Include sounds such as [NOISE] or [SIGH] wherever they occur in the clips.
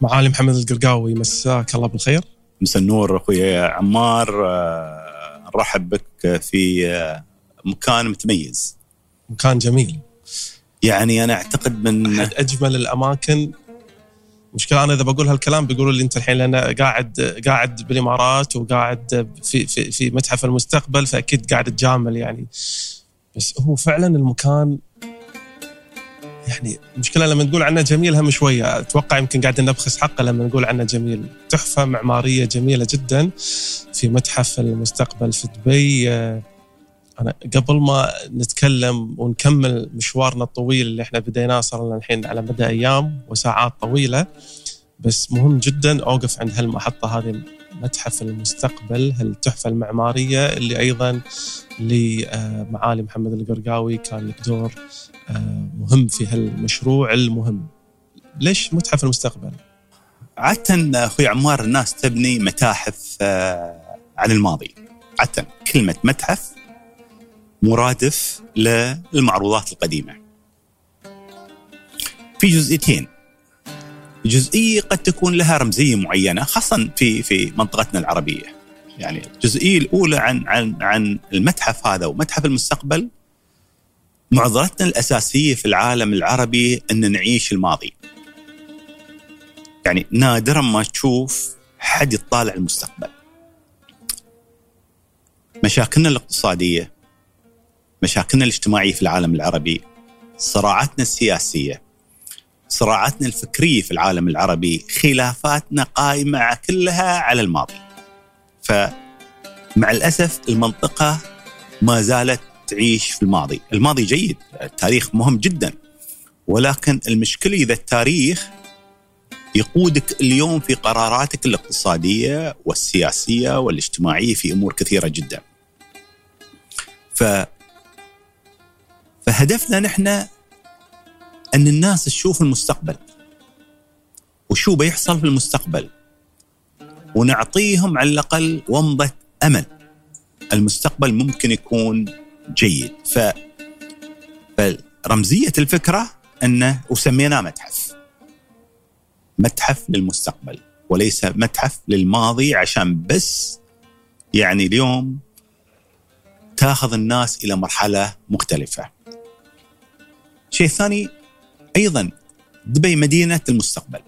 معالي محمد القرقاوي مساك الله بالخير. مساء النور أخوي عمار. آه، نرحب بك في آه، مكان متميز. مكان جميل. يعني أنا أعتقد من أحد أجمل الأماكن. مشكلة أنا إذا بقول هالكلام بيقولوا لي أنت الحين لأن قاعد قاعد بالإمارات وقاعد في في في متحف المستقبل فأكيد قاعد تجامل يعني. بس هو فعلا المكان يعني المشكلة لما نقول عنه جميل هم شوية. أتوقع يمكن قاعد نبخس حقه لما نقول عنه جميل. تحفة معمارية جميلة جدا في متحف المستقبل في دبي. أنا قبل ما نتكلم ونكمل مشوارنا الطويل اللي إحنا بديناه صار لنا الحين على مدى أيام وساعات طويلة. بس مهم جدا أوقف عند هالمحطة هذه متحف المستقبل هالتحفة المعمارية اللي أيضا لمعالي محمد القرقاوي كان له دور آه، مهم في هالمشروع المهم. ليش متحف المستقبل؟ عادة أخوي عمار الناس تبني متاحف آه، عن الماضي. عادة كلمة متحف مرادف للمعروضات القديمة. في جزئيتين جزئية قد تكون لها رمزية معينة خاصه في في منطقتنا العربية. يعني الجزئية الأولى عن عن عن المتحف هذا ومتحف المستقبل معضلتنا الأساسية في العالم العربي إن نعيش الماضي. يعني نادرا ما تشوف حد يطالع المستقبل. مشاكلنا الاقتصادية مشاكلنا الاجتماعية في العالم العربي صراعاتنا السياسية صراعاتنا الفكرية في العالم العربي خلافاتنا قائمة كلها على الماضي. فمع الأسف المنطقة ما زالت تعيش في الماضي، الماضي جيد، التاريخ مهم جدا. ولكن المشكلة إذا التاريخ يقودك اليوم في قراراتك الاقتصادية والسياسية والاجتماعية في أمور كثيرة جدا. ف فهدفنا نحن أن الناس تشوف المستقبل وشو بيحصل في المستقبل ونعطيهم على الأقل ومضة أمل المستقبل ممكن يكون جيد ف فرمزيه الفكرة انه وسميناه متحف متحف للمستقبل وليس متحف للماضي عشان بس يعني اليوم تاخذ الناس إلى مرحلة مختلفة. شيء ثاني أيضا دبي مدينة المستقبل.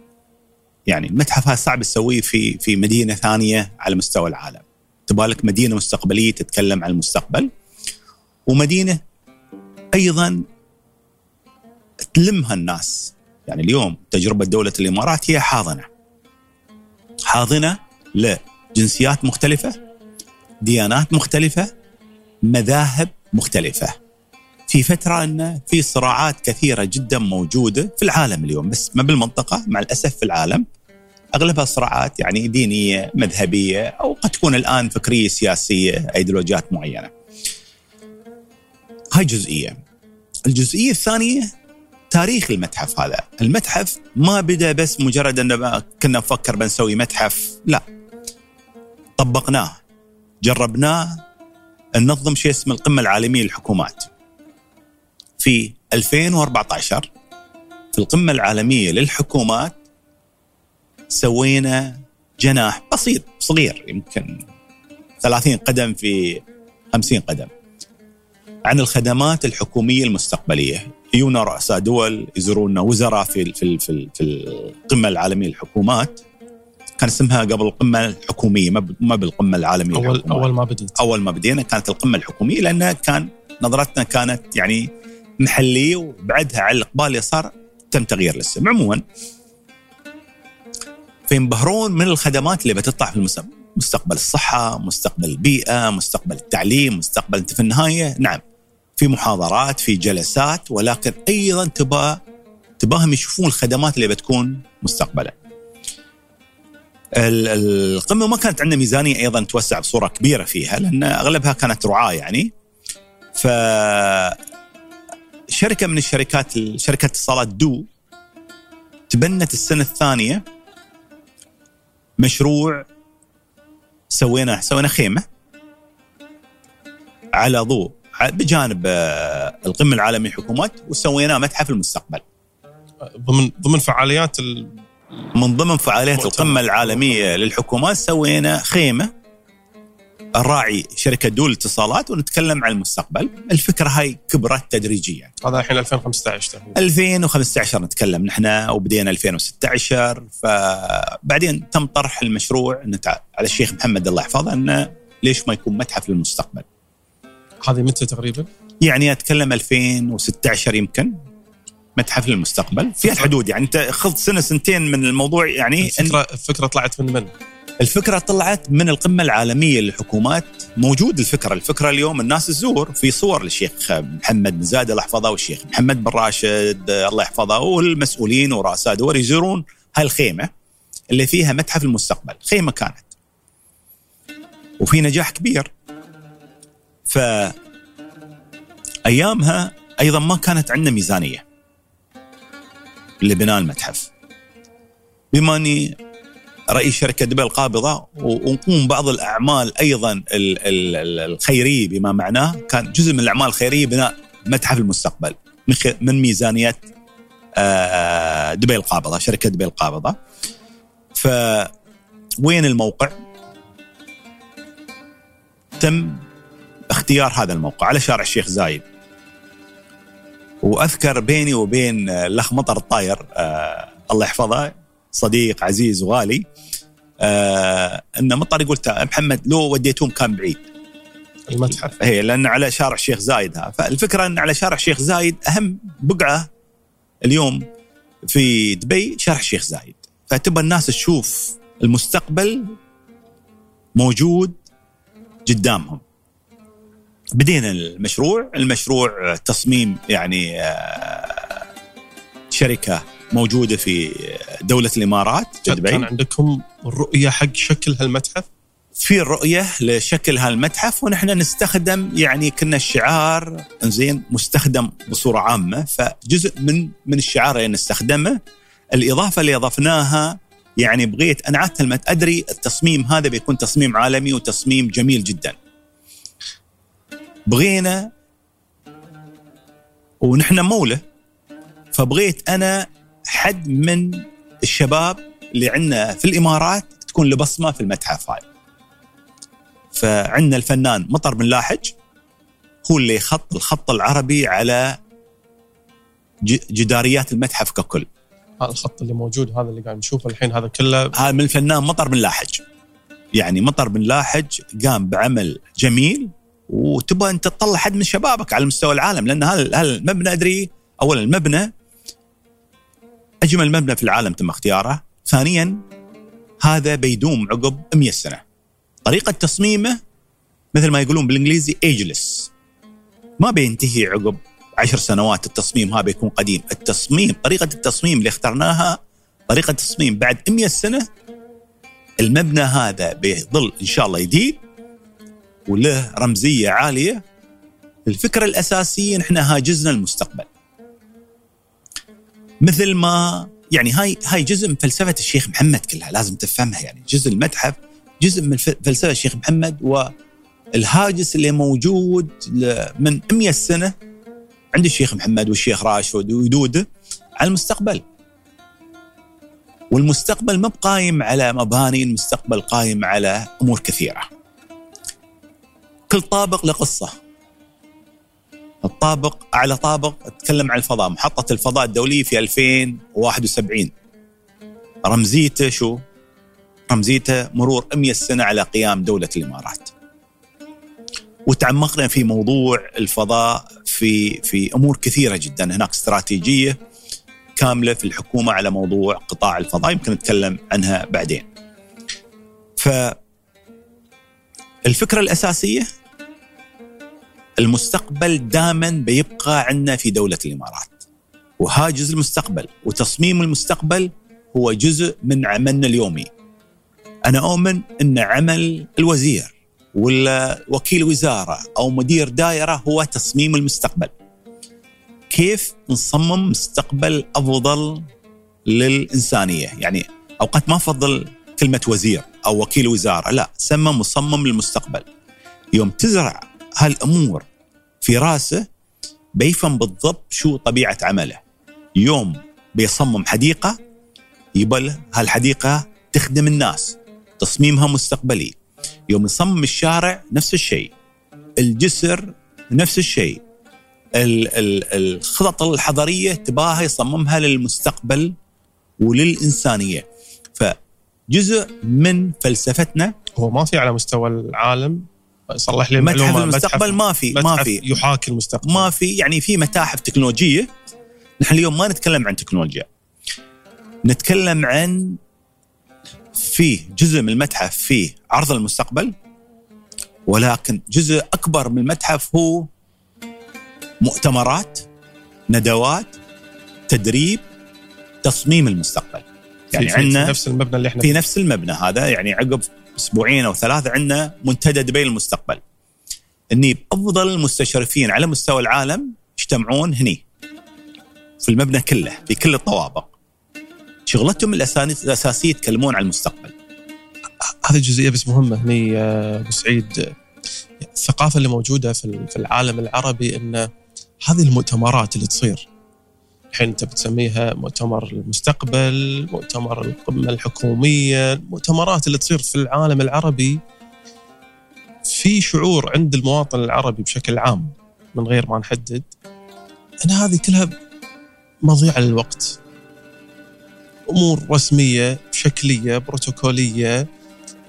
يعني المتحف هذا صعب تسويه في في مدينة ثانية على مستوى العالم. تبغى لك مدينة مستقبلية تتكلم عن المستقبل ومدينة أيضا تلمها الناس. يعني اليوم تجربة دولة الإمارات هي حاضنة. حاضنة لجنسيات مختلفة، ديانات مختلفة، مذاهب مختلفة. في فترة أن في صراعات كثيرة جدا موجودة في العالم اليوم بس ما بالمنطقة مع الأسف في العالم أغلبها صراعات يعني دينية مذهبية أو قد تكون الآن فكرية سياسية أيديولوجيات معينة. هاي جزئية. الجزئية الثانية تاريخ المتحف هذا، المتحف ما بدأ بس مجرد ان كنا نفكر بنسوي متحف، لا. طبقناه جربناه ننظم شيء اسمه القمة العالمية للحكومات. في 2014 في القمة العالمية للحكومات سوينا جناح بسيط صغير يمكن 30 قدم في 50 قدم عن الخدمات الحكومية المستقبلية. يجونا رؤساء دول يزورونا وزراء في في في, في القمة العالمية للحكومات. كان اسمها قبل القمة الحكومية ما بالقمة العالمية أول للحكومات. أول ما بديت. أول ما بدينا كانت القمة الحكومية لأنها كان نظرتنا كانت يعني محلي وبعدها على الإقبال صار تم تغيير الاسم. عموما فينبهرون من الخدمات اللي بتطلع في المستقبل. مستقبل الصحة مستقبل البيئة مستقبل التعليم مستقبل أنت في النهاية. نعم في محاضرات في جلسات ولكن أيضا تبغى تباهم يشوفون الخدمات اللي بتكون مستقبلا. القمة ما كانت عندنا ميزانية أيضا توسع بصورة كبيرة فيها لأن أغلبها كانت رعاة يعني. ف شركة من الشركات شركة اتصالات دو تبنت السنة الثانية مشروع سويناه سوينا خيمة على ضوء. بجانب آه، القمة العالمية للحكومات وسويناه متحف المستقبل. ضمن ضمن فعاليات من ضمن فعاليات مؤتمر. القمة العالمية للحكومات سوينا خيمة الراعي شركة دول الاتصالات ونتكلم عن المستقبل. الفكرة هاي كبرت تدريجيا. هذا الحين 2015 تقريبا. 2015 نتكلم نحن وبدينا 2016 فبعدين تم طرح المشروع. على الشيخ محمد الله يحفظه إنه ليش ما يكون متحف للمستقبل؟ هذه متى تقريبا؟ يعني أتكلم 2016 يمكن متحف للمستقبل في الحدود يعني أنت خذ سنة سنتين من الموضوع يعني إن- الفكرة الفكرة طلعت من من؟ الفكرة طلعت من القمة العالمية للحكومات موجود الفكرة، الفكرة اليوم الناس تزور في صور للشيخ محمد بن زايد الله يحفظه والشيخ محمد بن راشد الله يحفظه والمسؤولين ورؤساء دول يزورون هاي الخيمه اللي فيها متحف المستقبل، خيمة كانت. وفي نجاح كبير. ف أيامها أيضا ما كانت عندنا ميزانية لبناء المتحف. بما أني رئيس شركة دبي القابضة ونقوم بعض الأعمال أيضا ال- ال- ال- الخيرية بما معناه كان جزء من الأعمال الخيرية بناء متحف المستقبل من ميزانية آه، دبي القابضة شركة دبي القابضة ف وين الموقع؟ تم اختيار هذا الموقع على شارع الشيخ زايد. وأذكر بيني وبين الأخ مطر الطاير آه الله يحفظه صديق عزيز وغالي آه إن مطر يقول محمد لو وديتوهم كان بعيد. المتحف. هي لأن على شارع الشيخ زايد ها. فالفكرة إن على شارع الشيخ زايد أهم بقعة اليوم في دبي شارع الشيخ زايد. فتبى الناس تشوف المستقبل موجود قدامهم. بدينا المشروع. المشروع تصميم يعني آه، شركة موجودة في دولة الإمارات في كان عندكم رؤية حق شكل هالمتحف؟ في الرؤية لشكل هالمتحف ونحن نستخدم يعني كنا الشعار زين مستخدم بصورة عامة. فجزء من من الشعار اللي نستخدمه الإضافة اللي أضفناها يعني بغيت أنا عادة لما أدري التصميم هذا بيكون تصميم عالمي وتصميم جميل جدا. بغينا ونحن مولة فبغيت أنا حد من الشباب اللي عندنا في الإمارات تكون له بصمة في المتحف هاي. فعندنا الفنان مطر بن لاحج هو اللي خط الخط العربي على جداريات المتحف ككل. هذا الخط اللي موجود هذا اللي قاعد نشوفه الحين هذا كله هذا من الفنان مطر بن لاحج. يعني مطر بن لاحج قام بعمل جميل وتبغى انت تطلع حد من شبابك على مستوى العالم لأن هذا هذا المبنى أدري اولا المبنى أجمل مبنى في العالم تم اختياره. ثانيا هذا بيدوم عقب 100 سنة. طريقة تصميمه مثل ما يقولون بالإنجليزي ايجلس ما بينتهي عقب عشر سنوات التصميم هذا بيكون قديم. التصميم طريقة التصميم اللي اخترناها طريقة تصميم بعد 100 سنة المبنى هذا بيظل إن شاء الله جديد. وله رمزية عالية الفكرة الأساسية نحن هاجزنا المستقبل. مثل ما يعني هاي هاي جزء من فلسفة الشيخ محمد كلها لازم تفهمها يعني جزء المتحف جزء من فلسفة الشيخ محمد والهاجس اللي موجود من 100 سنة عند الشيخ محمد والشيخ راشد ويدوده على المستقبل. والمستقبل ما بقايم على مباني المستقبل قايم على أمور كثيرة. كل طابق له قصة. الطابق أعلى طابق أتكلم عن الفضاء. محطة الفضاء الدولية في 2071 رمزيته شو؟ رمزيته مرور 100 سنة على قيام دولة الإمارات. وتعمقنا في موضوع الفضاء في في أمور كثيرة جدا. هناك استراتيجية كاملة في الحكومة على موضوع قطاع الفضاء يمكن نتكلم عنها بعدين. ف الفكرة الأساسية المستقبل دائما بيبقى عندنا في دولة الإمارات. وهاجز المستقبل وتصميم المستقبل هو جزء من عملنا اليومي. أنا أؤمن إن عمل الوزير ولا وكيل وزارة أو مدير دائرة هو تصميم المستقبل. كيف نصمم مستقبل أفضل للإنسانية، يعني أوقات ما أفضل كلمة وزير أو وكيل وزارة، لا سمى مصمم للمستقبل. يوم تزرع هالأمور في راسه بيفهم بالضبط شو طبيعة عمله. يوم بيصمم حديقة يبى هالحديقة تخدم الناس تصميمها مستقبلي يوم يصمم الشارع نفس الشيء الجسر نفس الشيء ال- ال- الخطط الحضرية تباها يصممها للمستقبل وللإنسانية فجزء من فلسفتنا هو ما في على مستوى العالم صلح لي متحف المعلومة المستقبل ما في ما متحف في. يحاكي المستقبل. ما في يعني في متاحف تكنولوجية. نحن اليوم ما نتكلم عن تكنولوجيا. نتكلم عن في جزء من المتحف فيه عرض المستقبل ولكن جزء أكبر من المتحف هو مؤتمرات ندوات تدريب تصميم المستقبل. يعني في- في- عندنا نفس المبنى اللي إحنا في نفس المبنى هذا يعني عقب أسبوعين أو ثلاثة عندنا منتدى دبي للمستقبل. إني افضل المستشرفين على مستوى العالم يجتمعون هني في المبنى كله في كل الطوابق. شغلتهم الأساسية يتكلمون عن المستقبل. هذه جزئية بس مهمة هني أبو سعيد. الثقافة اللي موجودة في العالم العربي إن هذه المؤتمرات اللي تصير الحين انت بتسميها مؤتمر المستقبل، مؤتمر القمة الحكومية، المؤتمرات اللي تصير في العالم العربي في شعور عند المواطن العربي بشكل عام من غير ما نحدد إن هذه كلها مضيعة للوقت. أمور رسمية شكلية بروتوكولية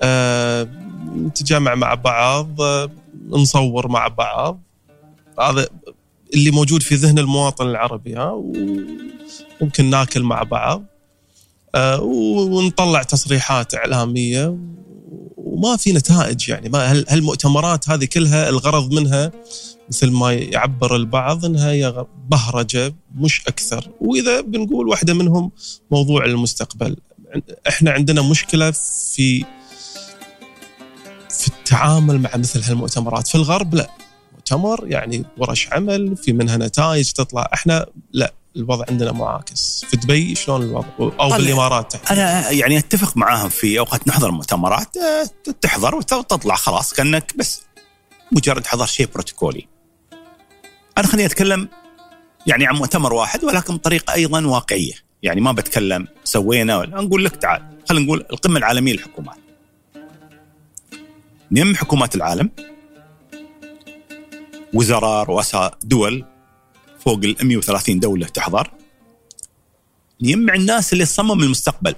آه، نتجمع مع بعض آه، نصور مع بعض هذا اللي موجود في ذهن المواطن العربي ها وممكن ناكل مع بعض آه، ونطلع تصريحات إعلامية وما في نتائج يعني. ما هال- هالمؤتمرات هذه كلها الغرض منها مثل ما يعبر البعض إنها هي بهرجة مش أكثر. وإذا بنقول واحدة منهم موضوع المستقبل إحنا عندنا مشكلة في في التعامل مع مثل هالمؤتمرات. في الغرب لا. مؤتمر يعني ورش عمل في منها نتائج تطلع إحنا لا الوضع عندنا معاكس في دبي شلون الوضع أو طلع. بالإمارات. أنا يعني أتفق معاهم في أوقات نحضر مؤتمرات آه، تحضر وتطلع خلاص كأنك بس مجرد حضر شيء بروتوكولي. أنا خليني أتكلم يعني عن مؤتمر واحد ولكن بطريقة أيضا واقعية، يعني ما بتكلم سوينا ولا نقول لك تعال خلينا نقول القمة العالمية للحكومات. نيم حكومات العالم وزراء رؤساء دول فوق ال 130 دولة تحضر. يجمع الناس اللي تصمم المستقبل.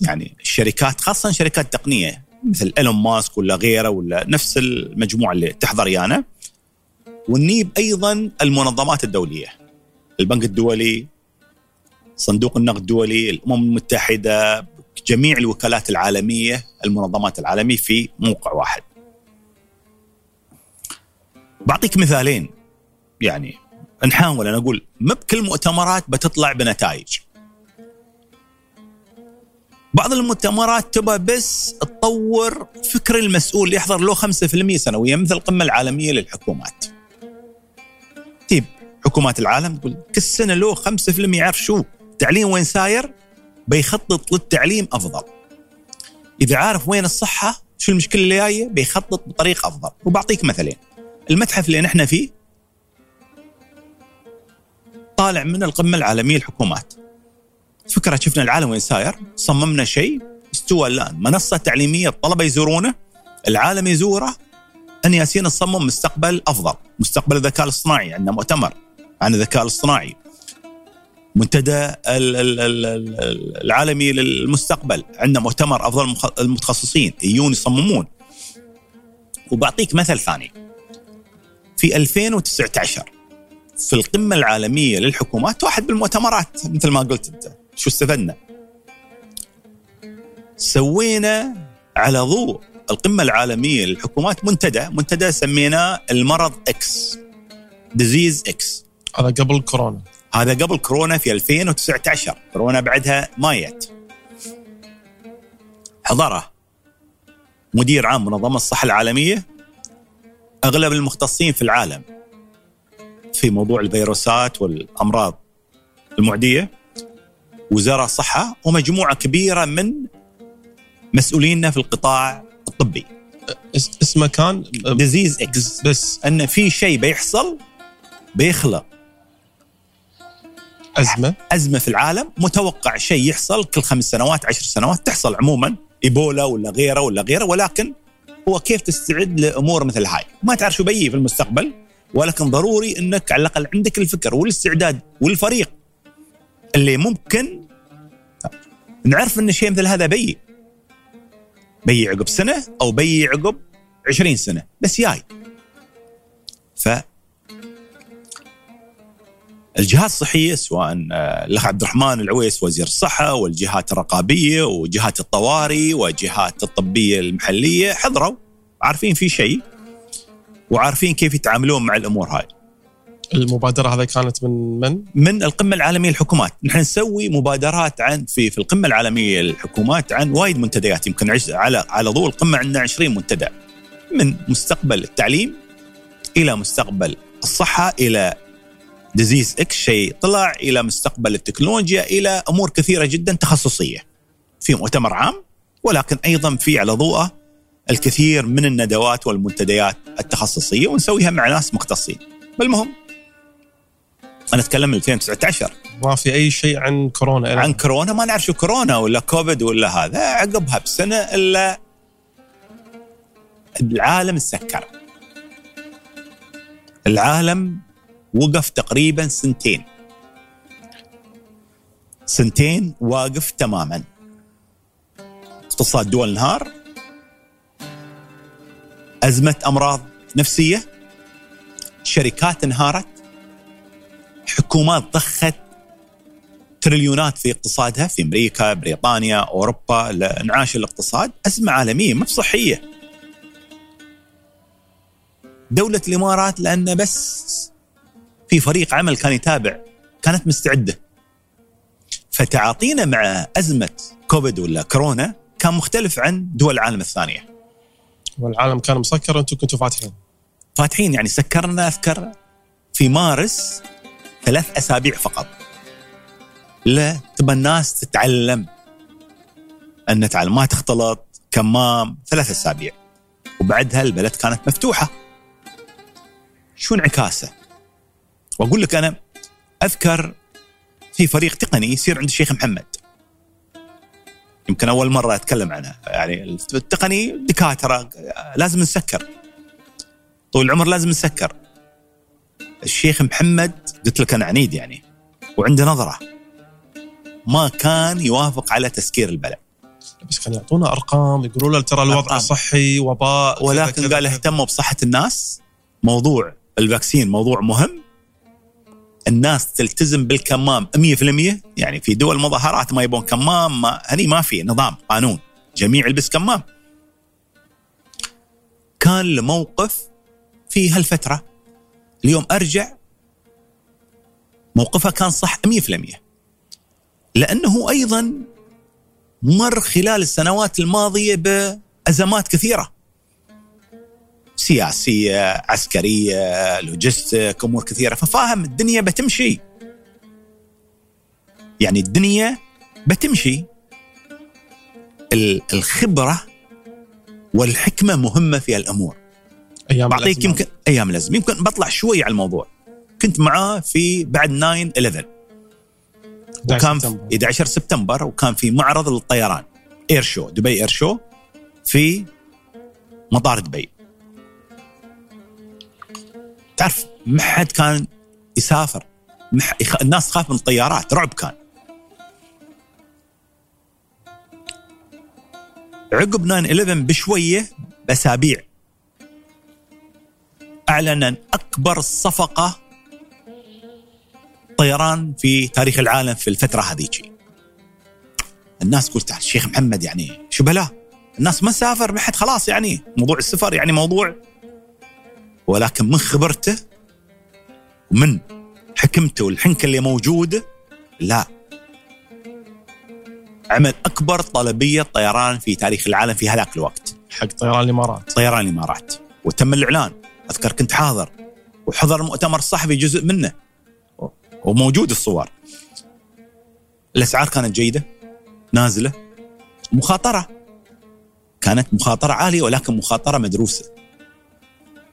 يعني الشركات خاصة شركات تقنية مثل إيلون ماسك ولا غيره ولا نفس المجموعة اللي تحضر يانا. ونجيب أيضا المنظمات الدولية. البنك الدولي صندوق النقد الدولي الأمم المتحدة جميع الوكالات العالمية المنظمات العالمية في موقع واحد. بعطيك مثالين يعني نحاول أنا أقول ما بكل مؤتمرات بتطلع بنتائج بعض المؤتمرات تبى بس تطور فكر المسؤول اللي يحضر له 5% سنويا مثل القمة العالمية للحكومات. تجيب حكومات العالم تقول كل سنة له 5% يعرف شو تعليم وين ساير بيخطط للتعليم أفضل. إذا عارف وين الصحة شو المشكلة اللي جاية بيخطط بطريقة أفضل وبعطيك مثلين. المتحف اللي نحن فيه طالع من القمة العالمية للحكومات. فكرة شفنا العالم وين ساير صممنا شيء استوى الآن. منصة تعليمية الطلبة يزورونه العالم يزوره ان ياسين نصمم مستقبل أفضل. مستقبل الذكاء الاصطناعي عندنا مؤتمر عن الذكاء الاصطناعي. منتدى ال- ال- ال- ال- العالمي للمستقبل عندنا مؤتمر أفضل المتخصصين يجون يصممون. وبعطيك مثل ثاني. في 2019 في القمة العالمية للحكومات واحد بالمؤتمرات مثل ما قلت أنت. شو استفدنا؟ سوينا على ضوء القمة العالمية للحكومات منتدى، منتدى سميناه المرض إكس disease X هذا قبل كورونا. هذا قبل كورونا في 2019 كورونا بعدها يت حضره مدير عام منظمة الصحة العالمية أغلب المختصين في العالم في موضوع الفيروسات والأمراض المعدية وزراء الصحه ومجموعة كبيرة من مسؤوليننا في القطاع الطبي. اس- اسمه كان؟ disease X بس أن في شيء بيحصل بيخلق أزمة. أزمة في العالم متوقع شيء يحصل كل خمس سنوات عشر سنوات تحصل عموما إيبولا ولا غيره ولا غيره ولكن هو كيف تستعد لأمور مثل هاي. ما تعرف شو بيجي في المستقبل ولكن ضروري إنك على الأقل عندك الفكر والاستعداد والفريق اللي ممكن نعرف إن شيء مثل هذا بيجي. بيجي عقب سنة أو بيجي عقب 20 سنة بس جاي ف الجهات الصحية سواء آه، الأخ عبد الرحمن العويس وزير الصحة والجهات الرقابية وجهات الطوارئ وجهات الطبية المحلية حضروا عارفين في شيء وعارفين كيف يتعاملون مع الأمور هاي. المبادرة هذه كانت من من؟ من القمة العالمية للحكومات، نحن نسوي مبادرات عن في في القمة العالمية للحكومات عن وايد منتديات يمكن على على ضوء القمة عندنا 20 منتدى من مستقبل التعليم إلى مستقبل الصحة إلى disease X شيء طلع إلى مستقبل التكنولوجيا إلى أمور كثيرة جدا تخصصية. في مؤتمر عام ولكن أيضا في على ضوءه الكثير من الندوات والمنتديات التخصصية ونسويها مع ناس مختصين. بالمهم أنا أتكلم من 2019 ما في أي شيء عن كورونا عن كورونا ما نعرف شو كورونا ولا كوفيد ولا هذا عقبها بسنة إلا العالم سكر العالم وقف تقريبا سنتين. سنتين واقف تماما. اقتصاد دول انهار أزمة أمراض نفسية. شركات انهارت. حكومات ضخت. تريليونات في اقتصادها. في أمريكا، بريطانيا، أوروبا لإنعاش الاقتصاد، أزمة عالمية ما بصحيه. دولة الإمارات لأن بس في فريق عمل كان يتابع كانت مستعدة. فتعاطينا مع أزمة كوفيد ولا كورونا كان مختلف عن دول العالم الثانية. والعالم كان مسكر وأنتم كنتوا فاتحين. فاتحين يعني سكرنا أذكر في مارس ثلاث أسابيع فقط. لا تبى الناس تتعلم أن تعلم ما تختلط كمام ثلاث أسابيع وبعدها البلد كانت مفتوحة. شو انعكاسه؟ وأقول لك أنا أذكر في فريق تقني يصير عند الشيخ محمد. يمكن أول مرة أتكلم عنها يعني التقني دكاتره لازم نسكر. طول العمر لازم نسكر. الشيخ محمد قلت لك أنا عنيد يعني وعنده نظرة. ما كان يوافق على تسكير البلد. بس كانوا يعطونا أرقام يقولوا له ترى الوضع أرقام. صحي وباء ولكن قال اهتموا بصحة الناس. موضوع الفاكسين موضوع مهم. الناس تلتزم بالكمام 100% يعني في دول مظاهرات ما يبون كمام ما هني ما في نظام قانون. جميع يلبس كمام. كان لموقف في هالفترة. اليوم أرجع موقفها كان صح 100% لأنه أيضا مر خلال السنوات الماضية بأزمات كثيرة. سياسية عسكرية لوجستيك أمور كثيرة. ففاهم الدنيا بتمشي. يعني الدنيا بتمشي. الخبرة والحكمة مهمة في الأمور. أيام بعطيك الأزمة. يمكن أيام الأزمة. يمكن بطلع شوي على الموضوع. كنت معاه في بعد 9 11 وكان في 11 11 سبتمبر وكان في معرض للطيران. إير شو دبي إير شو في مطار دبي. تعرف ما حد كان يسافر. الناس تخاف من الطيارات رعب كان عقب 9 11 بشوية بأسابيع أعلن أكبر صفقة طيران في تاريخ العالم في الفترة هذيك الناس تقول الشيخ محمد يعني شو بلا الناس ما سافر ما حد خلاص يعني موضوع السفر يعني موضوع ولكن من خبرته ومن حكمته والحنكة اللي موجودة لا. عمل أكبر طلبية طيران في تاريخ العالم في هذاك الوقت. حق طيران الإمارات. طيران الإمارات. وتم الإعلان. أذكر كنت حاضر. وحضر المؤتمر الصحفي جزء منه. وموجود الصور. الأسعار كانت جيدة. نازلة. مخاطرة. كانت مخاطرة عالية ولكن مخاطرة مدروسة.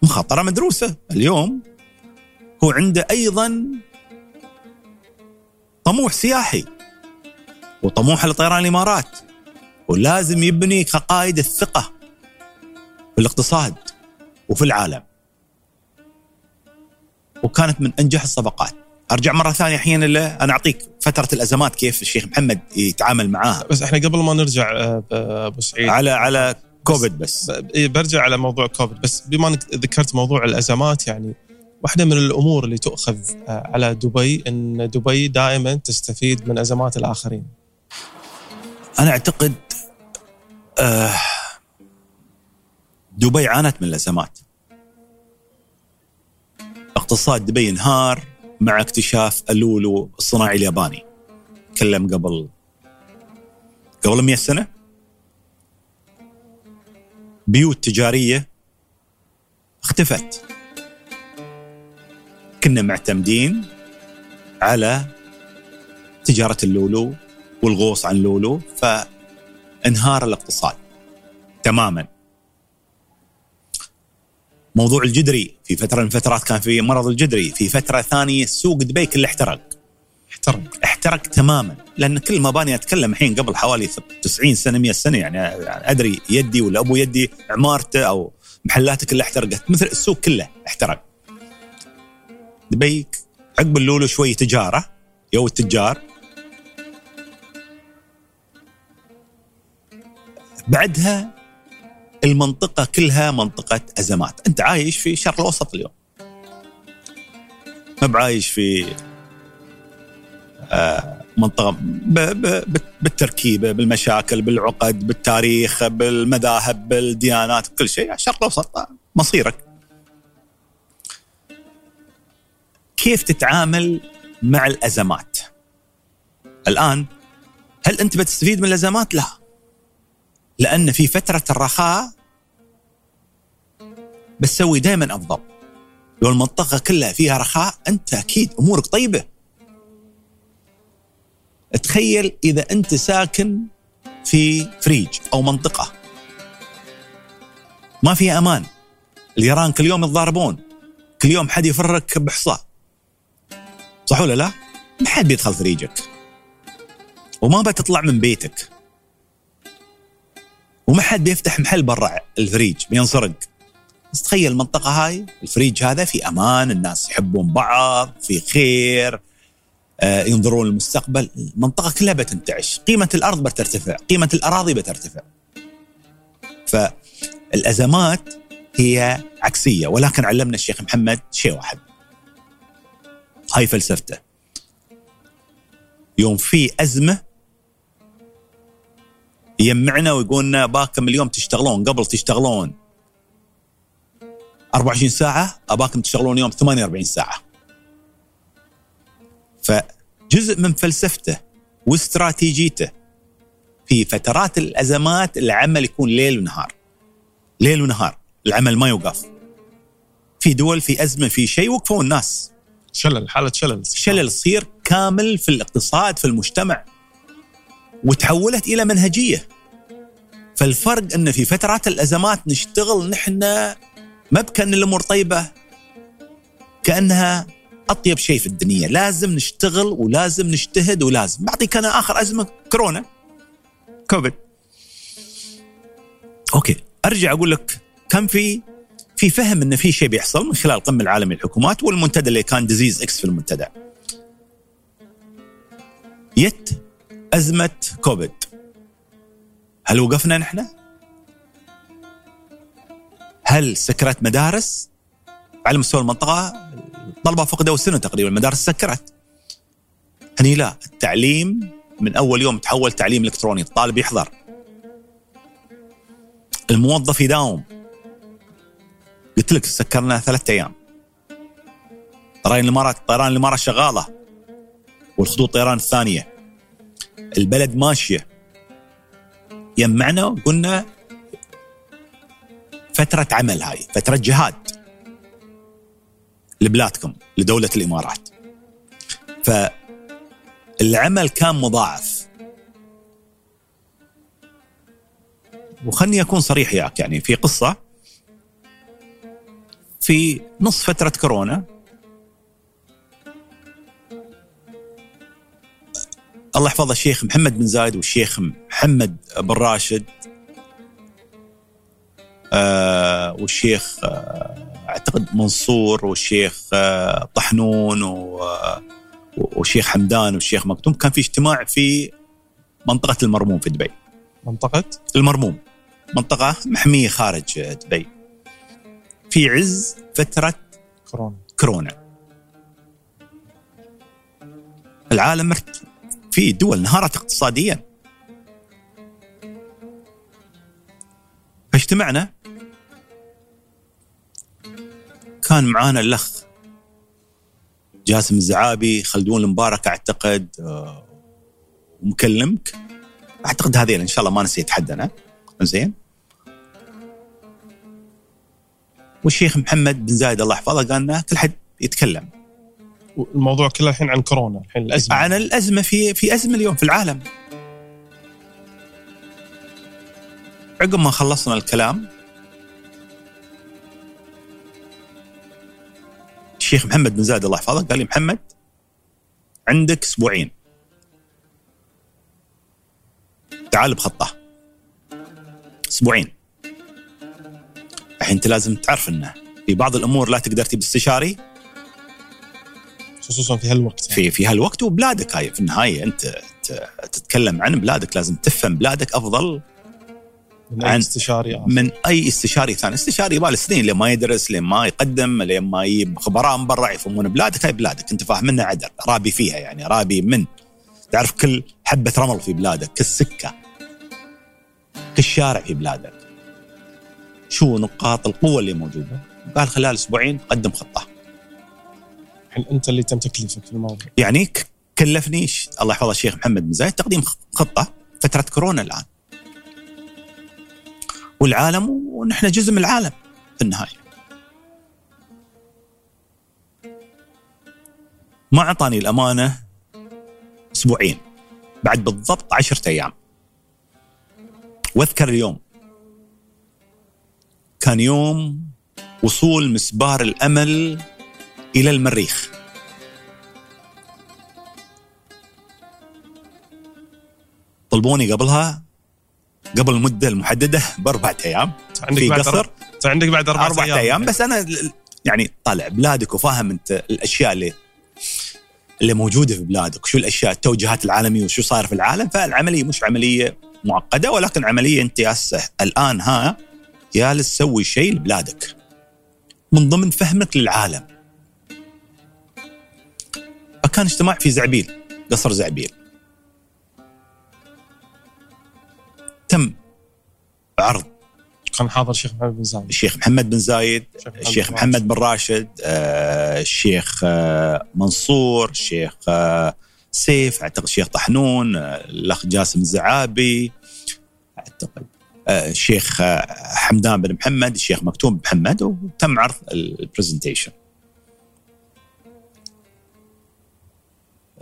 مخاطره مدروسة. اليوم هو عنده أيضا طموح سياحي وطموح لطيران الإمارات ولازم يبني كقائد الثقة في الاقتصاد وفي العالم. وكانت من أنجح الصفقات. أرجع مرة ثانية حين أنا أعطيك فترة الأزمات كيف الشيخ محمد يتعامل معاها. بس إحنا قبل ما نرجع آه، أبو سعيد. على على كوفيد بس, بس إيه، برجع على موضوع كوفيد بس بما إنك ذكرت موضوع الأزمات يعني واحدة من الأمور اللي تؤخذ آه، على دبي إن دبي دائما تستفيد من أزمات الآخرين. أنا أعتقد آه دبي عانت من الأزمات. اقتصاد دبي انهار مع اكتشاف اللولو الصناعي الياباني. تكلم قبل قبل 100 سنة بيوت تجارية اختفت. كنا معتمدين على تجارة اللولو والغوص عن لولو فانهار الاقتصاد تماما. موضوع الجدري في فترة من الفترات كان في مرض الجدري في فترة ثانية سوق دبي كله احترق. احترق. احترق تماما. لأن كل المباني أتكلم الحين قبل حوالي 90 سنة 100 سنة يعني أدري يدي ولا أبو يدي عمارته أو محلاته كلها احترقت مثل السوق كله احترق. دبي عقب اللولو شوي تجارة يو التجار. بعدها المنطقة كلها منطقة أزمات. أنت عايش في الشرق الأوسط اليوم. ما بعايش في منطقة بالتركيبة بالمشاكل بالعقد بالتاريخ بالمذاهب بالديانات كل شيء الشرق الأوسط مصيرك. كيف تتعامل مع الأزمات؟ الآن هل أنت بتستفيد من الأزمات؟ لا. لأن في فترة الرخاء بتسوي دائما أفضل. لو المنطقة كلها فيها رخاء أنت أكيد أمورك طيبة. تخيل إذا أنت ساكن في فريج أو منطقة. ما فيها أمان. الجيران كل يوم يتضاربون. كل يوم حد يفرك بحصى صح ولا لا؟ ما حد بيدخل فريجك. وما بتطلع من بيتك. وما حد بيفتح محل برا الفريج بينسرق. تخيل المنطقة هاي الفريج هذا في أمان الناس يحبون بعض في خير. ينظرون للمستقبل المنطقة كلها بتنتعش. قيمة الأرض بترتفع قيمة الأراضي بترتفع. فالأزمات هي عكسية ولكن علمنا الشيخ محمد شيء واحد. هاي فلسفته. يوم في أزمة يجمعنا ويقولنا باكم اليوم تشتغلون؟ قبل تشتغلون 24 ساعة أباكم تشتغلون يوم 48 ساعة. فجزء من فلسفته واستراتيجيته في فترات الأزمات العمل يكون ليل ونهار. ليل ونهار. العمل ما يوقف. في دول في أزمة في شيء وقفوا الناس. شلل حالة شلل. شلل تصير كامل في الاقتصاد في المجتمع. وتحولت إلى منهجية. فالفرق إن في فترات الأزمات نشتغل نحن ما بكان الأمور طيبة. كأنها أطيب شيء في الدنيا لازم نشتغل ولازم نجتهد ولازم بعطيك أنا آخر أزمة كورونا كوفيد أوكي أرجع أقول لك كم في في فهم إن في شيء بيحصل من خلال القمه العالمي للحكومات والمنتدى اللي كان disease X في المنتدى. يت أزمة كوفيد. هل وقفنا نحن؟ هل سكرت مدارس؟ على مستوى المنطقة الطلبه فقدوا سنة تقريبا المدارس سكرت. هني لا التعليم من أول يوم تحول تعليم إلكتروني الطالب يحضر. الموظف يداوم. قلت لك سكرنا ثلاثة أيام. طيران الإمارات طيران الامارات شغالة. والخطوط الطيران الثانية. البلد ماشية. يمعنا وقلنا فترة عمل هاي فترة جهاد. لبلادكم لدولة الإمارات. فالعمل كان مضاعف. وخلني أكون صريح ياك يعني في قصة في نص فترة كورونا الله يحفظه الشيخ محمد بن زايد والشيخ محمد بن راشد آه والشيخ آه أعتقد منصور والشيخ آه طحنون والشيخ حمدان والشيخ مكتوم كان في اجتماع في منطقة المرموم في دبي. منطقة؟ المرموم. منطقة محمية خارج دبي. في عز فترة كورونا. كورونا. العالم مرت في دول انهارت اقتصاديا. فاجتمعنا كان معانا الأخ جاسم الزعابي خلدون المبارك أعتقد آه، ومكلمك أعتقد هذين إن شاء الله ما نسيت حد أنا. زين والشيخ محمد بن زايد الله يحفظه قال لنا كل حد يتكلم. الموضوع كله الحين عن كورونا الحين الأزمة. عن الأزمة في في أزمة اليوم في العالم. عقب ما خلصنا الكلام الشيخ محمد بن زايد الله يحفظه قال لي محمد عندك أسبوعين. تعال بخطة. أسبوعين. الحين أنت لازم تعرف إنه في بعض الأمور لا تقدر تجيب استشاري خصوصا في هالوقت. يعني. في في هالوقت وبلادك هاي. في النهاية أنت تتكلم عن بلادك لازم تفهم بلادك أفضل. من أي استشاري آخر. من أي استشاري ثاني، استشاري يبغى له سنين لين ما يدرس لين ما يقدم لين ما يجيب خبراء من برا يفهمون بلادك هاي بلادك. أنت فاهم منها عدل رابي فيها يعني رابي من. تعرف كل حبة رمل في بلادك كل سكة كل شارع في بلادك. شو نقاط القوة اللي موجودة؟ قال خلال أسبوعين قدم خطة. الحين أنت اللي تم تكليفك في الموضوع. يعني كلفني الله يحفظه الشيخ محمد بن زايد تقديم خطة فترة كورونا الآن. والعالم ونحن جزء من العالم في النهاية. ما أعطاني الأمانة أسبوعين بعد بالضبط عشرة أيام. وأذكر اليوم كان يوم وصول مسبار الأمل إلى المريخ. طلبوني قبلها قبل المده المحددة باربع أيام. عندك في بعد قصر. أربع- عندك بعد أربع أربع أيام. بس أنا يعني طالع بلادك وفاهم أنت الأشياء اللي اللي موجودة في بلادك شو الأشياء التوجهات العالمية وشو صاير في العالم. فالعملية مش عملية معقدة ولكن عملية انت الآن ها جالس تسوي شيء لبلادك. من ضمن فهمك للعالم. فكان اجتماع في زعبيل قصر زعبيل. تم عرض كان حاضر الشيخ محمد بن زايد. الشيخ محمد بن زايد الشيخ محمد بن راشد. آه، الشيخ آه، منصور الشيخ آه، سيف أعتقد الشيخ طحنون آه، الأخ جاسم الزعابي أعتقد آه، الشيخ آه، حمدان بن محمد الشيخ مكتوم بن محمد وتم عرض البرزنتيشن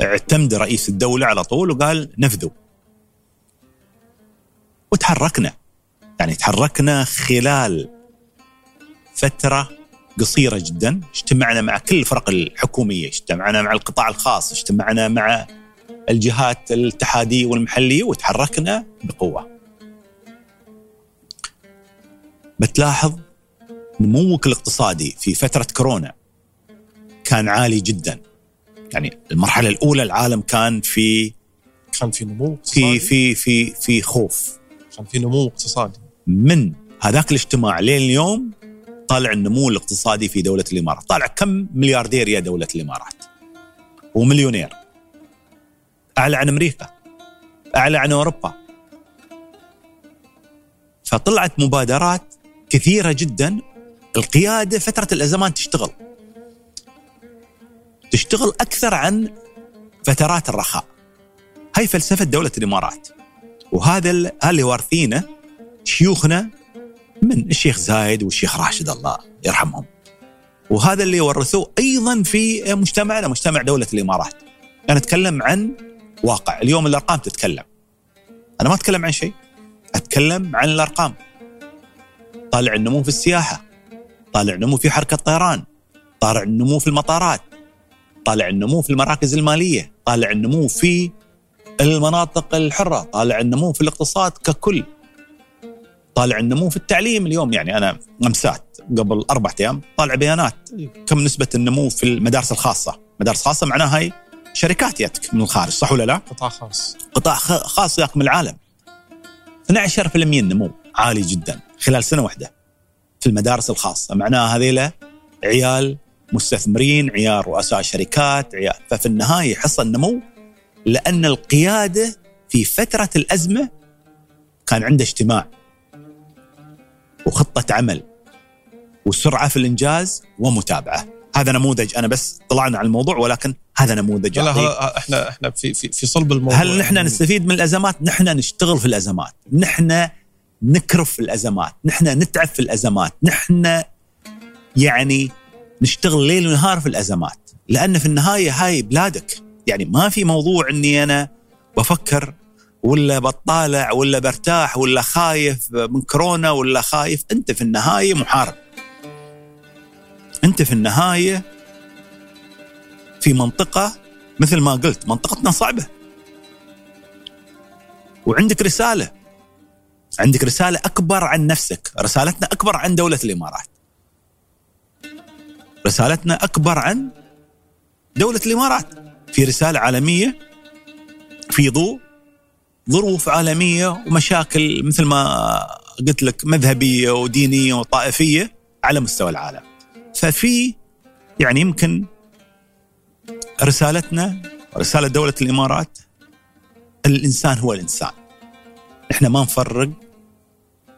اعتمد رئيس الدولة على طول وقال نفذوا. وتحركنا. يعني تحركنا خلال فترة قصيرة جدا. اجتمعنا مع كل الفرق الحكومية. اجتمعنا مع القطاع الخاص. اجتمعنا مع الجهات الاتحادية والمحلية وتحركنا بقوة. بتلاحظ نموك الاقتصادي في فترة كورونا كان عالي جدا. يعني المرحلة الأولى العالم كان في كان في نمو في في في في خوف. كان في نمو اقتصادي. من هذاك الاجتماع لين اليوم طالع النمو الاقتصادي في دولة الإمارات. طالع كم ملياردير يا دولة الإمارات؟ ومليونير. أعلى عن أمريكا. أعلى عن أوروبا. فطلعت مبادرات كثيرة جدا. القيادة فترة الأزمان تشتغل. تشتغل أكثر عن فترات الرخاء. هاي فلسفة دولة الإمارات. وهذا ال- هذا اللي وارثينه شيوخنا من الشيخ زايد والشيخ راشد الله يرحمهم. وهذا اللي ورثوه أيضا في مجتمعنا مجتمع دولة الإمارات. أنا أتكلم عن واقع. اليوم الأرقام تتكلم. أنا ما أتكلم عن شيء. أتكلم عن الأرقام. طالع النمو في السياحة. طالع النمو في حركة الطيران. طالع النمو في المطارات. طالع النمو في المراكز المالية. طالع النمو في المناطق الحرة طالع النمو في الاقتصاد ككل. طالع النمو في التعليم اليوم يعني أنا أمسات قبل أربع أيام طالع بيانات كم نسبة النمو في المدارس الخاصة. مدارس خاصة معناها هي شركات ياتك من الخارج صح ولا لا؟ قطاع خاص. قطاع خاص ياك من العالم. 12% نمو عالي جدا خلال سنة واحدة في المدارس الخاصة. معناها هذيلا عيال مستثمرين عيال رؤساء شركات عيال ففي النهاية حصل نمو لأن القيادة في فترة الأزمة كان عنده اجتماع وخطة عمل وسرعة في الإنجاز ومتابعة. هذا نموذج أنا بس طلعنا على الموضوع ولكن هذا نموذج لا إحنا إحنا في في في صلب الموضوع. هل نحن نستفيد من الأزمات؟ نحن نشتغل في الأزمات، نحن نكرف في الأزمات، نحن نتعب في الأزمات، نحن يعني نشتغل ليل ونهار في الأزمات، لأن في النهاية هاي بلادك، يعني ما في موضوع إني أنا بفكر ولا بطالع ولا برتاح ولا خايف من كورونا ولا خايف، أنت في النهاية محارب. أنت في النهاية في منطقة مثل ما قلت منطقتنا صعبة. وعندك رسالة. عندك رسالة أكبر عن نفسك. رسالتنا أكبر عن دولة الإمارات. رسالتنا أكبر عن دولة الإمارات. في رسالة عالمية في ضوء ظروف عالمية ومشاكل مثل ما قلت لك مذهبية ودينية وطائفية على مستوى العالم. ففي يعني يمكن رسالتنا رسالة دولة الإمارات الإنسان هو الإنسان. إحنا ما نفرق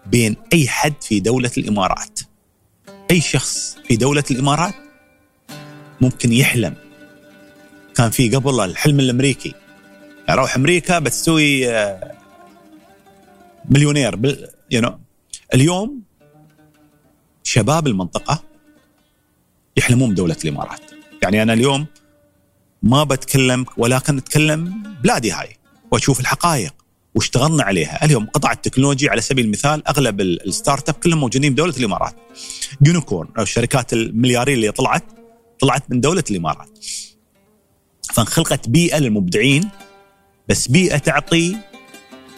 بين أي حد في دولة الإمارات. أي شخص في دولة الإمارات ممكن يحلم كان في قبل الحلم الأمريكي. أروح أمريكا بتسوي آه، مليونير. بال... you know. اليوم شباب المنطقة يحلمون بدولة الإمارات. يعني أنا اليوم ما بتكلم ولكن أتكلم بلادي هاي وأشوف الحقائق واشتغلنا عليها. اليوم قطاع ال technology على سبيل المثال أغلب ال- ال startup كلهم موجودين بدولة الإمارات. يونيكورن أو الشركات المليارية اللي طلعت طلعت من دولة الإمارات. فانخلقت بيئة للمبدعين بس بيئة تعطي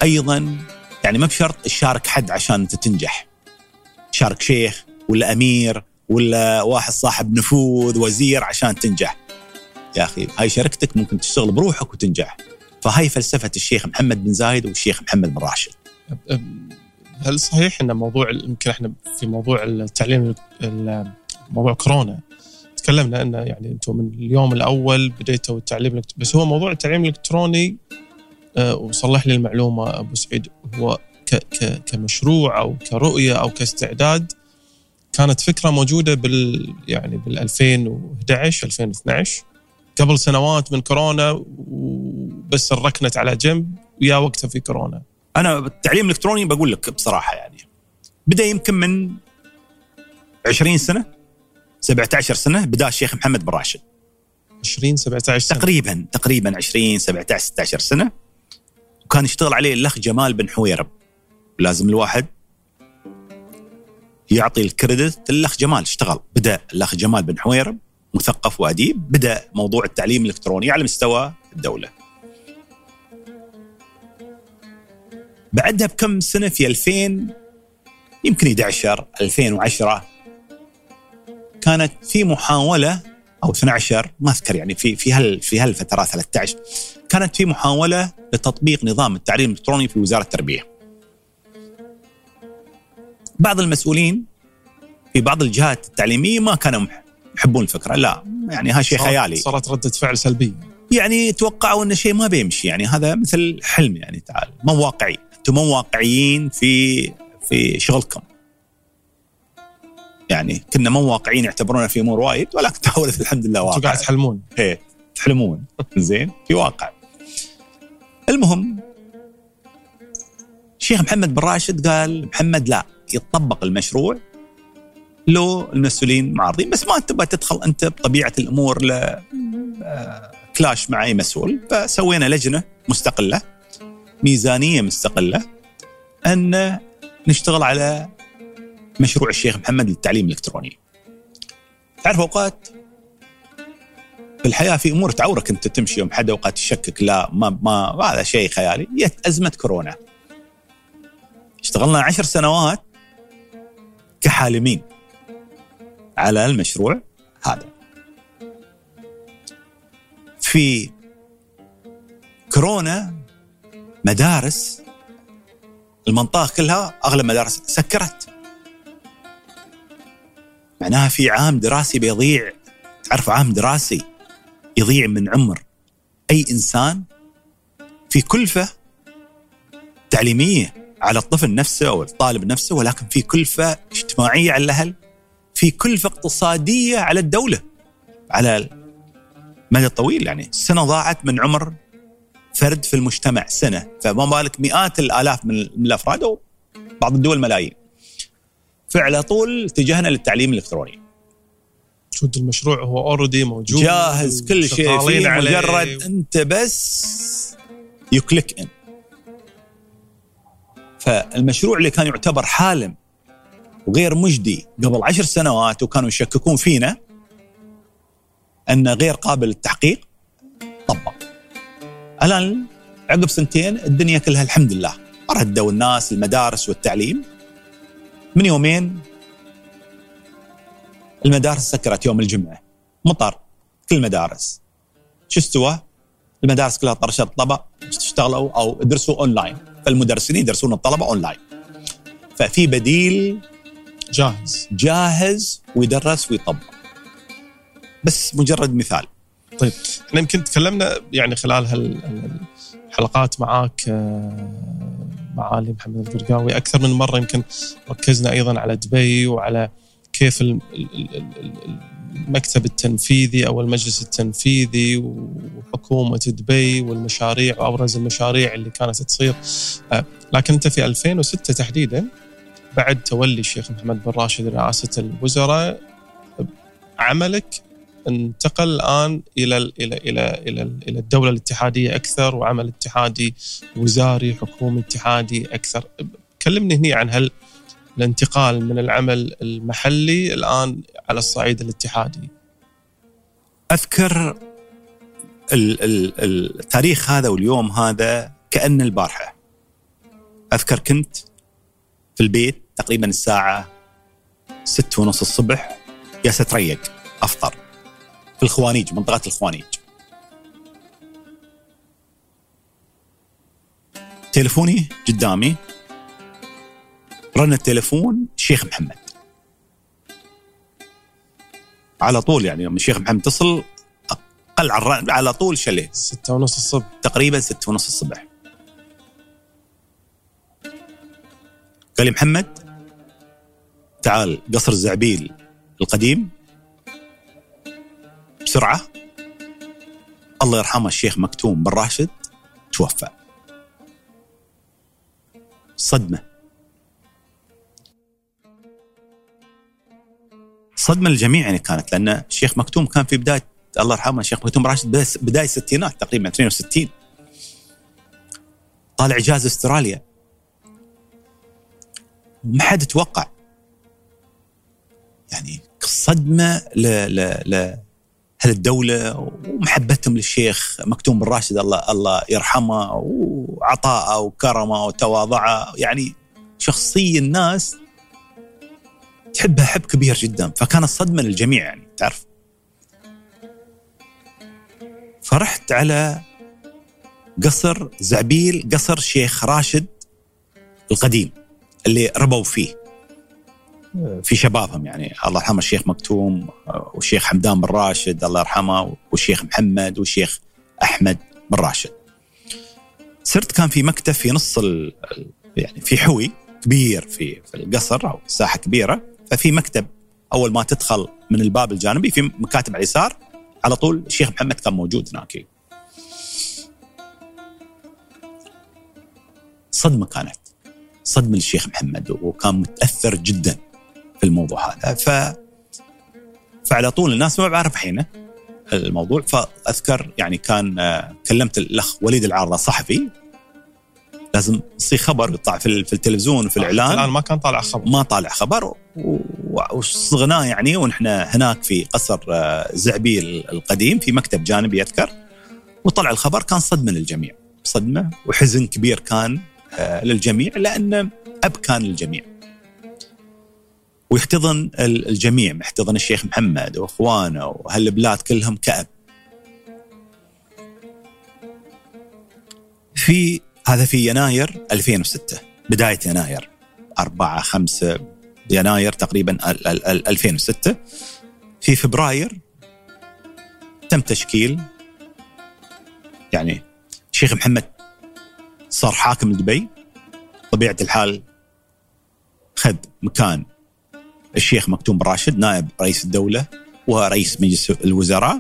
أيضا يعني ما بشرط تشارك حد عشان أنت تنجح. شارك شيخ ولا أمير ولا واحد صاحب نفوذ وزير عشان تنجح. يا أخي هاي شركتك ممكن تشتغل بروحك وتنجح. فهاي فلسفة الشيخ محمد بن زايد والشيخ محمد بن راشد. هل صحيح إن موضوع يمكن إحنا في موضوع التعليم ال- موضوع كورونا تكلمنا انه يعني أنتم من اليوم الأول بديتوا التعليم بس هو موضوع التعليم الإلكتروني آه، وصلح لي المعلومة أبو سعيد هو ك ك كمشروع أو كرؤية أو كاستعداد كانت فكرة موجودة بال يعني بال 2011 2012 قبل سنوات من كورونا وبس ركنت على جنب ويا وقتها في كورونا. أنا التعليم الإلكتروني بقول لك بصراحة يعني بدأ يمكن من 20 سنة. 17 سنة بدأ الشيخ محمد بن راشد. 20 17 سنة. تقريبا تقريبا 20 17 16 سنة. وكان يشتغل عليه الأخ جمال بن حويرب. لازم الواحد يعطي الكريدت للأخ جمال. اشتغل. بدأ الأخ جمال بن حويرب مثقف وأديب. بدأ موضوع التعليم الإلكتروني على مستوى الدولة. بعدها بكم سنة في 2000 يمكن 11 2010 كانت في محاولة أو 12 ما أذكر يعني في في هال في هالفترات 13 كانت في محاولة لتطبيق نظام التعليم الإلكتروني في وزارة التربية. بعض المسؤولين في بعض الجهات التعليمية ما كانوا يحبون الفكرة لا يعني هذا شيء خيالي. صارت ردة فعل سلبية. يعني توقعوا إن شيء ما بيمشي يعني هذا مثل حلم يعني تعال مو واقعي. أنتم مو واقعيين في في شغلكم. يعني كنا مو واقعيين يعتبرونا في أمور وايد ولكن [LAUGHS] تحولت الحمد لله واقع قاعد تحلمون. إيه تحلمون. [LAUGHS] زين في واقع. المهم الشيخ محمد بن راشد قال محمد لا يتطبق المشروع لو المسؤولين معارضين بس ما تبغى تدخل أنت بطبيعة الأمور ل آه، كلاش مع أي مسؤول. فسوينا لجنة مستقلة ميزانية مستقلة أن نشتغل على مشروع الشيخ محمد للتعليم الإلكتروني. تعرف أوقات في الحياة في أمور تعورك أنت تمشي يوم حد أوقات تشكك لا ما ما هذا شيء خيالي. جت أزمة كورونا. اشتغلنا عشر سنوات كحالمين على المشروع هذا. في كورونا مدارس المنطقة كلها أغلب مدارس سكرت. معناها في عام دراسي بيضيع تعرف عام دراسي يضيع من عمر. أي إنسان في كلفة تعليمية على الطفل نفسه أو الطالب نفسه ولكن في كلفة اجتماعية على الأهل في كلفة اقتصادية على الدولة على المدى الطويل يعني. سنة ضاعت من عمر فرد في المجتمع سنة. فما بالك مئات الآلاف من الأفراد أو بعض الدول ملايين فعلى طول اتجهنا للتعليم الإلكتروني. وجود المشروع؟ هو اوريدي موجود جاهز كل شيء فيه مجرد أنت بس يكليك ان فالمشروع اللي كان يعتبر حالم وغير مجدي قبل عشر سنوات وكانوا يشككون فينا أنه غير قابل للتحقيق طبق. الآن عقب سنتين الدنيا كلها الحمد لله ردوا الناس المدارس والتعليم. من يومين المدارس سكرت يوم الجمعة. مطر كل المدارس. شو استوى؟ المدارس كلها طرشت الطلبة اشتغلوا أو درسوا أونلاين. فالمدرسين يدرسون الطلبة أونلاين. ففي بديل جاهز. جاهز ويدرس ويطبق. بس مجرد مثال. طيب إحنا يمكن تكلمنا يعني خلال هالحلقات معاك آه، معالي محمد القرقاوي أكثر من مرة يمكن ركزنا أيضا على دبي وعلى كيف المكتب التنفيذي أو المجلس التنفيذي وحكومة دبي والمشاريع وأبرز المشاريع اللي كانت تصير. آه، لكن أنت في 2006 تحديدا بعد تولي الشيخ محمد بن راشد رئاسة الوزراء عملك انتقل الآن إلى إلى إلى إلى إلى الدولة الاتحادية أكثر وعمل اتحادي وزاري حكومي اتحادي أكثر. كلمني هنا عن هل الانتقال من العمل المحلي الآن على الصعيد الاتحادي. أذكر التاريخ هذا واليوم هذا كأن البارحة. أذكر كنت في البيت تقريبا الساعة ستة ونص الصبح يا ستريق أفطر. في الخوانيج منطقة الخوانيج. تلفوني قدامي. رن التليفون شيخ محمد. على طول يعني لما الشيخ محمد اتصل أقل على طول شليه ستة ونص الصبح. تقريبا ستة ونص الصبح. قال لي محمد تعال قصر الزعبيل القديم. بسرعة. الله يرحمه الشيخ مكتوم بن راشد توفى. صدمة. صدمة للجميع يعني كانت لأن الشيخ مكتوم كان في بداية الله يرحمه الشيخ مكتوم راشد بداية الستينات تقريبا 62 طالع إجازة استراليا. ما حد توقع. يعني صدمة ل ل ل أهل الدولة ومحبتهم للشيخ مكتوم بن راشد الله الله يرحمه وعطاءه وكرمه وتواضعه. يعني شخصية الناس تحبها حب كبير جدا فكانت صدمة للجميع يعني تعرف. فرحت على قصر زعبيل قصر شيخ راشد القديم اللي ربوا فيه. في شبابهم يعني الله يرحمه الشيخ مكتوم والشيخ حمدان بن راشد الله يرحمه والشيخ محمد والشيخ أحمد بن راشد. صرت كان في مكتب في نص يعني في حوي كبير في في القصر أو ساحة كبيرة ففي مكتب أول ما تدخل من الباب الجانبي في مكاتب على اليسار على طول الشيخ محمد كان موجود هناك. صدمة كانت صدمة للشيخ محمد وكان متأثر جدا في الموضوع هذا. ف فعلى طول الناس ما بعرف حينه الموضوع. فأذكر يعني كان كلمت الأخ وليد العارضة صحفي. لا لازم يصير خبر يطلع في, في التلفزيون وفي الإعلان. الان ما كان طالع خبر. ما طالع خبر وصغناه يعني. ونحن هناك في قصر آه، زعبيل القديم في مكتب جانبي أذكر. وطلع الخبر كان صدمة للجميع. صدمة وحزن كبير كان آه، للجميع لأن أب كان للجميع. ويحتضن الجميع يحتضن الشيخ محمد واخوانه وهالبلاد كلهم كأب. في هذا في يناير 2006 بداية يناير 4 5 يناير تقريبا 2006 في فبراير تم تشكيل يعني الشيخ محمد صار حاكم لدبي طبيعة الحال خذ مكان الشيخ مكتوم بن راشد نائب رئيس الدولة ورئيس مجلس الوزراء.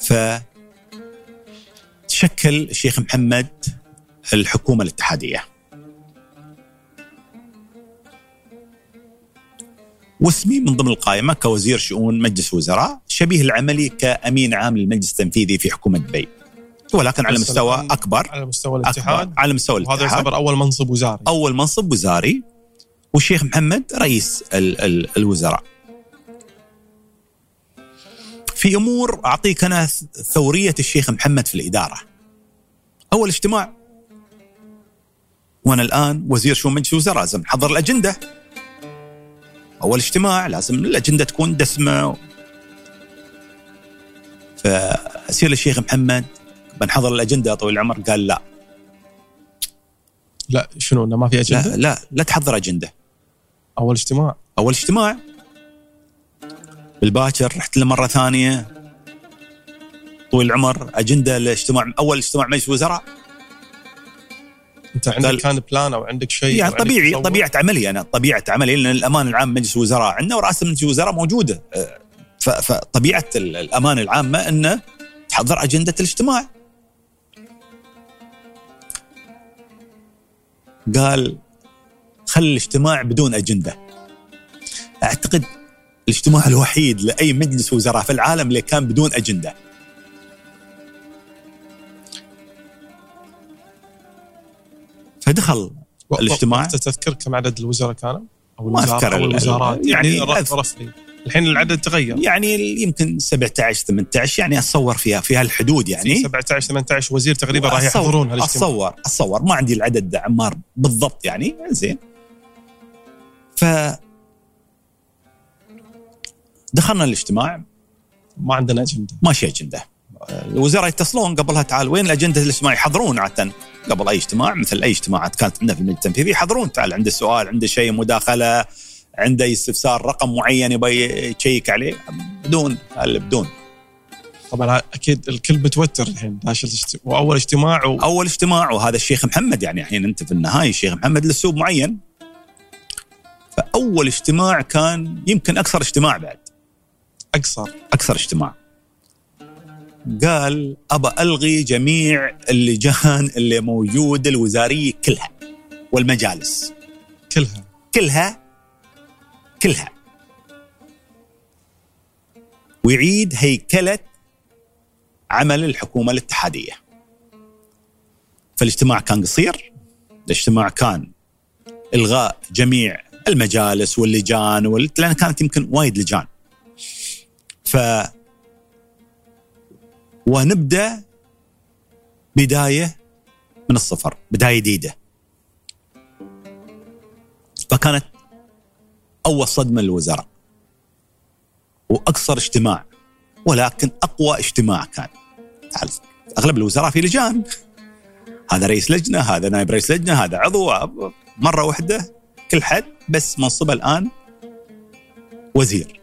ف تشكل الشيخ محمد الحكومة الاتحادية. واسمي من ضمن القائمة كوزير شؤون مجلس وزراء شبيه العملي كأمين عام للمجلس التنفيذي في حكومة دبي. ولكن على مستوى أكبر على مستوى الاتحاد. على مستوى الاتحاد. وهذا يعتبر أول منصب وزاري. أول منصب وزاري. والشيخ محمد رئيس ال ال الوزراء في أمور أعطيك أنا ثورية الشيخ محمد في الإدارة. أول اجتماع وأنا الآن وزير شؤون مجلس الوزراء لازم نحضر الأجندة. أول اجتماع لازم الأجندة تكون دسمة فأسير الشيخ محمد بنحضر الأجندة طويل العمر قال لا لا شنو إنه ما في أجندة؟ لا لا لا تحضر أجندة أول اجتماع. أول اجتماع؟ بالباكر رحت له مرة ثانية. طويل العمر أجندة الاجتماع أول اجتماع مجلس وزراء أنت عندك كان بلان أو عندك شيء؟ يعني طبيعي طبيعة عملي أنا طبيعة عملي لأن الأمان العام مجلس الوزراء عندنا ورئاسه مجلس الوزراء موجودة. أه، فطبيعه الأمان العامة انه تحضر أجندة الاجتماع. قال خل الاجتماع بدون أجندة. أعتقد الاجتماع الوحيد لأي مجلس وزراء في العالم اللي كان بدون أجندة. فدخل الاجتماع. تذكر كم عدد الوزراء كانوا؟ أو ما أذكر أو الوزارات؟ يعني, يعني رفلي الحين العدد تغير. يعني يمكن 17 18 يعني أتصور فيها في هالحدود يعني. 17 18 وزير تقريبا راح يحضرون هالاجتماع اتصور أتصور. ما عندي العدد عمار بالضبط يعني. زين. ف دخلنا الاجتماع. ما عندنا أجندة. ماشي أجندة. الوزراء يتصلون قبلها تعال وين الأجندة الاجتماع يحضرون عادة. قبل أي اجتماع مثل أي اجتماعات كانت عندنا في المجلس التنفيذي يحضرون. تعال عنده سؤال عنده شيء مداخلة عنده استفسار رقم معين يبغى يشيك عليه. بدون بدون. طبعا أكيد الكل متوتر الحين وأول اجتماع و... أول اجتماع وهذا الشيخ محمد يعني الحين أنت في النهاية الشيخ محمد له اسلوب معين. فاول اجتماع كان يمكن أكثر اجتماع بعد. أكثر. أكثر اجتماع. قال ابى ألغي جميع اللجان اللي موجوده الوزاريه كلها والمجالس. كلها. كلها. كلها. ويعيد هيكلة عمل الحكومة الاتحادية. فالاجتماع كان قصير. الاجتماع كان إلغاء جميع المجالس واللجان وال... لأن كانت يمكن وايد لجان. ف ونبدأ بداية من الصفر بداية جديدة. فكانت أول صدمة للوزراء. وأكثر اجتماع ولكن أقوى اجتماع كان. أغلب الوزراء في لجان. هذا رئيس لجنة هذا نائب رئيس لجنة هذا عضو مرة واحدة. كل حد بس منصبه الآن وزير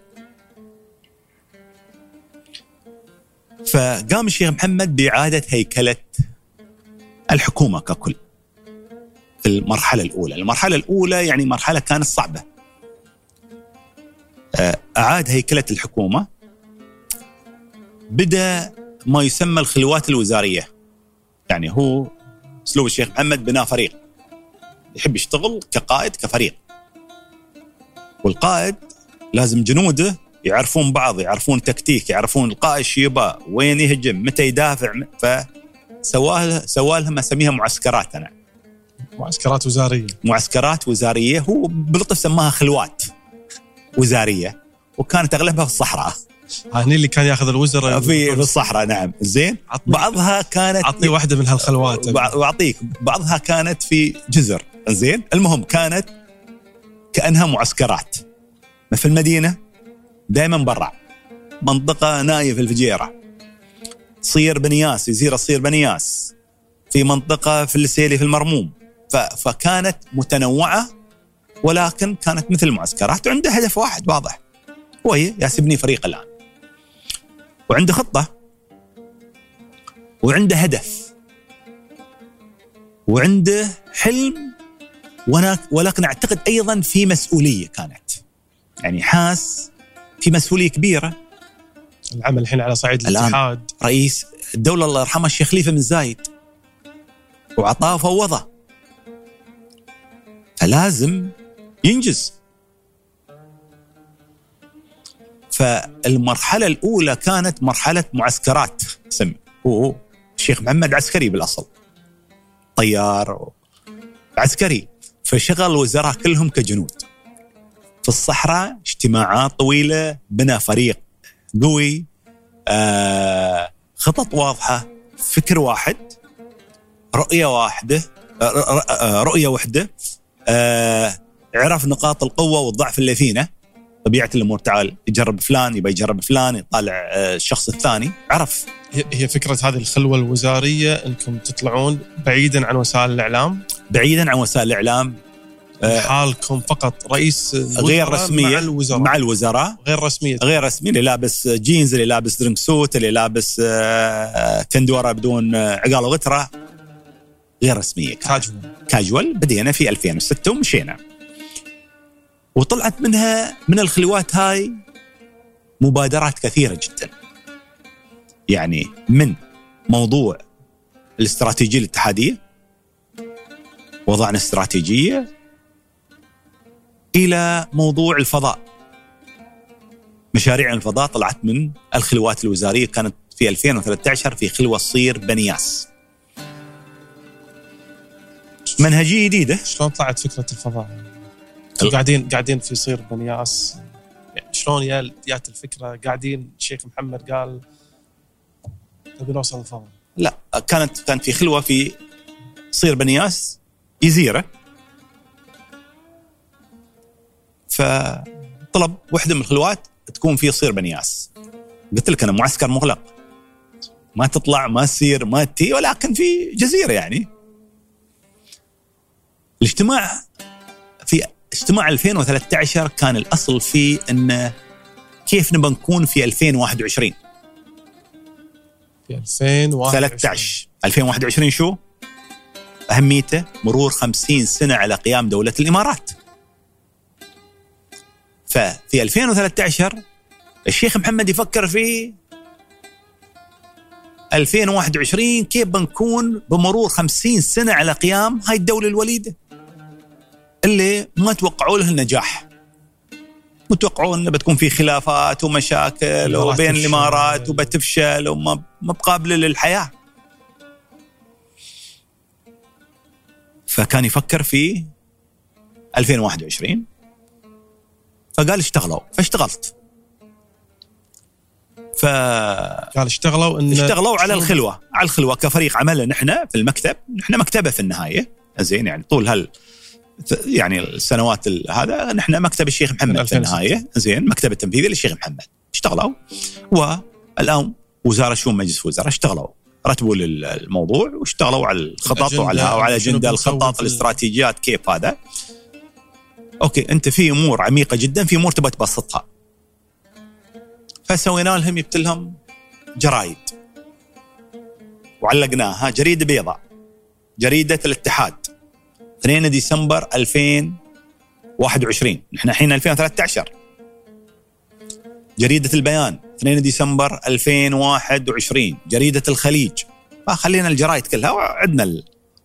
فقام الشيخ محمد بإعادة هيكلة الحكومة ككل في المرحلة الأولى، المرحلة الأولى يعني مرحلة كانت صعبة. آه، أعاد هيكلة الحكومة بدأ ما يسمى الخلوات الوزارية. يعني هو أسلوب الشيخ محمد بناء فريق. يحب يشتغل كقائد كفريق. والقائد لازم جنوده يعرفون بعض يعرفون تكتيك يعرفون القائد يبغى وين يهجم متى يدافع فسواه لهم أسميها معسكرات أنا. معسكرات وزارية. معسكرات وزارية هو بلطف سماها خلوات وزارية وكانت أغلبها في الصحراء. هني اللي كان ياخذ الوزراء في في الصحراء نعم. زين. بعضها كانت عطني واحدة من هالخلوات. بعطيك بعضها كانت في جزر. زين. المهم كانت كأنها معسكرات. ما في المدينة دائما برا. منطقة نايف الفجيرة. تصير بنياس جزيره تصير بنياس. في منطقة في السيلي في المرموم. فكانت متنوعة ولكن كانت مثل المعسكرات وعنده هدف واحد واضح. هو ياسبني فريق الآن. وعنده خطة. وعنده هدف. وعنده حلم. ولكن أعتقد أيضا في مسؤولية كانت. يعني حاس في مسؤولية كبيرة. العمل الحين على صعيد. الاتحاد. رئيس الدولة الله يرحمه الشيخ خليفه بن زايد وعطاه فوضه فلازم ينجز. فالمرحلة الأولى كانت مرحلة معسكرات. سمي هو الشيخ محمد عسكري بالأصل. طيار عسكري. فشغل الوزراء كلهم كجنود. في الصحراء اجتماعات طويلة بنى فريق قوي آه خطط واضحة فكر واحد رؤية واحدة آه، آه، رؤية واحدة آه عرف نقاط القوة والضعف اللي فينا. طبيعة الأمور تعال يجرب فلان يبى يجرب فلان يطالع آه، الشخص الثاني. عرف. هي فكرة هذه الخلوة الوزارية انكم تطلعون بعيدا عن وسائل الإعلام. بعيدا عن وسائل الإعلام آه، حالكم فقط رئيس غير رسميه مع الوزراء. مع الوزراء. غير رسمية. غير رسمي اللي لابس جينز اللي لابس training suit اللي لابس آه، كندوره بدون آه، عقال وغترة. غير كانت. كاجوال. كاجوال. بدينا في 2006 ومشينا. وطلعت منها من الخلوات هاي مبادرات كثيرة جدا. يعني من موضوع الاستراتيجية الاتحادية وضعنا استراتيجية إلى موضوع الفضاء. مشاريع الفضاء طلعت من الخلوات الوزارية كانت في 2013 في خلوة صير بنياس. منهجية جديدة. شلون طلعت فكرة الفضاء؟ قاعدين قاعدين في صير بنياس. يعني شلون جات الفكرة؟ قاعدين الشيخ محمد قال نبي نوصل الفضاء لا كانت كانت في خلوة في صير بنياس. جزيره فطلب وحده من الخلوات تكون في صير بنياس. قلت لك أنا معسكر مغلق. ما تطلع ما تسير ما تي ولكن في جزيرة يعني. الاجتماع في اجتماع 2013 كان الأصل فيه انه كيف نبى نكون في 2021 في 2021 13 2021 شو؟ أهميته مرور 50 سنة على قيام دولة الإمارات. ففي 2013 الشيخ محمد يفكر في 2021 كيف بنكون بمرور 50 سنة على قيام هاي الدولة الوليدة. اللي ما توقعوا له النجاح. متوقعون إنه بتكون في خلافات ومشاكل الإمارات وبين. الإمارات وبتفشل وما ما بقابلة للحياة. فكان يفكر في 2021 فقال اشتغلوا. فاشتغلت. ف قال اشتغلوا إن اشتغلوا على الخلوة. على الخلوة كفريق عمل نحن في المكتب. نحن مكتبة في النهاية. زين يعني طول هال يعني السنوات ال- هذا نحن مكتب الشيخ محمد في 2006. النهاية. زين مكتب التنفيذي للشيخ محمد. اشتغلوا. والآن وزارة شؤون مجلس وزراء اشتغلوا. رتبوا الموضوع واشتغلوا على الخطط وعلى وعلى أجندة الخطط الاستراتيجيات كيف هذا. أوكي أنت في أمور عميقة جدا في أمور تبغى تبسطها. فسوينا لهم جبت لهم جرايد. وعلقناها جريدة بيضاء جريدة الاتحاد. 2 ديسمبر 2021 نحن الحين 2013 جريدة البيان 2 ديسمبر 2021 جريدة الخليج. فخلينا الجرايد كلها وعندنا ال...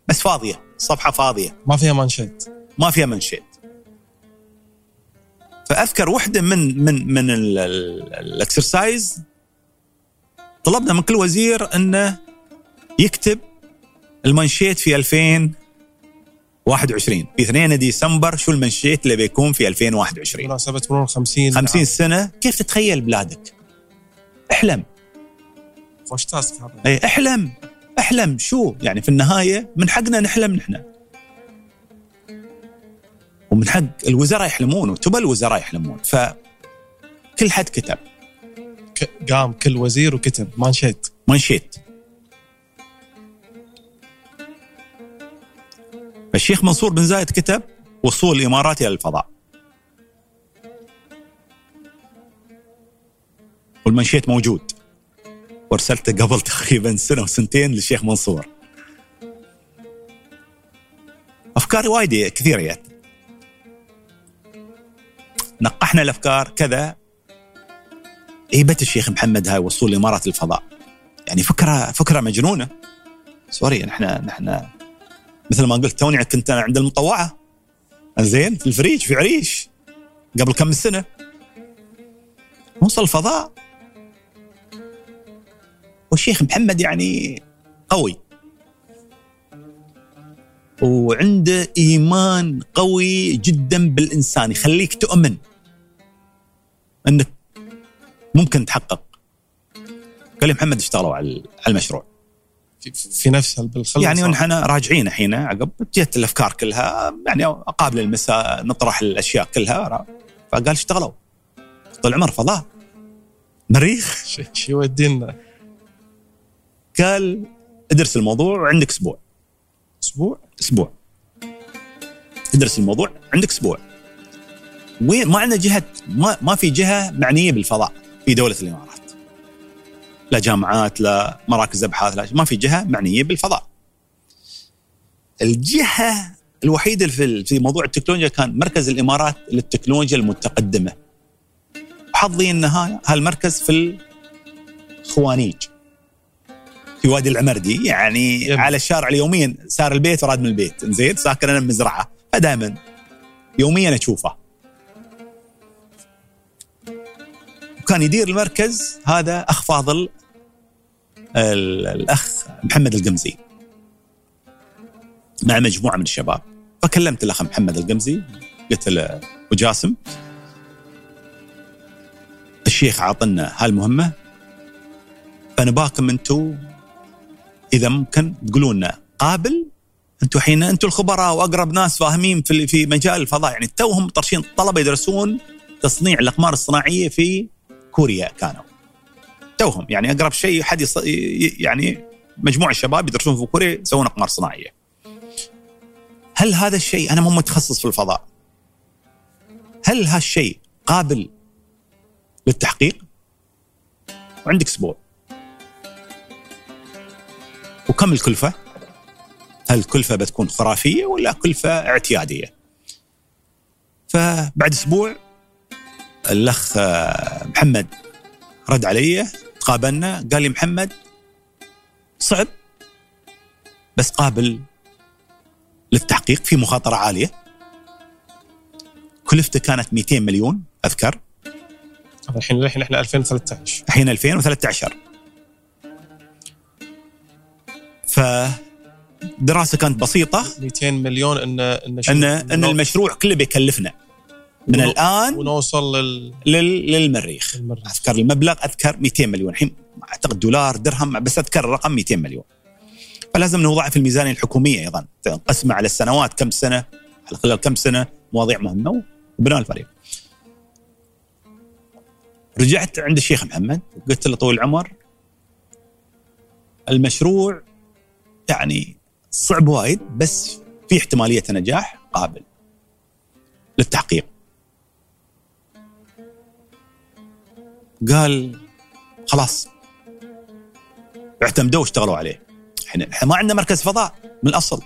بس فاضية صفحة فاضية. ما فيها مانشيت ما فيها منشيت فأذكر واحدة من من من ال- ال- ال exercise. طلبنا من كل وزير إنه يكتب المنشيت في 21 في 2 ديسمبر شو المنشيت اللي بيكون في 2021 مناسبة مرور 50 50 سنة. كيف تتخيل بلادك؟ احلم. خوش تاسك هذا. اي احلم. احلم. شو؟ يعني في النهاية من حقنا نحلم نحن. ومن حق الوزراء يحلمون وتبى الوزراء يحلمون. ف كل حد كتب. قام كل وزير وكتب. مانشيت منشيت. الشيخ منصور بن زايد كتب وصول الإمارات إلى الفضاء. والمنشيت موجود. وارسلته قبل [LAUGHS] تقريبا سنة وسنتين للشيخ منصور. أفكار وايد كثيرة جت. نقحنا الأفكار كذا. هيبة الشيخ محمد هاي وصول الإمارات للفضاء. يعني فكره فكرة مجنونة. sorry نحن نحن مثل ما قلت توني كنت أنا عند المطوعة. زين في الفريج في عريش. قبل كم سنة. نوصل الفضاء. والشيخ محمد يعني قوي. وعنده إيمان قوي جدا بالإنسان يخليك تؤمن إنك ممكن تحقق. قال لي محمد اشتغلوا على المشروع؟ في, في نفسها بالخلق يعني ونحن راجعين الحين عقب جت الأفكار كلها يعني قابل المساء نطرح الأشياء كلها فقال اشتغلوا. طول العمر فضاء. مريخ. [LAUGHS] شو يودينا. قال ادرس الموضوع وعندك أسبوع. أسبوع؟ أسبوع. ادرس الموضوع عندك أسبوع. وين؟ ما عندنا جهة ما ما في جهة معنية بالفضاء في دولة الإمارات. لا جامعات لا مراكز أبحاث لا ما في جهة معنية بالفضاء. الجهة الوحيدة في في موضوع التكنولوجيا كان مركز الإمارات للتكنولوجيا المتقدمة. حظي ان ها- هالمركز في الخوانيج. في وادي العمردي يعني يب. على الشارع اليوميا سار البيت وراد من البيت. زين؟ ساكن أنا بمزرعة. فدائما يوميا أشوفه. وكان يدير المركز هذا اخ فاضل الأخ محمد القمزي مع مجموعة من الشباب. فكلمت الأخ محمد القمزي قلت له وجاسم الشيخ عاطنا هالمهمه فنباكم أنتم إذا ممكن تقولوا لنا قابل؟ أنتم الحين أنتم الخبراء وأقرب ناس فاهمين في في مجال الفضاء يعني توهم طرشين طلبة يدرسون تصنيع الأقمار الصناعية في كوريا كانوا. توهم. يعني أقرب شيء حد يص... يعني مجموعة شباب يدرسون في كوريا يسوون أقمار صناعية. هل هذا الشيء أنا مو متخصص في الفضاء. هل هالشيء قابل للتحقيق؟ وعندك أسبوع. وكم الكلفة؟ هل الكلفه بتكون خرافية ولا كلفة اعتيادية؟ فبعد أسبوع الأخ محمد رد علي تقابلنا قال لي محمد صعب بس قابل للتحقيق في مخاطرة عالية. كلفته كانت 200 مليون أذكر. هذا الحين الحين إحنا 2013 الحين 2013 فدراسه كانت بسيطة. 200 مليون ان إن ان ونو- المشروع كله بيكلفنا. من الآن ونوصل لل لل- للمريخ. للمريخ. أذكر المبلغ أذكر 200 مليون. الحين أعتقد دولار درهم بس أذكر الرقم 200 مليون. فلازم نوضعها في الميزانيه الحكومية أيضا. تنقسمها على السنوات كم سنة على خلال كم سنة مواضيع مهمة وبناء الفريق. رجعت عند الشيخ محمد قلت له طويل العمر المشروع يعني صعب وايد بس في احتمالية نجاح قابل للتحقيق. قال خلاص اعتمدوا واشتغلوا عليه. إحنا إحنا ما عندنا مركز فضاء من الأصل.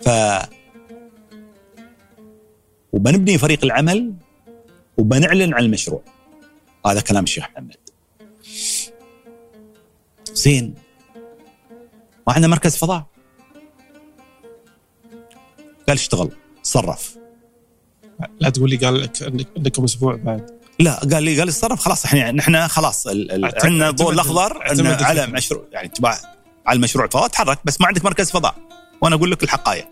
ف وبنبني فريق العمل وبنعلن عن المشروع. هذا كلام الشيخ محمد. زين ما عندنا مركز فضاء. قال اشتغل صرف. لا تقول لي قال لك عندكم أسبوع بعد. لا قال لي قال لي اتصرف خلاص إحنا نحن خلاص عندنا الضوء الأخضر إن على. مشروع يعني تبع على المشروع الفضاء تحرك بس ما عندك مركز فضاء. وأنا أقول لك الحقائق.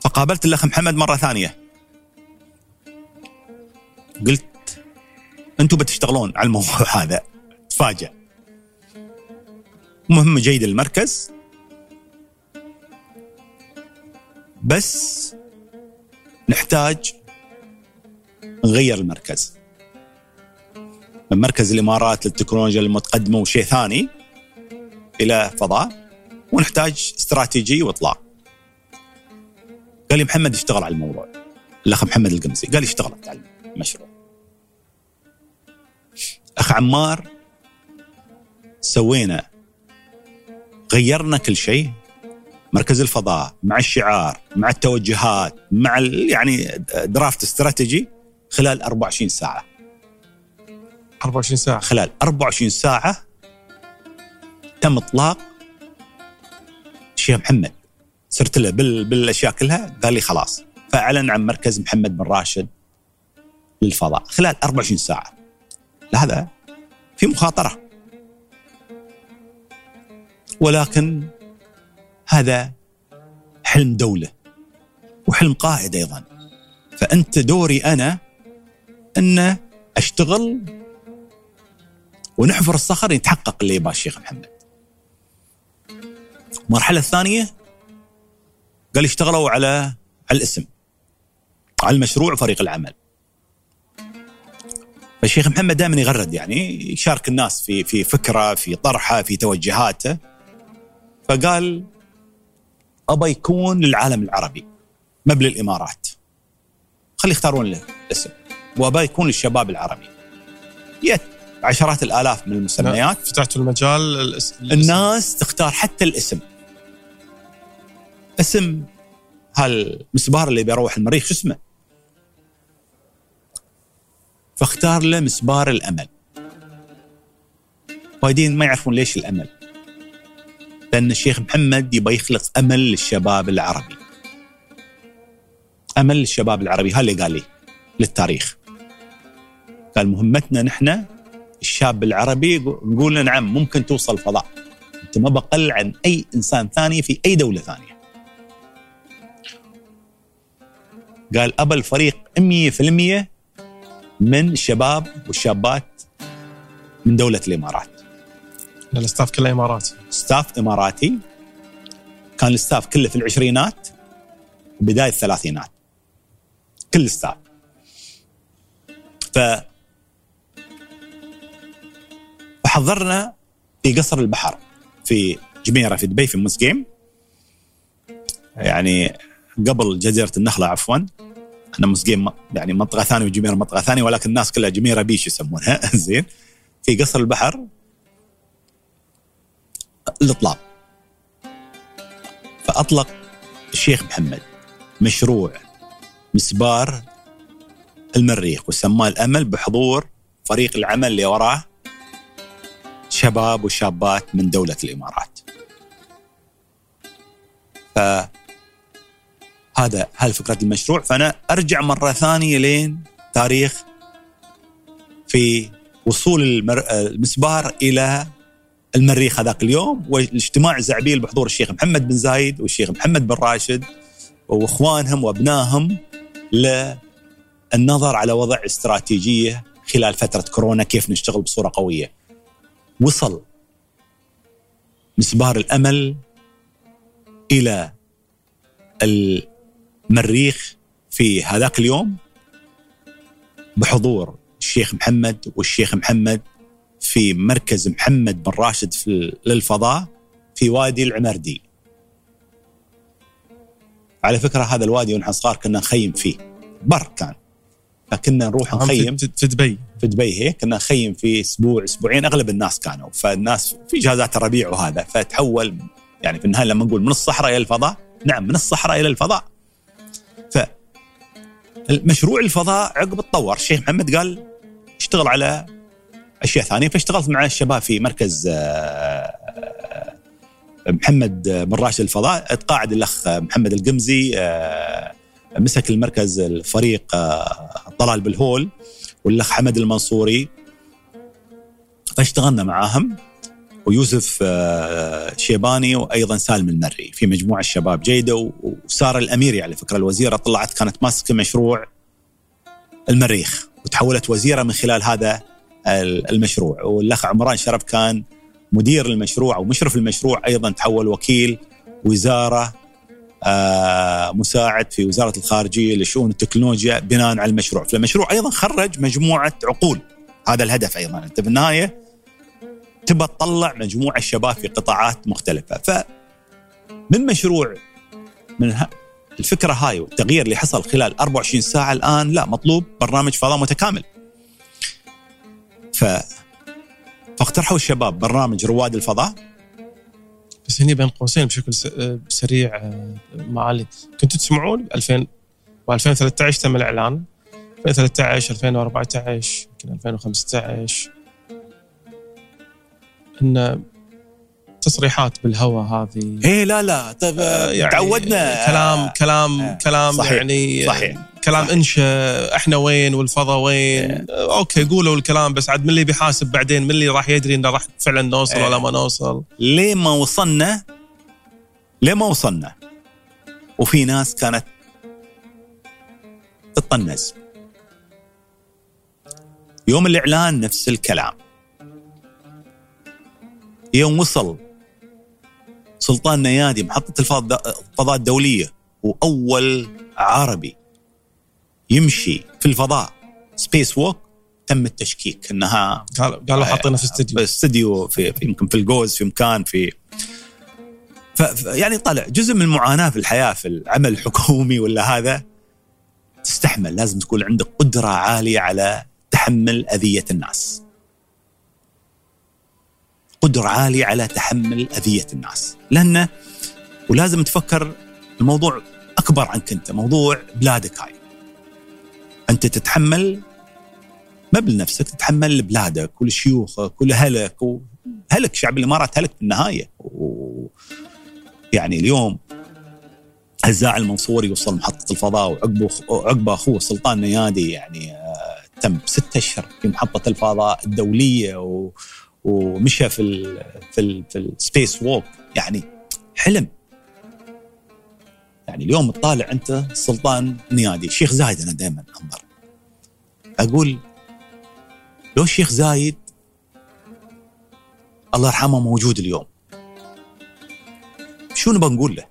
فقابلت الأخ محمد مرة ثانية. قلت أنتم بتشتغلون على الموضوع [LAUGHS] هذا. تفاجأ. مهمة جيدة المركز. بس نحتاج نغير المركز من مركز الإمارات للتكنولوجيا المتقدمة وشيء ثاني إلى فضاء ونحتاج استراتيجي وإطلاق. قال لي محمد اشتغل على الموضوع. الأخ محمد القمسي قال لي اشتغلت على المشروع. أخ عمار سوينا غيرنا كل شيء مركز الفضاء مع الشعار مع التوجهات مع يعني درافت استراتيجي خلال 24 ساعة. 24 ساعة. خلال 24 ساعة تم إطلاق الشيخ محمد. صرت له بال... بالأشياء كلها قال لي خلاص. فأعلن عن مركز محمد بن راشد للفضاء خلال 24 ساعة. هذا في مخاطرة. ولكن هذا حلم دولة وحلم قائد أيضا فأنت دوري أنا أن أشتغل ونحفر الصخر يتحقق اللي يبغاه الشيخ محمد. المرحلة الثانية قال اشتغلوا على على الاسم على المشروع وفريق العمل. فالشيخ محمد دائما يغرد يعني يشارك الناس في في فكرة في طرحة في توجهاته فقال ابى يكون للعالم العربي ما للامارات خلي يختارون له اسم. وابى يكون للشباب العربي. يت عشرات الآلاف من المسميات. فتحتوا المجال الاسم. الناس تختار حتى الاسم. اسم هالمسبار اللي بيروح المريخ شو اسمه؟ فاختار له مسبار الأمل. وايدين ما يعرفون ليش الأمل. لأن الشيخ محمد يبغى يخلق أمل للشباب العربي. أمل للشباب العربي هذا اللي قال لي للتاريخ. قال مهمتنا نحن الشاب العربي نقول نعم ممكن توصل فضاء أنت ما بقل عن أي إنسان ثاني في أي دولة ثانية. قال ابى الفريق 100% من الشباب والشابات من دولة الإمارات. ال staff كله إماراتي. staff إماراتي. كان ال staff كله في العشرينات وبدايه الثلاثينات. كل ال staff. ف فحضرنا في قصر البحر في جميرة في دبي في أم سقيم يعني قبل جزيرة النخلة عفوا. إحنا مسقيم يعني منطقه ثانية وجميرة منطقه ثانية ولكن الناس كلها جميرة بيش يسمونها. [LAUGHS] زين. في قصر البحر الإطلاق فأطلق الشيخ محمد مشروع مسبار المريخ وسماه الأمل بحضور فريق العمل اللي وراه شباب وشابات من دولة الإمارات. ف هذا فكرة المشروع فأنا أرجع مرة ثانية لين تاريخ في وصول. المسبار إلى المريخ هذاك اليوم والاجتماع الزعبيل بحضور الشيخ محمد بن زايد والشيخ محمد بن راشد وإخوانهم وأبنائهم للنظر على وضع استراتيجية خلال فترة كورونا كيف نشتغل بصورة قوية. وصل مسبار الأمل إلى المريخ في هذاك اليوم بحضور الشيخ محمد والشيخ محمد في مركز محمد بن راشد في للفضاء في وادي العمردي على فكرة هذا الوادي ونحن صغار كنا نخيم فيه. بر كان. فكنا نروح نخيم. في دبي. في دبي هيك كنا نخيم في أسبوع أسبوعين أغلب الناس كانوا. فالناس في جازات الربيع وهذا. فتحول يعني في النهاية لما نقول من الصحراء إلى الفضاء نعم من الصحراء إلى الفضاء. ف المشروع الفضاء عقب تطور الشيخ محمد قال اشتغل على أشياء ثانية. فاشتغلت مع الشباب في مركز آه، آه، محمد بن راشد الفضاء. تقاعد الأخ محمد القمزي آه، مسك المركز الفريق طلال بالهول والأخ حمد المنصوري. فاشتغلنا معاهم ويوسف آه، شيباني وأيضا سالم المري في مجموعة شباب جيدة وسارة الأميري على فكرة الوزيرة طلعت كانت ماسكة مشروع المريخ وتحولت وزيرة من خلال هذا المشروع. والأخ عمران شرف كان مدير المشروع أو مشرف المشروع أيضا تحول وكيل وزارة آه، مساعد في وزارة الخارجية لشؤون التكنولوجيا بناء على المشروع، فالمشروع أيضا خرج مجموعة عقول. هذا الهدف أيضا. أنت في النهاية تبى تطلع مجموعة شباب في قطاعات مختلفة. ف من مشروع من الفكرة هاي والتغيير اللي حصل خلال 24 ساعة الآن لا مطلوب برنامج فضاء متكامل. ف فاقترحوا الشباب برنامج رواد الفضاء. بس هني بين قوسين بشكل سريع آه، معالي. كنتوا تسمعون 2000 و 2013 تم الإعلان. 2013 2014 يمكن 2015 إن تصريحات بالهواء هذه إيه لا لا طيب آه يعني تعودنا. كلام كلام آه كلام صحيح يعني صحيح. كلام. انشا إحنا وين والفضاء وين. إيه. أوكي قولوا الكلام بس عاد من اللي بيحاسب بعدين؟ من اللي راح يدري انه راح فعلا نوصل إيه. ولا ما نوصل؟ ليه ما وصلنا؟ ليه ما وصلنا؟ وفي ناس كانت تطنز. يوم الإعلان نفس الكلام. يوم وصل سلطان نيادي محطة الفضاء الدولية وأول عربي. يمشي في الفضاء سبيس ووك تم التشكيك إنها قالوا حاطينها في استديو في استديو في يمكن في الجوز في مكان في ف يعني طلع جزء من المعاناه في الحياة في العمل الحكومي ولا هذا تستحمل لازم تكون عندك قدرة عالية على تحمل أذية الناس. قدرة عالية على تحمل أذية الناس، لأنه ولازم تفكر الموضوع أكبر عنك أنت، موضوع بلادك هاي. أنت تتحمل ما بنفسك تتحمل لبلادك ولشيوخك ولهلك وهلك شعب الإمارات هلك في النهاية. و... يعني اليوم هزاع المنصوري وصل محطة الفضاء وعقبه عقبه أخوه سلطان نيادي يعني آه تم ستة أشهر في محطة الفضاء الدولية و... ومشى في ال في ال في السبيس ووك. يعني حلم. يعني اليوم تطالع أنت سلطان نيادي شيخ زايد أنا دائما أنظر. أقول لو الشيخ زايد الله يرحمه موجود اليوم شو نبغى نقول له؟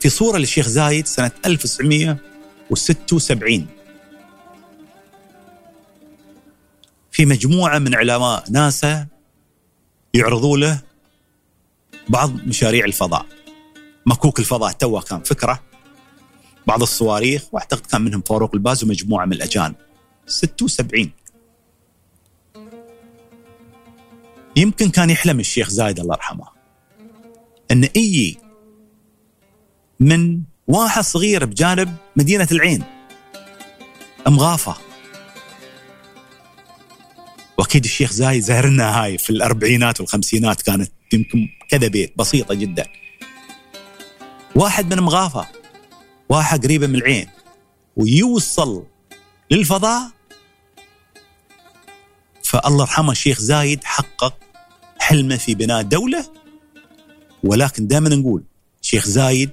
في صورة للشيخ زايد سنة 1976 في مجموعة من علماء ناسا يعرضوا له بعض مشاريع الفضاء مكوك الفضاء توه كان فكرة بعض الصواريخ وأعتقد كان منهم فاروق الباز ومجموعة من الأجانب 76 يمكن كان يحلم الشيخ زايد الله يرحمه. إن إي من واحد صغير بجانب مدينة العين. مغافه وأكيد الشيخ زايد زهرنا هاي في الأربعينات والخمسينات كانت يمكن كذا بيت بسيطة جدا. واحد من مغافه واحد قريبة من العين ويوصل للفضاء. فالله يرحمه الشيخ زايد حقق حلمه في بناء دولة. ولكن دائما نقول شيخ زايد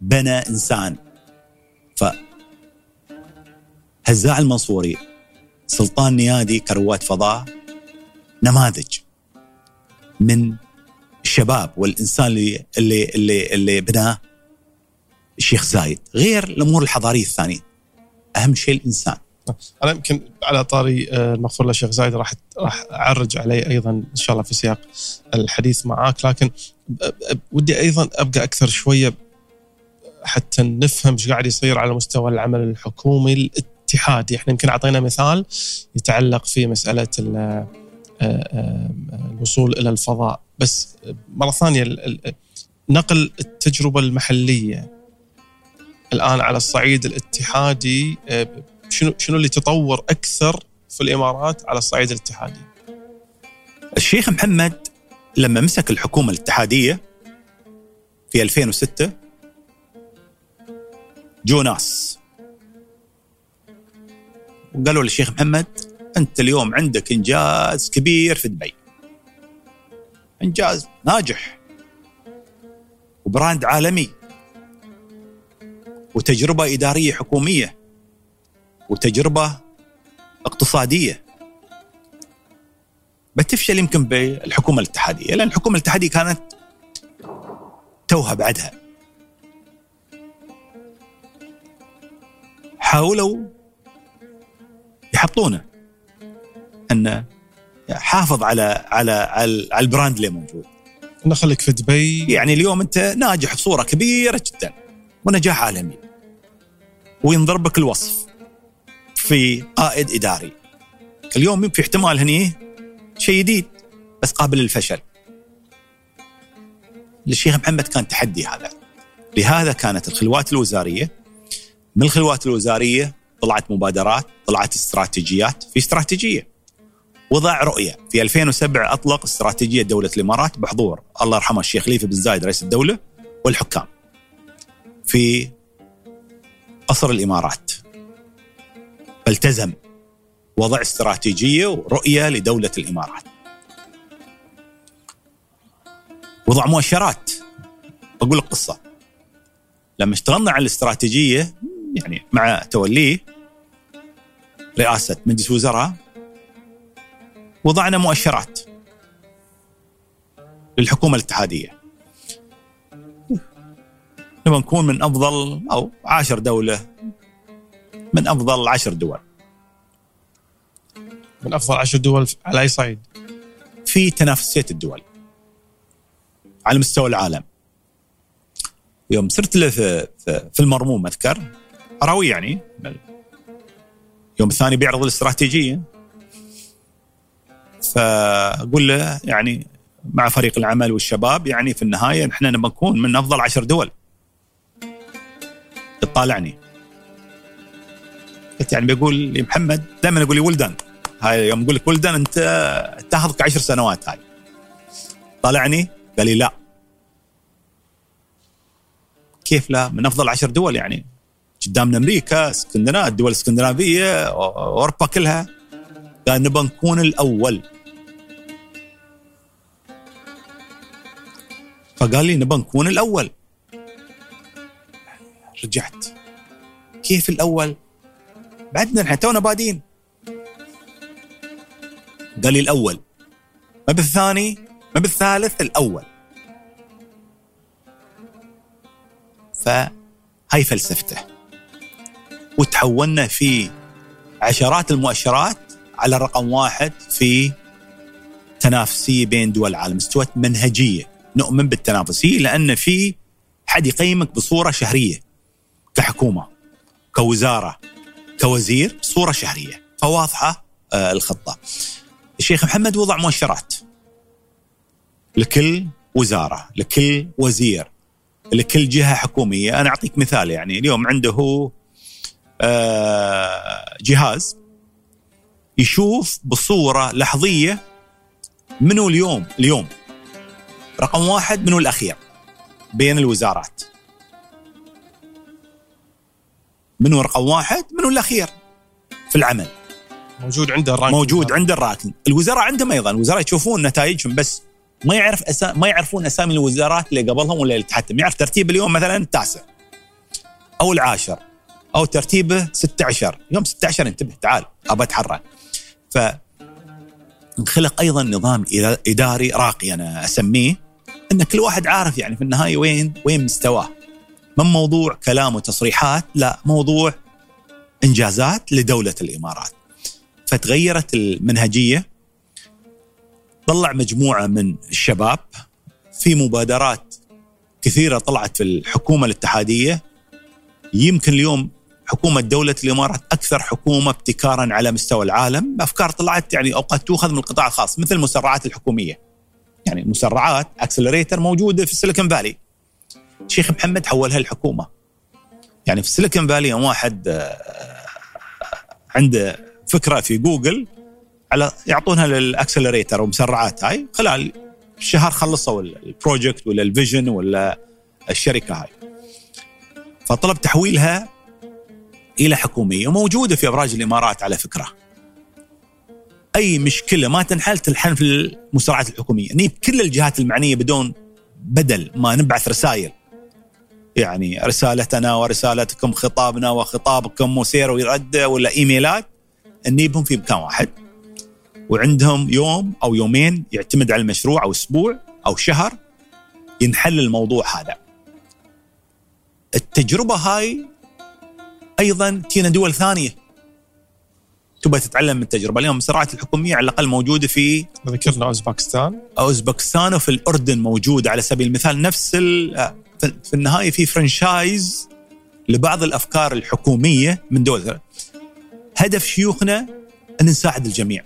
بنى إنسان. ف هزاع المنصوري سلطان نيادي كرواد فضاء نماذج من الشباب والإنسان اللي اللي اللي, اللي بناه. الشيخ زايد غير الأمور الحضارية الثانية. أهم شيء الإنسان. أنا يمكن على طاري آه، المغفور له الشيخ زايد راح راح أعرج عليه أيضا إن شاء الله في سياق الحديث معاك. لكن ودي أيضا أبقى أكثر شوية حتى نفهم إيش قاعد يصير على مستوى العمل الحكومي الاتحادي. إحنا يمكن أعطينا مثال يتعلق في مسألة آه، آه، الوصول إلى الفضاء. بس مرة ثانية نقل التجربة المحلية. الآن على الصعيد الاتحادي آه، شنو شنو اللي تطور أكثر في الإمارات على الصعيد الاتحادي؟ الشيخ محمد لما مسك الحكومة الاتحادية في 2006 جو ناس. وقالوا للشيخ محمد أنت اليوم عندك إنجاز كبير في دبي. إنجاز ناجح وبراند عالمي. وتجربة إدارية حكومية وتجربة اقتصادية. بتفشل يمكن بالحكومة الاتحادية لأن الحكومة الاتحادية كانت توها بعدها. حاولوا يحطونه. انه حافظ على على على البراند اللي موجود. نخليك في دبي. يعني اليوم أنت ناجح بصورة كبيرة جدا. ونجاح عالمي. وينضرب بك الوصف في قائد إداري. اليوم في احتمال هني شيء جديد بس قابل للفشل. للشيخ محمد كان تحدي هذا. لهذا كانت الخلوات الوزارية من الخلوات الوزارية طلعت مبادرات طلعت استراتيجيات في استراتيجية. وضع رؤية. في 2007 أطلق استراتيجية دولة الإمارات بحضور الله يرحمه الشيخ خليفه بن زايد رئيس الدولة والحكام. في قصر الإمارات. فالتزم وضع استراتيجية ورؤية لدولة الإمارات. وضع مؤشرات. بقول لك قصة. لما اشتغلنا على الاستراتيجية يعني مع توليه رئاسة مجلس وزراء وضعنا مؤشرات للحكومة الاتحادية. نبغى نكون من أفضل أو عشر دولة. من أفضل عشر دول. من أفضل عشر دول على أي صعيد؟ في تنافسية الدول. على مستوى العالم. يوم صرت له في, في المرموم أذكر. اراوي يعني. يوم الثاني بيعرض الاستراتيجيه فأقول له يعني مع فريق العمل والشباب يعني في النهاية نحن نبغى نكون من أفضل عشر دول. يطالعني قلت يعني بيقول لي محمد دائما يقول لي ولدان. هاي يوم أقول لك ولدان أنت تأخذك عشر سنوات هاي. طالعني؟ قال لي لا. كيف لا؟ من أفضل عشر دول يعني. قدامنا أمريكا اسكندنافيا الدول الاسكندنافية أوروبا كلها. قال نبغى نكون الأول. فقال لي نبغى نكون الأول. رجعت. كيف الأول؟ بعدنا إحنا تونا بادين. قال لي الأول. ما بالثاني؟ ما بالثالث؟ الأول. فهاي فلسفته. وتحولنا في عشرات المؤشرات على رقم واحد في تنافسية بين دول العالم. استوت منهجية. نؤمن بالتنافسية لأن في حد يقيمك بصورة شهرية. كحكومه كوزارة كوزير صورة شهرية فواضحة آه الخطة. الشيخ محمد وضع مؤشرات لكل وزارة، لكل وزير، لكل جهة حكومية، أنا أعطيك مثال يعني اليوم عنده آه جهاز يشوف بصورة لحظية منو اليوم اليوم. رقم واحد منو الأخير بين الوزارات. منو رقم واحد منو الأخير في العمل. موجود عنده ال ranking موجود عنده ال ranking الوزراء عندهم أيضا. الوزراء يشوفون نتائجهم بس ما يعرف أسا... ما يعرفون أسامي الوزارات اللي قبلهم ولا اللي تحتهم. يعرف ترتيب اليوم مثلا التاسع أو العاشر أو ترتيبه 16 يوم 16 انتبه تعال أبى أتحرك. ف انخلق أيضا نظام إداري راقي أنا أسميه إن كل واحد عارف يعني في النهاية وين وين مستواه. من موضوع كلام وتصريحات لا موضوع إنجازات لدولة الإمارات فتغيرت المنهجية طلع مجموعة من الشباب في مبادرات كثيرة طلعت في الحكومة الاتحادية يمكن اليوم حكومة دولة الإمارات أكثر حكومة ابتكارا على مستوى العالم، افكار طلعت يعني أوقات تؤخذ من القطاع الخاص مثل المسرعات الحكومية. يعني المسرعات accelerator موجودة في السيليكون فالي. الشيخ محمد حولها الحكومة. يعني في السيليكون فالي يوم واحد آه، عنده فكرة في جوجل على يعطونها لل accelerator ومسرعات هاي خلال شهر خلصوا ال project ولا ال vision ولا الشركة هاي. فطلب تحويلها إلى حكومية وموجودة في أبراج الإمارات على فكرة. أي مشكلة ما تنحل تنحل في المسرعات الحكومية نجيب كل الجهات المعنية بدون بدل ما نبعث رسائل يعني رسالتنا ورسالتكم خطابنا وخطابكم وسير ويرد ولا إيميلات نجيبهم في مكان واحد. وعندهم يوم أو يومين يعتمد على المشروع أو أسبوع أو شهر ينحل الموضوع هذا. التجربة هاي أيضا تينا دول ثانية تبغى تتعلم من التجربة. اليوم الصراعات الحكومية على الأقل موجودة في ذكرنا أوزبكستان. أوزبكستان وفي الأردن موجودة على سبيل المثال نفس في النهاية في فرنشايز لبعض الأفكار الحكومية من دول. هدف شيوخنا أن نساعد الجميع.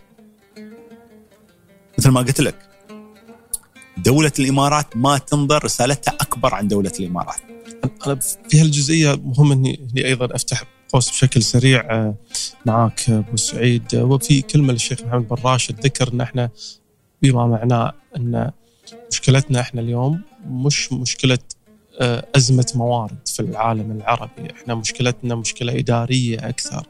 مثل ما قلت لك دولة الإمارات ما تنظر رسالتها أكبر عن دولة الإمارات. أنا في هالجزئية مهم أني أيضا أفتح قوس بشكل سريع آه، معاك أبو سعيد. وفي كلمة للشيخ محمد بن راشد ذكر إن إحنا بما معناه إن مشكلتنا إحنا اليوم مش مشكلة آه، أزمة موارد في العالم العربي، إحنا مشكلتنا مشكلة إدارية أكثر.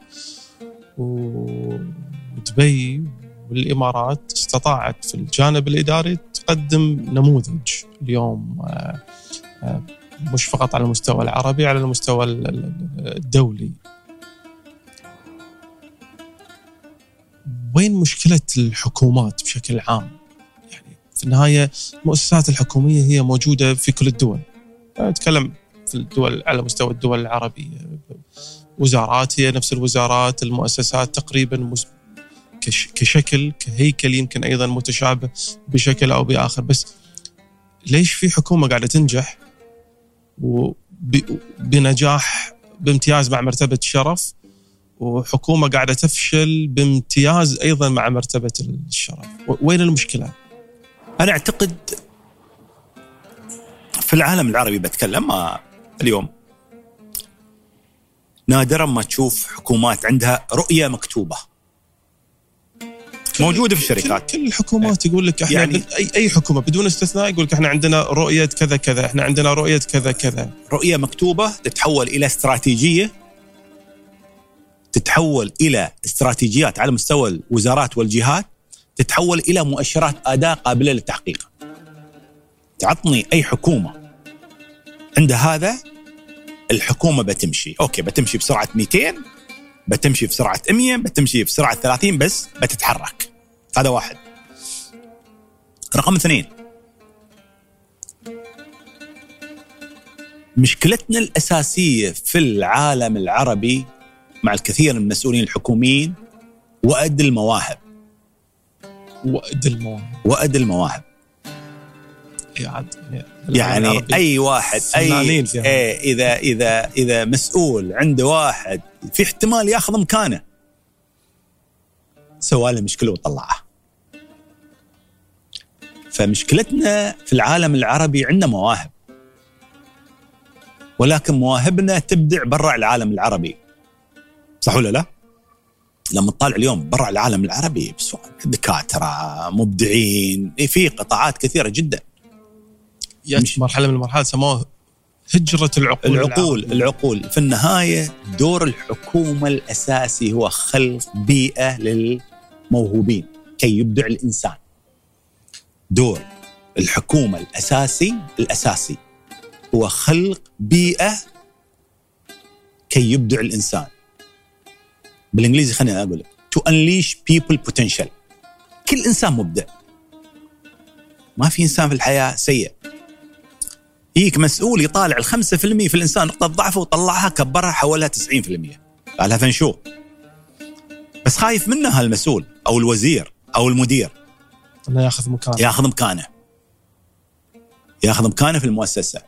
ودبي والإمارات استطاعت في الجانب الإداري تقدم نموذج اليوم آه، مش فقط على المستوى العربي على المستوى الدولي وين مشكلة الحكومات بشكل عام؟ يعني في النهاية المؤسسات الحكومية هي موجودة في كل الدول. أتكلم في الدول على مستوى الدول العربية. وزارات هي نفس الوزارات، المؤسسات تقريبا كشكل كهيكل يمكن أيضا متشابه بشكل أو بآخر. بس ليش في حكومة قاعدة تنجح؟ وبنجاح بامتياز مع مرتبة الشرف وحكومة قاعدة تفشل بامتياز أيضا مع مرتبة الشرف، وين المشكلة؟ أنا أعتقد في العالم العربي بتكلم ما اليوم. نادرا ما تشوف حكومات عندها رؤية مكتوبة. موجودة في الشركات. كل الحكومات يقول لك إحنا يعني اي أي حكومة بدون استثناء يقول لك إحنا عندنا رؤية كذا كذا إحنا عندنا رؤية كذا كذا. رؤية مكتوبة تتحول إلى استراتيجية تتحول إلى استراتيجيات على مستوى الوزارات والجهات تتحول إلى مؤشرات اداء قابلة للتحقيق. تعطني أي حكومة. عند هذا الحكومة بتمشي، أوكي بتمشي بسرعة 200 بتمشي بسرعة 100 بتمشي بسرعة 30 بس بتتحرك. هذا واحد. رقم اثنين. مشكلتنا الأساسية في العالم العربي مع الكثير من المسؤولين الحكوميين وأد المواهب. وأد المواهب. وأد المواهب. يعني, يعني أي واحد أي إيه اذا اذا إذا مسؤول عنده واحد في احتمال ياخذ مكانه. سوى له مشكلة وطلعه فمشكلتنا في العالم العربي عندنا مواهب. ولكن مواهبنا تبدع برا العالم العربي. صح ولا لا؟ لما تطالع اليوم برا العالم العربي دكاترة مبدعين إيه، في قطاعات كثيرة جدا. مش مرحلة من المرحلات سموه هجرة العقول العقول. العقول. في النهاية دور الحكومة الأساسي هو خلق بيئة للموهوبين كي يبدع الإنسان. دور الحكومة الأساسي الأساسي هو خلق بيئة كي يبدع الإنسان. بالإنجليزي خليني أقول لك to unleash people potential. كل إنسان مبدع. ما في إنسان في الحياة سيء. يجيك مسؤول يطالع ال 5% في الإنسان نقطة ضعفه وطلعها كبرها حولها 90% قالها فنشو بس خايف منها المسؤول أو الوزير أو المدير. إنه ياخذ مكانه. ياخذ مكانه. ياخذ مكانه في المؤسسة.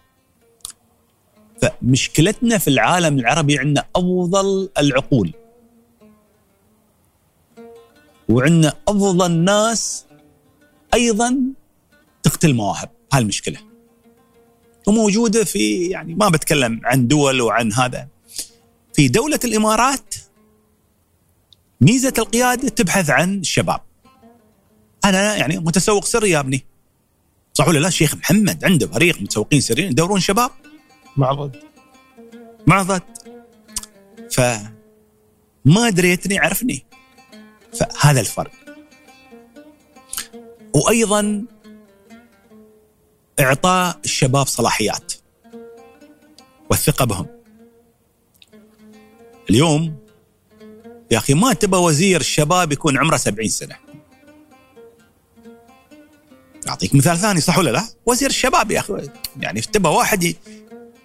فمشكلتنا في العالم العربي عندنا أفضل العقول. وعندنا أفضل ناس أيضا تقتل مواهب. هاي المشكلة. وموجودة في يعني ما بتكلم عن دول وعن هذا. في دولة الإمارات ميزة القيادة تبحث عن الشباب أنا يعني متسوق سري يا ابني. صح ولا لا الشيخ محمد عنده فريق متسوقين سريين يدورون شباب. معضد معضد ف ما دريتني عرفني. فهذا الفرق. وأيضا إعطاء الشباب صلاحيات والثقة بهم. اليوم يا أخي ما تبى وزير الشباب يكون عمره 70 سنة. أعطيك مثال ثاني صح ولا لا؟ وزير الشباب يا أخي يعني تبى واحد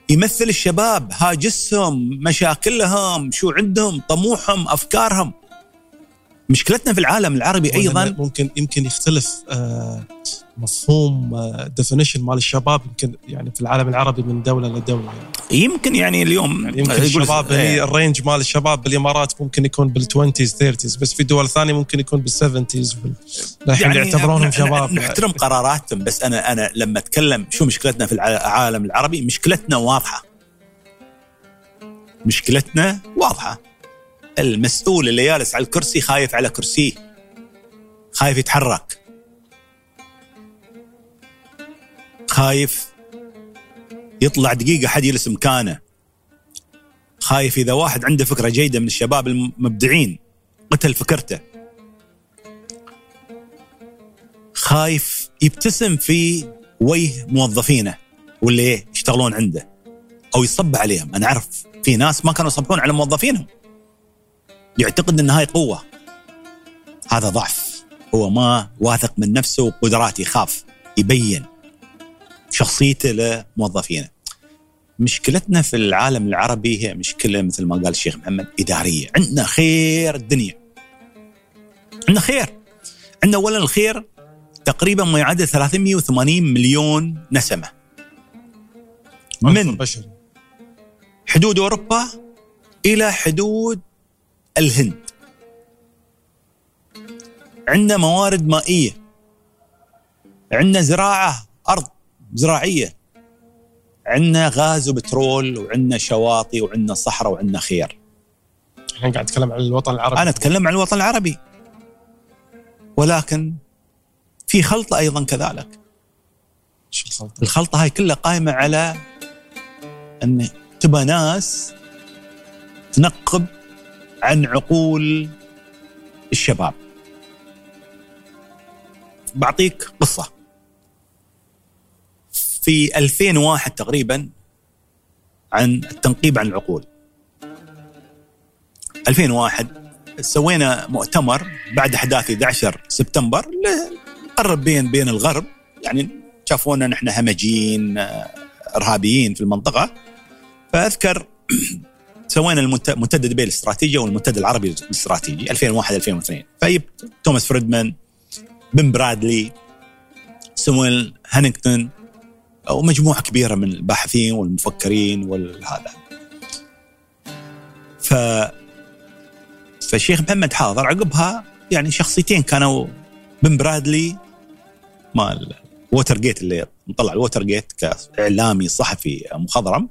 يمثل الشباب هاجسهم مشاكلهم شو عندهم طموحهم أفكارهم مشكلتنا في العالم العربي أيضا ممكن يمكن يختلف آه، مفهوم definition مال الشباب يمكن يعني في العالم العربي من دولة لدوله يعني. يمكن يعني اليوم يعني يمكن الشباب إيه. ال range مال الشباب بالإمارات ممكن يكون بال twenties thirties بس في دول ثانية ممكن يكون بال seventies الحين يعني يعتبرونهم شباب نحترم قراراتهم بس أنا أنا لما أتكلم شو مشكلتنا في العالم العربي مشكلتنا واضحة مشكلتنا واضحة المسؤول اللي جالس على الكرسي خايف على كرسيه خايف يتحرك. خايف يطلع دقيقة حد يجلس مكانه. خايف إذا واحد عنده فكرة جيدة من الشباب المبدعين قتل فكرته. خايف يبتسم في وجه موظفينه واللي إيه يشتغلون عنده أو يصب عليهم. أنا أعرف في ناس ما كانوا يصبحون على موظفينهم. يعتقد إن هاي قوة. هذا ضعف. هو ما واثق من نفسه وقدراته يخاف يبين شخصيته لموظفينه. مشكلتنا في العالم العربي هي مشكلة مثل ما قال الشيخ محمد إدارية. عندنا خير الدنيا. عندنا خير. عندنا اولا الخير تقريبا ما يعادل 380 مليون نسمة. من حدود أوروبا إلى حدود الهند. عندنا موارد مائية. عندنا زراعة أرض زراعية. عندنا غاز وبترول وعندنا شواطئ وعندنا صحراء وعندنا خير إحنا قاعد نتكلم عن الوطن العربي. أنا أتكلم عن الوطن العربي. ولكن في خلطة أيضا كذلك. شو الخلطة؟ الخلطة هاي كلها قائمة على إن تبى ناس تنقب عن عقول الشباب. بعطيك قصة. في 2001 تقريبا عن التنقيب عن العقول. 2001 سوينا مؤتمر بعد أحداث 11 سبتمبر قرب بين بين الغرب. يعني شافونا نحن همجيين إرهابيين في المنطقة. فأذكر سوينا المنتدى دبي الاستراتيجي والمنتدى العربي الاستراتيجي 2001 2002 فجبت توماس فريدمان بن برادلي سمويل هانينغتون ومجموعه كبيرة من الباحثين والمفكرين والهذا. ف فالشيخ محمد حاضر عقبها يعني شخصيتين كانوا بن برادلي مال ووتر جيت اللي مطلع الووتر جيت كإعلامي صحفي مخضرم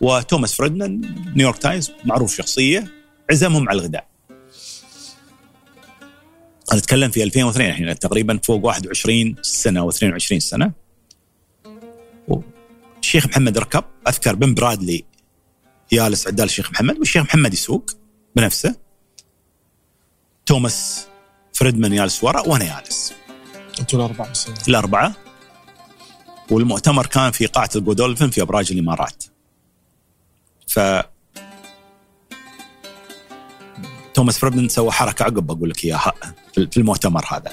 وتوماس فريدمان نيويورك تايمز معروف شخصية عزمهم على الغداء. أنا أتكلم في 2002 الحين تقريبا فوق 21 سنة أو 22 سنة. الشيخ محمد ركب أذكر بن برادلي جالس عدال الشيخ محمد والشيخ محمد يسوق بنفسه. توماس فريدمان جالس ورا وأنا جالس أنتوا الأربعة. الأربعة. والمؤتمر كان في قاعة الجودولفن في أبراج الإمارات. ف توماس فريدمان سوى حركة عقب بقول لك إياها في المؤتمر هذا.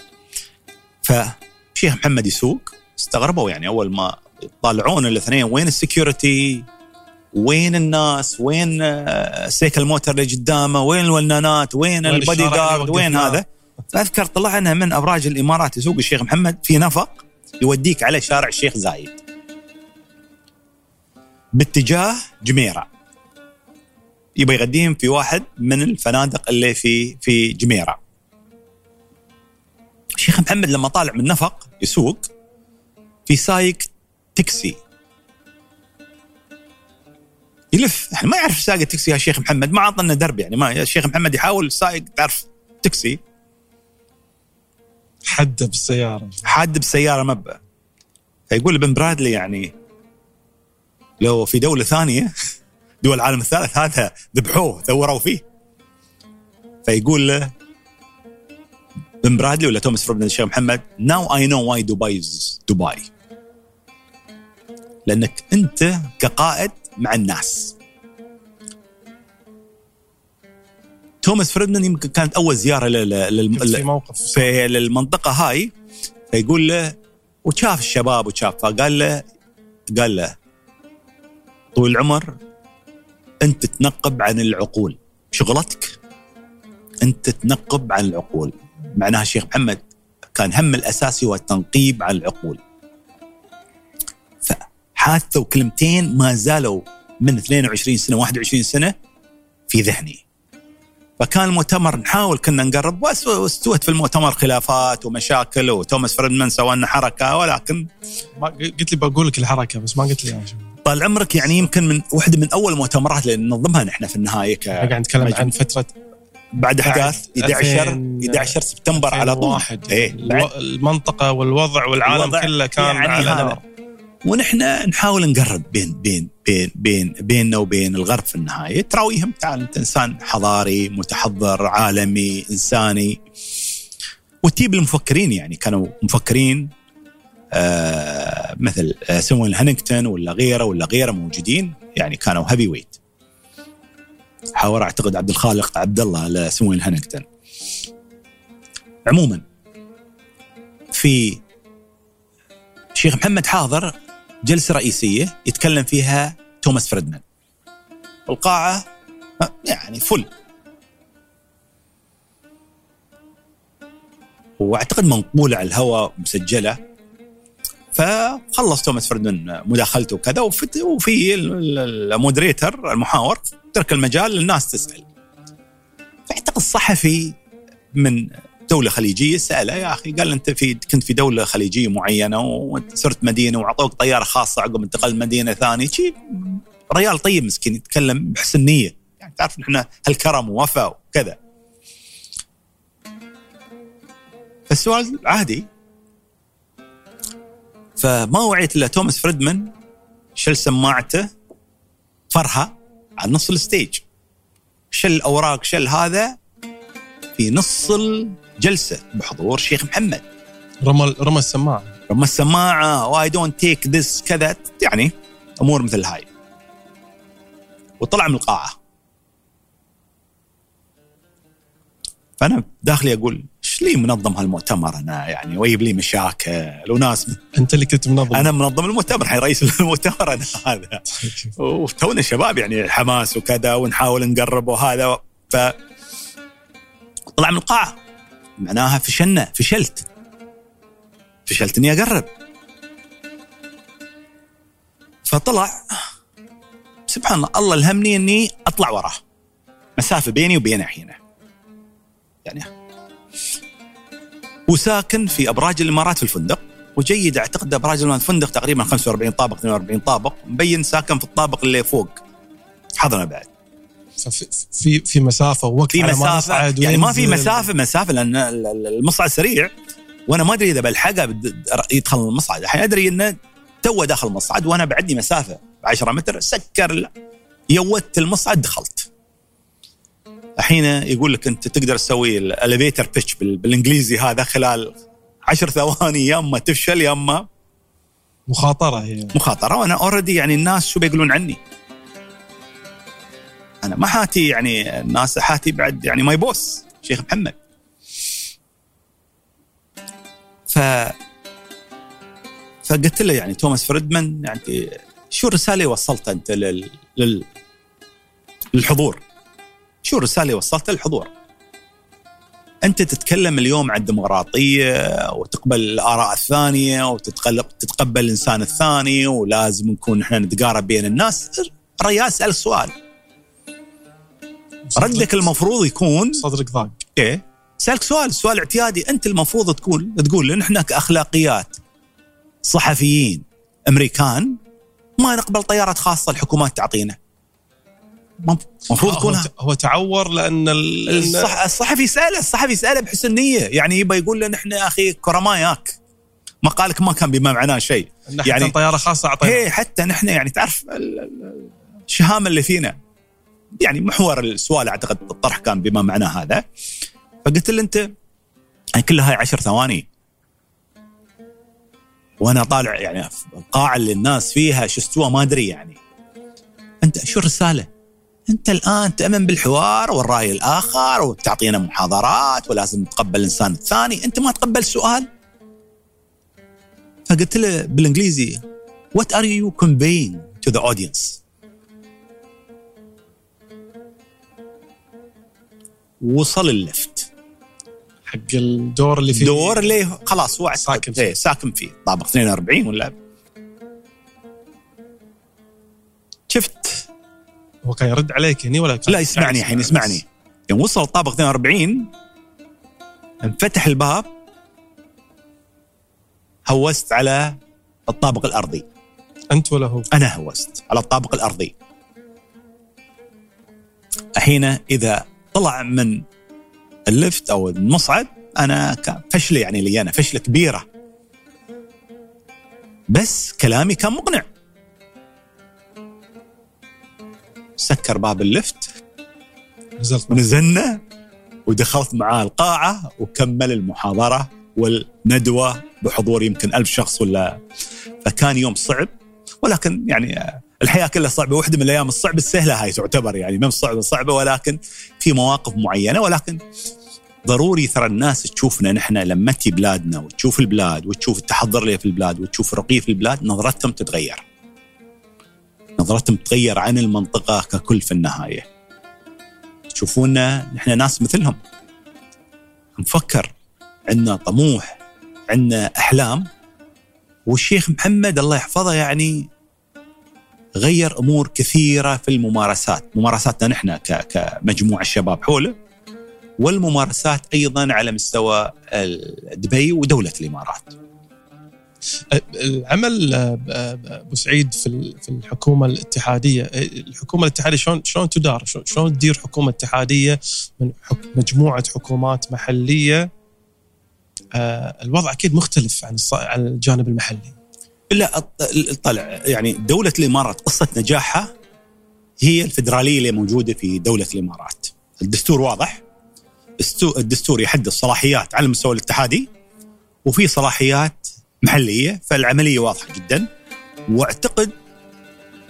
فشيخ محمد يسوق استغربوا يعني أول ما طالعون الاثنين وين ال security؟ وين الناس؟ وين آه، السيكل الموتر اللي قدامه؟ وين الولنانات؟ وين, وين البادي جارد وين هذا؟ فأذكر طلعنا من أبراج الإمارات يسوق الشيخ محمد في نفق يوديك على شارع الشيخ زايد. باتجاه جميرة. يبغى يغديهم في واحد من الفنادق اللي في في جميرة. الشيخ محمد لما طالع من نفق يسوق في سايق تاكسي. يلف. إحنا ما يعرف سايق التاكسي يا شيخ محمد. ما عطنا درب يعني. ما الشيخ محمد يحاول سايق تعرف تاكسي. حد بالسياره حد بالسياره مبا فيقول ابن برادلي يعني لو في دولة ثانية دول العالم الثالث هذا ذبحوه ثوروا فيه. فيقول له بن برادلي ولا توماس فريدمان الشيخ محمد ناو اي نو واي دبي دبي لأنك أنت كقائد مع الناس. توماس فريدمان يمكن كانت أول زيارة لل... في موقف. في للمنطقة هاي. فيقول له وشاف الشباب وشاف. فقال له قال له طول العمر انت تنقب عن العقول. شغلتك؟ انت تنقب عن العقول. معناها الشيخ محمد كان هم الأساسي هو التنقيب عن العقول. فحادثه وكلمتين ما زالوا من 22 سنة 21 سنة في ذهني. فكان المؤتمر نحاول كنا نقرب واستوت في المؤتمر خلافات ومشاكل وتوماس فريدمان سوى لنا حركة ولكن ما قلت لي بقول لك الحركة بس ما قلت لي طال عمرك يعني يمكن من واحدة من أول المؤتمرات اللي ننظمها نحن في النهاية ك قاعد نتكلم عن فترة بعد أحداث 11 11 سبتمبر على طول. إيه المنطقة والوضع والعالم كله كان يعني على نار ونحن نحاول نقرب بين بين بين بين بيننا وبين الغرب في النهاية. تراويهم تعال أنت إنسان حضاري متحضر عالمي إنساني. وتجيب المفكرين يعني كانوا مفكرين مثل آه سمويل هانينغتون ولا غيره ولا غيره موجودين. يعني كانوا heavyweight حاور أعتقد عبد الخالق عبد الله لسمويل هانينغتون. عموما في الشيخ محمد حاضر جلسة رئيسية يتكلم فيها توماس فريدمان. القاعة يعني فل وأعتقد منقولة على الهواء مسجلة. فخلص توماس فريدمان مداخلته وكذا وفي المودريتر المحاور ترك المجال للناس تسأل. فأعتقد الصحفي من دولة خليجية سأله يا أخي قال أنت في كنت في دولة خليجية معينة وصرت مدينة وأعطوك طيارة خاصة عقب انتقال مدينه ثانية. شيء ريال طيب مسكين يتكلم بحسن نية. يعني تعرف نحن هالكرم ووفاء وكذا. فالسؤال عادي. فما وعيت إلا توماس فريدمان شل سماعته فرها على نص الستيج. شل الاوراق شل هذا في نص الجلسة بحضور شيخ محمد. رمى رمى السماعة. رمى السماعة why don't take this كذا؟ يعني أمور مثل هاي. وطلع من القاعة. فأنا داخلي أقول إيش لي منظم هالمؤتمر أنا يعني ويجيب لي مشاكل وناس. أنت اللي كنت منظم. أنا منظم المؤتمر الحين رئيس [LAUGHS] المؤتمر أنا هذا. وتونا شباب يعني حماس وكذا ونحاول نقرب وهذا. ف طلع من القاعة. معناها فشلنا فشلت. فشلت إني أقرب. فطلع سبحان الله الله الهمني إني أطلع وراه. مسافة بيني وبينه هنا. يعني وساكن في أبراج الإمارات في الفندق وجيد أعتقد أبراج الإمارات الفندق تقريبا 45 طابق 42 طابق مبين ساكن في الطابق اللي فوق. حضنا بعد. في في مسافة ووقت في مسافة يعني ما في مسافة مسافة لأن المصعد سريع وأنا ما أدري إذا بلحقه يدخل المصعد. الحين أدري إنه تو داخل المصعد وأنا بعدني مسافة 10 متر سكر يودت المصعد دخلت. الحين يقول لك أنت تقدر تسوي ال elevator pitch بالإنجليزي هذا خلال عشر ثواني يا أما تفشل يا أما مخاطرة هي. مخاطرة. وأنا already يعني الناس شو بيقولون عني؟ أنا ما حاتي يعني الناس حاتي بعد يعني my boss شيخ محمد. ف فقلت له يعني توماس فريدمان يعني شو الرسالة اللي وصلتها أنت لل... لل... للحضور؟ شو الرساله اللي وصلتها للحضور؟ أنت تتكلم اليوم عن الديمقراطية وتقبل الآراء الثانية وتتقبل الإنسان الثاني ولازم نكون إحنا نتقارب بين الناس. ريال اسال سؤال. ردك المفروض يكون صدرك ضاق إيه. سألك سؤال سؤال اعتيادي. أنت المفروض تقول تقول لأن إحنا كأخلاقيات صحفيين أمريكان ما نقبل طيارات خاصة الحكومات تعطينا. المفروض يكون هو, هو تعور لأن الصح الصحفي يساله الصحفي يساله بحسن نيه يعني يبغى يقول له نحن أخي كرماء ياك مقالك ما كان بما معناه شيء. يعني طيارة خاصة أعطينا. حتى نحن يعني تعرف الشهامة اللي فينا. يعني محور السؤال أعتقد الطرح كان بما معناه هذا. فقلت له أنت يعني كلها هاي عشر ثواني. وأنا طالع يعني القاعه اللي الناس فيها شو استوى ما أدري يعني. أنت شو الرسالة؟ انت الآن تؤمن بالحوار والرأي الآخر وتعطينا محاضرات ولازم تقبل الإنسان الثاني، أنت ما تقبل سؤال؟ فقلت له بالإنجليزي what are you conveying to the audience؟ وصل اللفت. حق الدور اللي فيه. دور اللي خلاص هو ساكن فيه. فيه ساكن فيه. طابق 42 ولا؟ شفت؟ هو كان يرد عليك هني ولا كان؟ لا يسمعني الحين يسمعني. يوم وصل الطابق 42 انفتح الباب هوست على الطابق الأرضي. أنت ولا هو؟ أنا هوست على الطابق الأرضي. الحين إذا طلع من ال lift أو المصعد أنا فشله يعني لي أنا فشلة كبيرة. بس كلامي كان مقنع. سكر باب ال lift نزلت ونزلنا ودخلت معاه القاعة وكمل المحاضرة والندوة بحضور يمكن ألف شخص ولا. فكان يوم صعب ولكن يعني الحياة كلها صعبة. واحدة من الأيام الصعبة السهلة هاي تعتبر يعني ما صعبة صعبة ولكن في مواقف معينة. ولكن ضروري ترى الناس تشوفنا نحن لما تجي بلادنا وتشوف البلاد وتشوف التحضر اللي في البلاد وتشوف الرقي في البلاد نظرتهم تتغير. نظرتهم تتغير عن المنطقة ككل في النهاية. تشوفونا نحن ناس مثلهم. نفكر عندنا طموح عندنا أحلام. والشيخ محمد الله يحفظه يعني غير أمور كثيرة في الممارسات. ممارساتنا نحن كمجموعة شباب حوله. والممارسات أيضا على مستوى دبي ودولة الإمارات. العمل آه، آه، أبو سعيد في في الحكومة الاتحادية آه، الحكومة الاتحادية شلون شلون تدار؟ شلون- تدير حكومة اتحادية من مجموعة حكومات محلية؟ الوضع أكيد مختلف عن عن الجانب المحلي. لا طلع يعني دولة الإمارات قصة نجاحها هي الفدرالية اللي موجودة في دولة الإمارات. الدستور واضح. الدستور يحدد صلاحيات على المستوى الاتحادي وفي صلاحيات محلية فالعملية واضحة جدا. واعتقد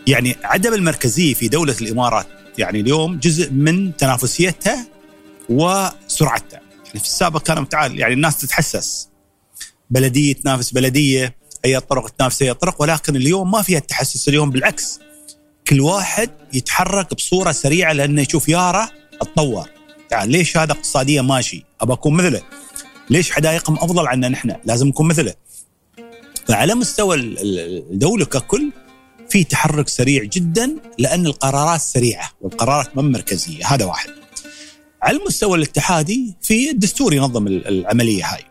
يعني عدم المركزية في دولة الإمارات يعني اليوم جزء من تنافسيتها وسرعتها. يعني في السابق كان متعال يعني الناس تتحسس. بلدية تنافس بلدية هي طرق تنافس هي طرق ولكن اليوم ما فيها التحسس. اليوم بالعكس كل واحد يتحرك بصورة سريعة لأنه يشوف ياره اتطور يعني ليش هذا اقتصاديا ماشي ابى أكون مثله. ليش حدائقهم أفضل عنا نحن؟ لازم نكون مثله. فعلى مستوى ال- ال- الدولة ككل في تحرك سريع جدا لأن القرارات سريعة والقرارات ما مركزية هذا واحد. على المستوى الاتحادي في الدستور ينظم ال- العملية هاي.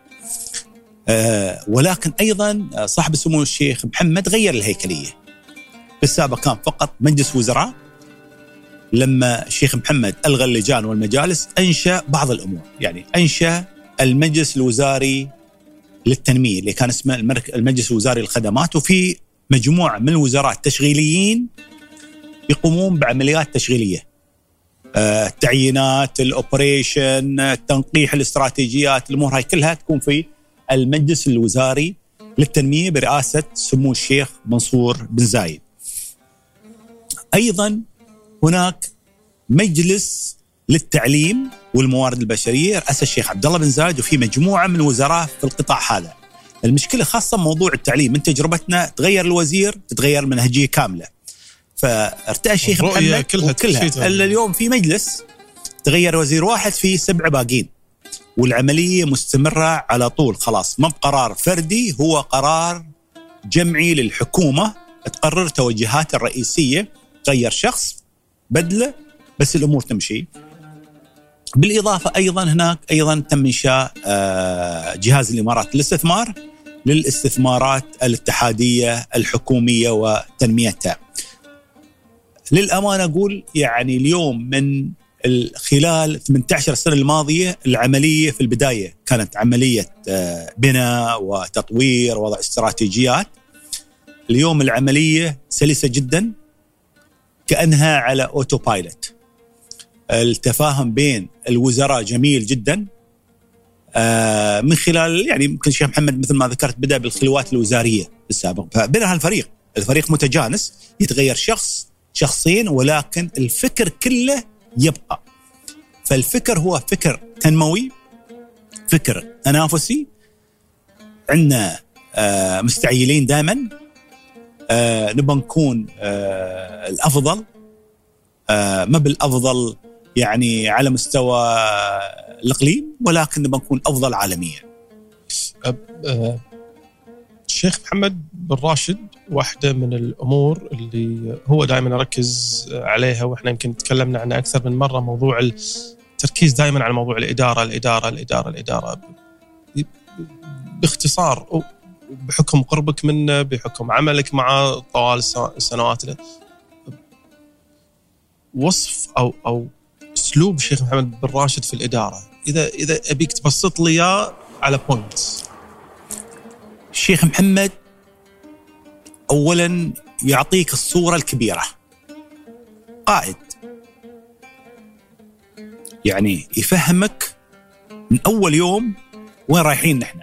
آه، ولكن أيضا آه، صاحب السمو الشيخ محمد غير الهيكلية. في السابق كان فقط مجلس وزراء. لما الشيخ محمد ألغى اللجان والمجالس أنشأ بعض الأمور، يعني أنشأ المجلس الوزاري للتنمية اللي كان اسمه المجلس الوزاري للخدمات وفي مجموعة من الوزراء التشغيليين يقومون بعمليات تشغيلية. آه، التعيينات، الأوبريشن، آه، تنقيح الاستراتيجيات، الأمور هاي كلها تكون في المجلس الوزاري للتنمية برئاسة سمو الشيخ منصور بن زايد. أيضا هناك مجلس للتعليم والموارد البشرية رئاسه الشيخ عبد الله بن زايد وفي مجموعة من الوزراء في القطاع هذا. المشكلة خاصة موضوع التعليم من تجربتنا تغير الوزير تتغير المنهجيه كاملة. فارتأى الشيخ محمد كلها كلها تشيت. إلا اليوم في مجلس تغير وزير واحد في سبع باقين. والعملية مستمرة على طول خلاص ما بقرار فردي هو قرار جمعي للحكومة تقرر توجهات الرئيسية تغير شخص بدلة بس الأمور تمشي. بالإضافة أيضا هناك أيضا تم إنشاء آه، جهاز الإمارات للاستثمار للاستثمارات الاتحادية الحكومية وتنميتها. للأمانة أقول يعني اليوم من ال- خلال 18 سنة الماضية العملية في البداية كانت عملية آه، بناء وتطوير ووضع استراتيجيات اليوم العملية سلسة جدا كأنها على autopilot التفاهم بين الوزراء جميل جدا. آه من خلال يعني يمكن الشيخ محمد مثل ما ذكرت بدأ بالخلوات الوزارية السابق. فبنى هالفريق الفريق متجانس يتغير شخص شخصين ولكن الفكر كله يبقى. فالفكر هو فكر تنموي فكر تنافسي. عندنا آه مستعجلين دائما. آه نبغى نكون الأفضل. ما بالأفضل يعني على مستوى الإقليم ولكن نبغى نكون أفضل عالميا. الشيخ محمد بن راشد واحدة من الأمور اللي هو دائما يركز عليها وإحنا يمكن تكلمنا عنها أكثر من مرة موضوع التركيز دائما على موضوع الإدارة الإدارة الإدارة الإدارة باختصار بحكم قربك منه بحكم عملك معه طوال السنوات وصف أو أو أسلوب الشيخ محمد بن راشد في الإدارة. إذا إذا أبيك تبسط لي إياه على بوينت الشيخ محمد اولا يعطيك الصورة الكبيرة. قائد. يعني يفهمك من أول يوم وين رايحين نحن.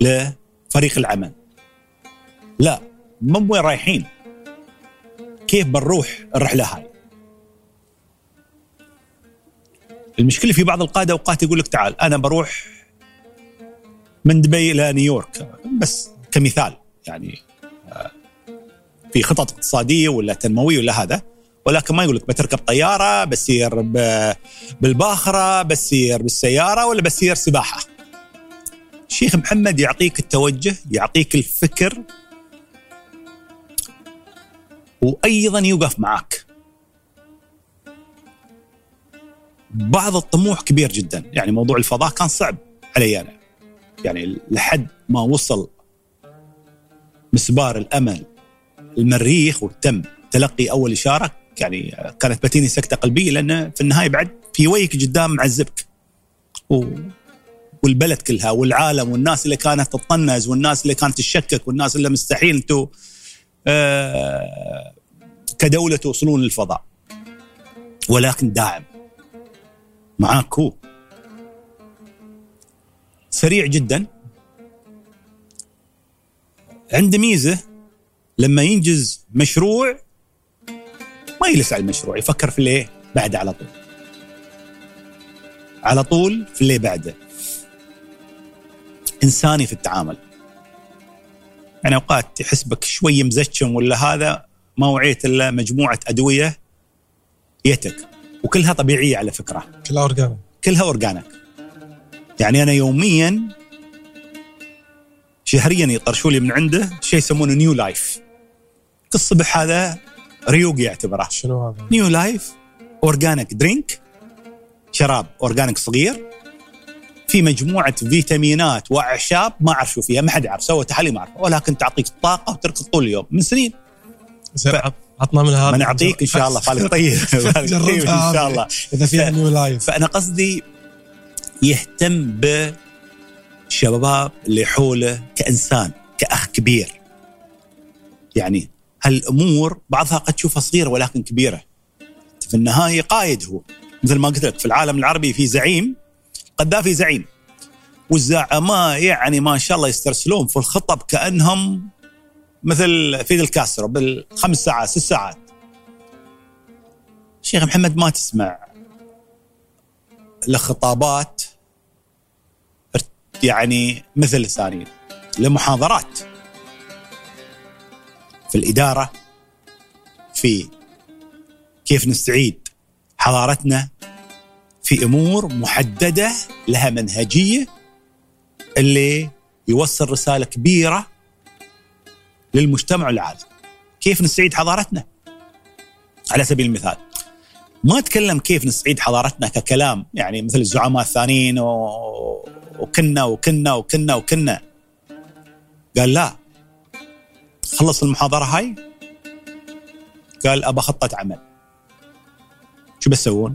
لفريق العمل. لا مو وين رايحين. كيف بنروح الرحلة هاي؟ المشكلة في بعض القادة أوقات يقول لك تعال أنا بروح من دبي إلى نيويورك بس كمثال يعني آه، في خطط اقتصادية ولا تنموية ولا هذا ولكن ما يقول لك بتركب طيارة بسير بالباخرة بسير بالسيارة ولا بسير سباحة. الشيخ محمد يعطيك التوجه يعطيك الفكر وأيضا يوقف معك بعض الطموح كبير جدا. يعني موضوع الفضاء كان صعب علي أنا. يعني لحد ما وصل مسبار الأمل. المريخ وتم تلقي أول إشارة. يعني كانت بتيني سكتة قلبية لأن في النهاية بعد في ويك قدام معذبك و... والبلد كلها والعالم والناس اللي كانت تطنز والناس اللي كانت تشكك والناس اللي مستحيل أنتم آه، كدولة توصلون للفضاء ولكن داعم معاك هو. سريع جدا. عنده ميزة لما ينجز مشروع ما يجلس على المشروع يفكر في اللي بعده على طول. على طول في اللي بعده. إنساني في التعامل. يعني أوقات يحسبك شوي مزشم ولا هذا ما وعيت إلا مجموعة أدوية يتك وكلها طبيعية على فكرة. كلها organic. كلها organic. يعني أنا يوميا شهريا يطرشوا لي من عنده شيء يسمونه New Life الصبح هذا ريوق يعتبره. شنو هذا؟ New Life organic drink شراب organic صغير. في مجموعة فيتامينات وأعشاب ما أعرف شو فيها ما حد يعرف سوى تحاليل ما اعرف ولكن تعطيك طاقة وتركض طول اليوم من سنين. عطنا من هذا. ما نعطيك إن شاء الله [LAUGHS] فالك طيب. جربها [LAUGHS] إن شاء الله. إذا فيها نيو لايف فأنا قصدي يهتم بالشباب اللي حوله كإنسان كأخ كبير. يعني هالأمور بعضها قد تشوفها صغيرة ولكن كبيرة. في النهاية قائد هو. مثل ما قلت لك في العالم العربي في زعيم قذافي زعيم. والزعماء يعني ما شاء الله يسترسلون في الخطب كأنهم مثل فيدل كاسترو بالخمس ساعات ست ساعات. شيخ محمد ما تسمع لخطابات يعني مثل الثانيين لمحاضرات في الإدارة في كيف نستعيد حضارتنا في امور محدده لها منهجيه اللي يوصل رساله كبيره للمجتمع والعالم. كيف نستعيد حضارتنا؟ على سبيل المثال ما أتكلم كيف نستعيد حضارتنا ككلام يعني مثل الزعماء الثانيين و... وكنا وكنا وكنا وكنا قال لا خلص المحاضرة هاي قال أبى خطه عمل شو بتسوون؟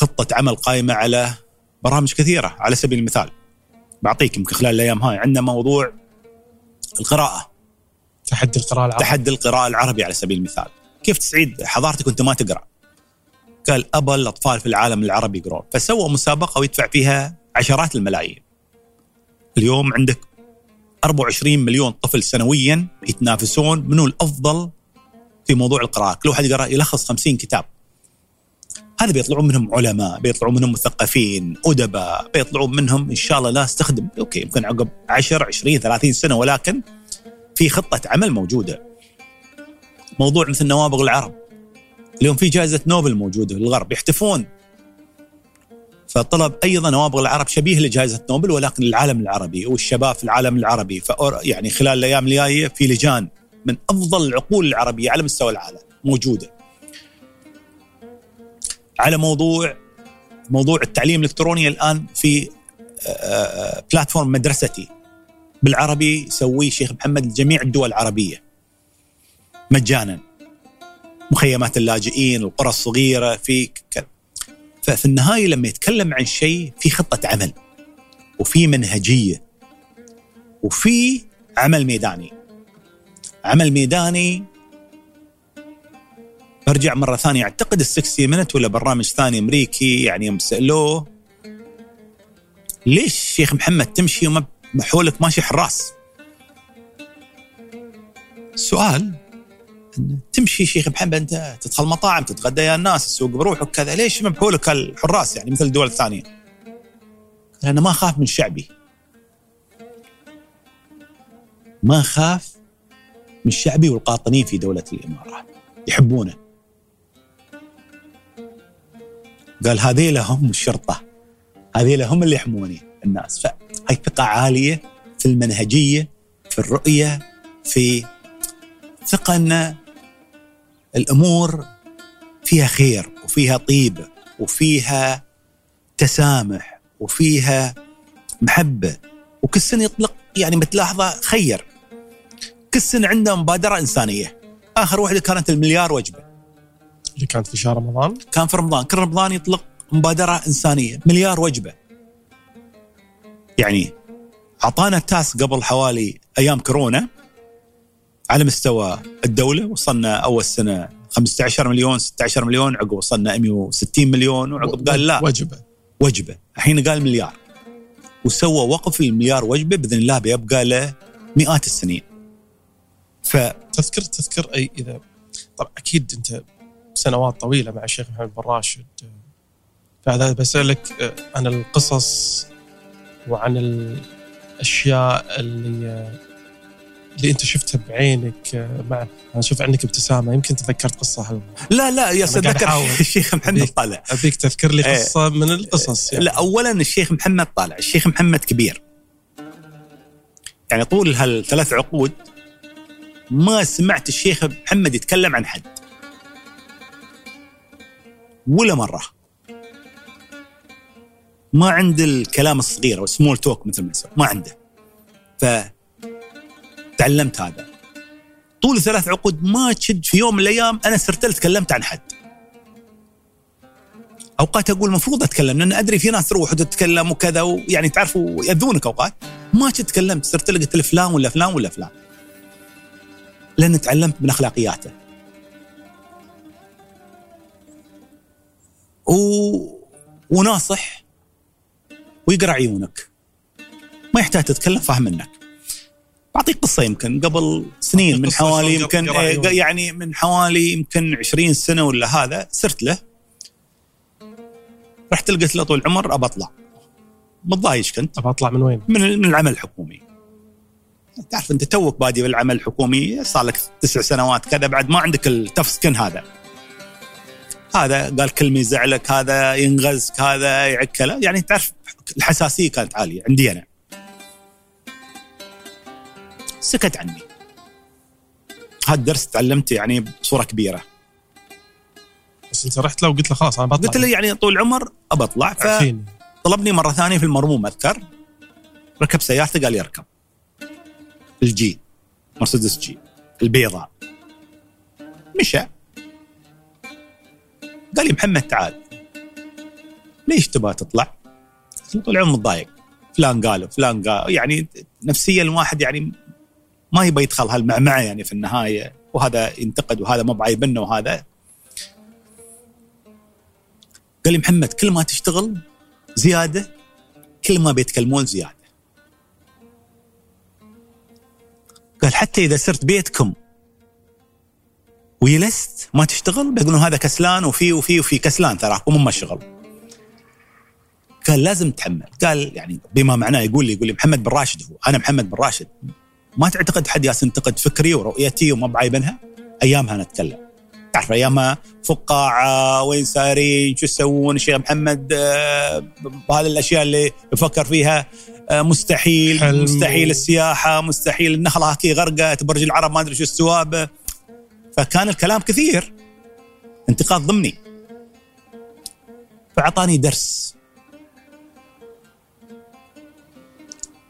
خطة عمل قائمة على برامج كثيرة على سبيل المثال. بعطيك يمكن خلال الأيام هاي عندنا موضوع القراءة. تحدي القراءة العربي. تحدي القراءة العربي على سبيل المثال. كيف تسعيد حضارتك وأنت ما تقرأ؟ قال ابى الأطفال في العالم العربي يقرون. فسوى مسابقة ويدفع فيها عشرات الملايين. اليوم عندك 24 مليون طفل سنويا يتنافسون منو الأفضل في موضوع القراءة؟ كل واحد يقرا يلخص 50 كتاب. هذا بيطلعون منهم علماء بيطلعون منهم مثقفين أدباء بيطلعون منهم إن شاء الله ناس تخدم أوكي يمكن عقب 10 20 30 سنة ولكن في خطة عمل موجودة. موضوع مثل نوابغ العرب. اليوم في جائزة نوبل موجودة في الغرب يحتفون. فطلب أيضا نوابغ العرب شبيه لجائزة نوبل ولكن للعالم العربي والشباب في العالم العربي. يعني خلال الأيام الجاية في لجان من أفضل العقول العربية على مستوى العالم موجودة. على موضوع موضوع التعليم الإلكتروني الآن في بلاتفورم آه، آه، مدرستي. بالعربي يسويه الشيخ محمد لجميع الدول العربية. مجانا. مخيمات اللاجئين القرى الصغيرة في كذا ففي النهاية لما يتكلم عن شيء في خطة عمل وفي منهجية وفي عمل ميداني. عمل ميداني برجع مرة ثانية. أعتقد السكسي منت ولا برنامج ثاني أمريكي يعني يوم سالوه ليش شيخ محمد تمشي وما حولك ماشي حراس؟ سؤال. تمشي شيخ محمد أنت تدخل مطاعم تتغدى يا الناس السوق بروحك كذا. ليش ما بحولك الحراس؟ يعني مثل الدول الثانية؟ أنا ما أخاف من شعبي. ما أخاف من شعبي والقاطنين في دولة الإمارات. يحبونه. قال هذيل هم الشرطة. هذيل هم اللي يحموني الناس. فهي ثقة عالية في المنهجية في الرؤية في ثقة أن الأمور فيها خير وفيها طيبه وفيها تسامح وفيها محبة. وكل سنة يطلق يعني بتلاحظه خير. كل سنة عنده مبادرة إنسانية. آخر واحدة كانت المليار وجبة. اللي كانت في شهر رمضان؟ كان في رمضان. كل رمضان يطلق مبادرة إنسانية. مليار وجبة. يعني أعطانا التاس قبل حوالي أيام كورونا على مستوى الدولة. وصلنا أول سنة 15 مليون 16 مليون. عقب وصلنا 160 مليون. وعقب قال لا. وجبة. وجبة. الحين قال مليار. وسوى وقف المليار وجبة بإذن الله بيبقى له مئات السنين. ف تذكر تذكر اي اذا طبعا أكيد أنت سنوات طويلة مع الشيخ محمد بن راشد. فهذا بسألك عن القصص وعن الأشياء اللي اللي أنت شفتها بعينك آه، مع أنا أشوف عندك ابتسامة يمكن تذكرت قصة حلوة لا لا يا اتذكر [LAUGHS] الشيخ محمد طالع. ابيك تذكر لي إيه. قصة من القصص يعني. لا اولا الشيخ محمد طالع الشيخ محمد كبير. يعني طول هالثلاث عقود ما سمعت الشيخ محمد يتكلم عن حد. ولا مرة. ما عنده الكلام الصغير أو سمول توك مثل ما ما عنده. ف تعلمت هذا. طول ثلاث عقود ما تشد في يوم من الأيام أنا صرت تكلمت عن حد. أوقات أقول المفروض أتكلم لأن أدري في ناس تروح وتتكلم وكذا ويعني تعرفوا يأذونك أوقات. ما تكلمت صرت قلت فلان ولا فلان ولا فلان. لأن تعلمت من أخلاقياته. و... وناصح ويقرأ عيونك. ما يحتاج تتكلم فاهم منك. بعطيك قصة يمكن. قبل سنين من حوالي يمكن يعني من حوالي يمكن 20 سنة ولا هذا صرت له. رحت قلت له طول العمر أبى أطلع. متضايج كنت؟ أبى أطلع من وين؟ من من العمل الحكومي. تعرف أنت توك بادي بالعمل الحكومي صار لك تسع سنوات كذا بعد ما عندك التف سكن هذا. هذا قال كلمه يزعلك هذا ينغزك هذا يعقله يعني تعرف الحساسية كانت عالية عندي أنا. سكت عني. هذا الدرس تعلمته يعني بصورة كبيرة. بس انت رحت له وقلت له خلاص أنا بطلع. قلت له يعني طول العمر أبى أطلع فطلبني مرة ثانية في المرموم أذكر. ركب سيارته قال اركب. ال G مرسيدس G البيضاء. مشى. قال لي محمد تعال. ليش تبغى تطلع؟ طول العمر متضايق فلان قال فلان قال يعني نفسيا الواحد يعني ما يبغى يدخل هالمعمعه يعني في النهاية وهذا ينتقد وهذا ما بعيب منه وهذا. قال لي محمد كل ما تشتغل زيادة كل ما بيتكلمون زيادة. قال حتى إذا صرت بيتكم ويلست ما تشتغل؟ بيقولون هذا كسلان وفي وفي وفي كسلان تراكم مو شغل قال لازم تحمل قال يعني بما معناه يقول لي يقول لي محمد بن راشد هو. أنا محمد بن راشد. ما تعتقد حد ياس ينتقد فكري ورؤيتي وما بعيبنها ايامها نتكلم تعرف ايامها فقاعة وين سايرين شو يسوون؟ الشيخ محمد آه، بهذه الأشياء اللي يفكر فيها آه، مستحيل. حلم. مستحيل السياحة مستحيل النخله هكي غرقت برج العرب ما أدري شو السوابة. فكان الكلام كثير. انتقاد ضمني. فأعطاني درس.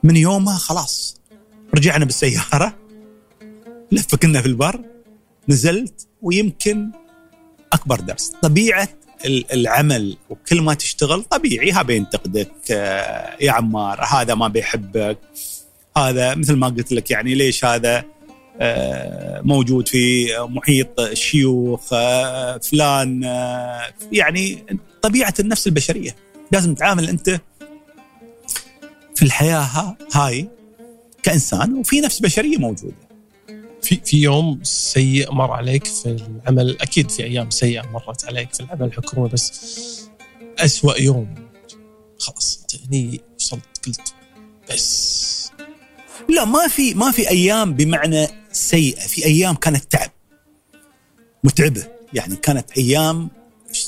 من يومها خلاص. رجعنا بالسيارة. [LAUGHS] لفه كنا في البر. نزلت ويمكن أكبر درس. طبيعة ال- العمل وكل ما تشتغل طبيعي. هذا ينتقدك آه، يا عمار هذا ما بيحبك. هذا مثل ما قلت لك يعني ليش هذا؟ موجود في محيط الشيوخ آه، فلان آه، يعني طبيعة النفس البشرية. لازم تتعامل أنت في الحياة ها- هاي كإنسان وفي نفس بشرية موجودة. في في يوم سيء مر عليك في العمل أكيد في أيام سيئة مرت عليك في العمل الحكومي بس أسوأ يوم. خلاص انت هني وصلت قلت بس. لا ما في ما في أيام بمعنى سيئة في أيام كانت تعب متعبة يعني كانت أيام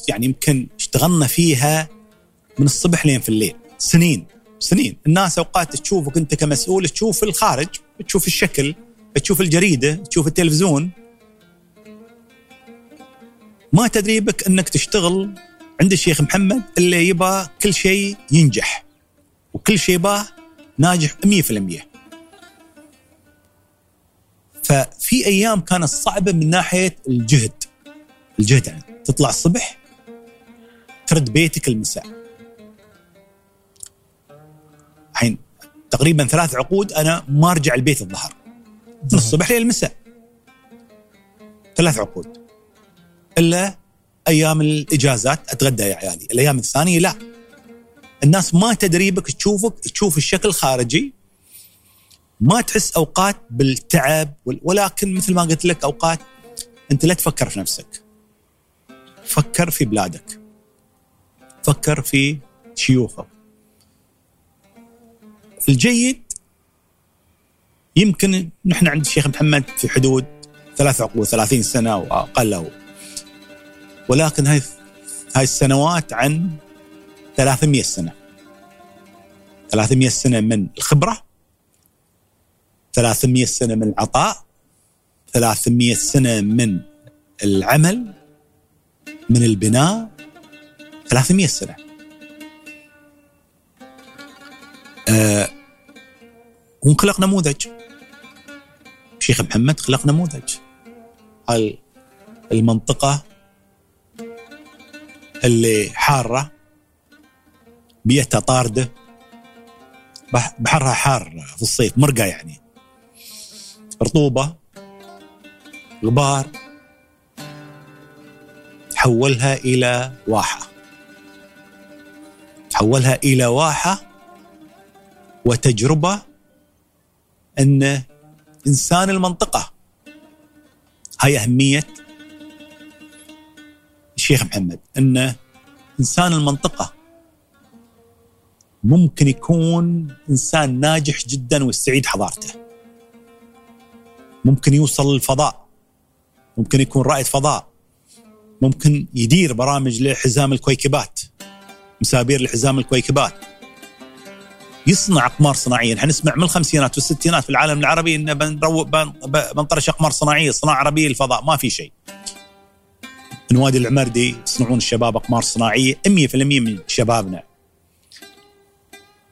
يعني يمكن اشتغلنا فيها من الصبح لين في الليل سنين سنين. الناس أوقات تشوفك انت كمسؤول تشوف الخارج تشوف الشكل تشوف الجريدة تشوف التلفزيون. ما تدري بك إنك تشتغل عند الشيخ محمد اللي يبى كل شيء ينجح وكل شيء يباه ناجح 100% ففي أيام كانت صعبة من ناحية الجهد. الجهد يعني تطلع الصبح ترد بيتك المساء. الحين تقريبا ثلاث عقود أنا ما أرجع البيت الظهر. من الصبح للمساء ثلاث عقود. إلا أيام الإجازات أتغدى يا عيالي. الأيام الثانية لا. الناس ما تدري بك تشوفك تشوف الشكل الخارجي. ما تحس أوقات بالتعب ولكن مثل ما قلت لك أوقات أنت لا تفكر في نفسك. فكر في بلادك. فكر في شيوخك. الجيد يمكن نحن عند الشيخ محمد في حدود ثلاث عقود 30 سنة واقل هو ولكن هاي هاي السنوات عن 300 سنة. 300 سنة من الخبرة 300 سنة من العطاء 300 سنة من العمل من البناء 300 سنة. آه ونخلق نموذج. شيخ محمد خلق نموذج. هاي المنطقة اللي حارة بيئتها طاردة بح- بحرها حار في الصيف مرقة يعني. رطوبة غبار حولها إلى واحة. حولها إلى واحة وتجربة أن إنسان المنطقة. هاي أهمية الشيخ محمد أن إنسان المنطقة ممكن يكون إنسان ناجح جدا ويستعيد حضارته. ممكن يوصل للفضاء ممكن يكون رائد فضاء ممكن يدير برامج لحزام الكويكبات مسابير لحزام الكويكبات يصنع اقمار صناعيه، نحن نسمع من الخمسينات والستينات في العالم العربي إن بنطرش اقمار صناعيه، صناعة عربية للفضاء، ما في شيء. من وادي العمردي يصنعون الشباب اقمار صناعيه 100% من شبابنا.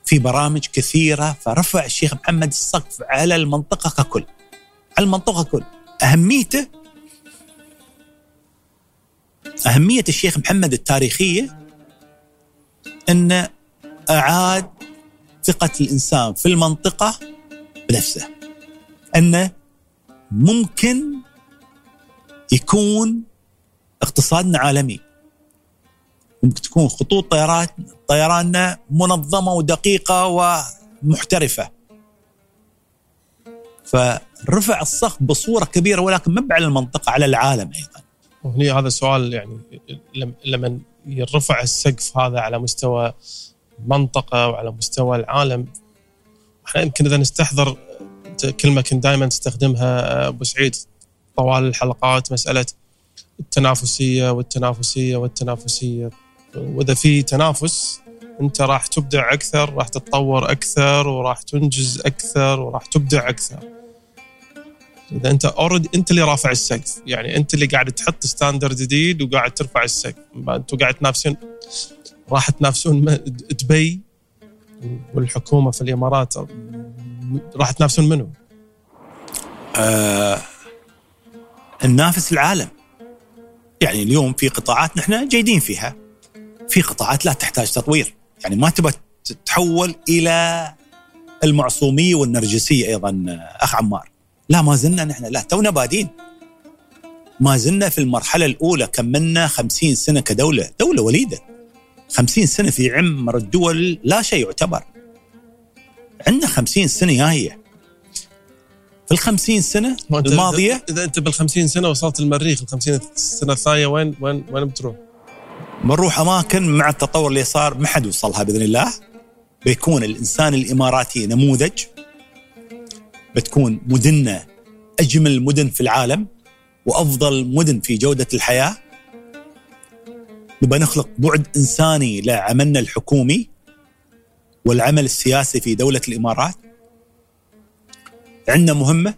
في برامج كثيرة فرفع الشيخ محمد السقف على المنطقة ككل. على المنطقة ككل. اهميته أهمية الشيخ محمد التاريخية انه أعاد ثقة الإنسان في المنطقة بنفسه. أنه ممكن يكون اقتصادنا عالمي. ممكن تكون خطوط طيران طيراننا منظمة ودقيقة ومحترفة. فرفع الصخب بصورة كبيرة ولكن ما على المنطقة على العالم أيضا. وهني هذا سؤال يعني لم- لما يرفع السقف هذا على مستوى منطقة وعلى مستوى العالم إحنا يمكن إذا نستحضر كلمة كنت دائما تستخدمها أبو سعيد طوال الحلقات مسألة التنافسية والتنافسية والتنافسية. وإذا في تنافس انت راح تبدع أكثر راح تتطور أكثر وراح تنجز أكثر وراح تبدع أكثر. اذا انت already انت اللي رافع السقف. يعني انت اللي قاعد تحط standard جديد وقاعد ترفع السقف. أنتم قاعد تنافسون راح تنافسون دبي والحكومة في الإمارات. راح تنافسون منو؟ آه ننافس العالم. يعني اليوم في قطاعات نحن جيدين فيها. في قطاعات لا تحتاج تطوير. يعني ما تبى تتحول إلى المعصوميه والنرجسيه أيضا أخ عمار. لا ما زلنا نحن لا تونا بادين. ما زلنا في المرحلة الأولى كملنا خمسين سنة كدولة دولة وليدة. خمسين سنة في عمر الدول لا شيء يعتبر. عندنا خمسين سنة جاية في الخمسين سنة وأنت الماضية إذا أنت بال 50 سنة وصلت المريخ ال 50 سنة الثانية وين وين وين بتروح؟ بنروح أماكن مع التطور اللي صار ما حد وصلها بإذن الله. بيكون الإنسان الإماراتي نموذج. بتكون مدننا أجمل مدن في العالم وأفضل مدن في جودة الحياة. نبغى نخلق بعد إنساني لعملنا الحكومي والعمل السياسي في دولة الإمارات. عندنا مهمة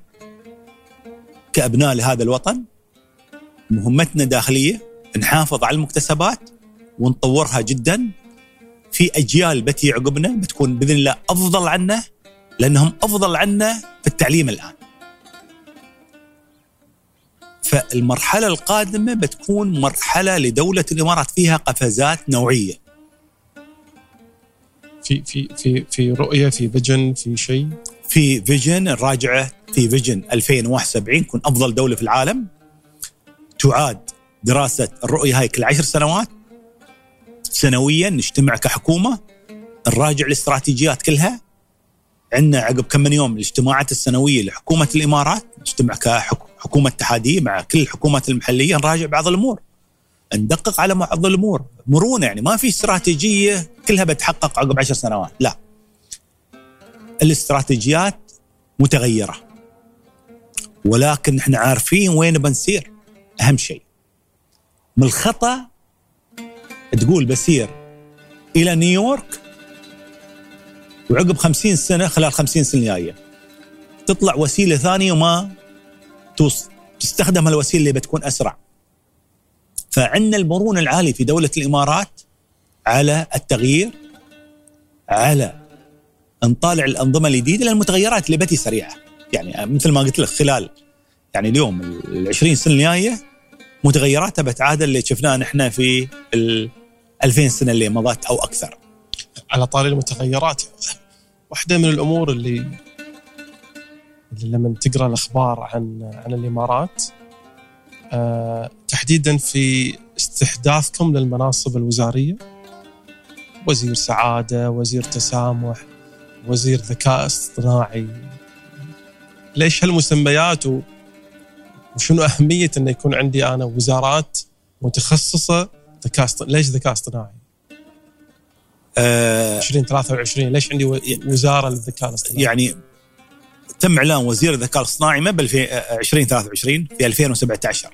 كأبناء لهذا الوطن مهمتنا داخلية. نحافظ على المكتسبات ونطورها جدا في أجيال بتي عقبنا بتكون بإذن الله أفضل عنا لأنهم أفضل عنا في التعليم الآن. فالمرحلة القادمة بتكون مرحلة لدولة الإمارات فيها قفزات نوعية. في في في في رؤية في vision في شيء في vision الراجعة في vision 2071 نكون أفضل دولة في العالم. تعاد دراسة الرؤية هاي كل عشر سنوات سنويا نجتمع كحكومة نراجع الاستراتيجيات كلها. عندنا عقب كم من يوم الاجتماعات السنوية لحكومة الإمارات نجتمع كحكومه اتحادية مع كل الحكومات المحلية نراجع بعض الأمور. ندقق على بعض الأمور. مرونة يعني ما في استراتيجية كلها بتحقق عقب عشر سنوات لا. الاستراتيجيات متغيرة ولكن إحنا عارفين وين بنسير أهم شيء من الخطأ تقول بسير إلى نيويورك وعقب خمسين سنة خلال خمسين سنة جاية تطلع وسيلة ثانية وما تستخدم الوسيله اللي بتكون أسرع. فعندنا المرونه العالية في دولة الإمارات على التغيير على نطالع الأنظمة الجديدة لأن المتغيرات اللي بتي سريعة. يعني مثل ما قلت لك خلال يعني اليوم ال 20 سنة الجاية متغيراتها بتعادل اللي شفناه نحن في ال 2000 سنة اللي مضت أو أكثر. على طاري المتغيرات واحدة من الأمور اللي اللي لما تقرأ الأخبار عن عن الإمارات أه تحديدا في استحداثكم للمناصب الوزارية وزير سعادة، وزير تسامح، وزير ذكاء اصطناعي ليش هالمسميات. وشنو أهمية إنه يكون عندي أنا وزارات متخصصة ذكاء ليش ذكاء اصطناعي؟ آه 2023 ليش عندي وزارة للذكاء الاصطناعي؟ يعني تم إعلان وزير الذكاء الاصطناعي ما ب 2023 في 2017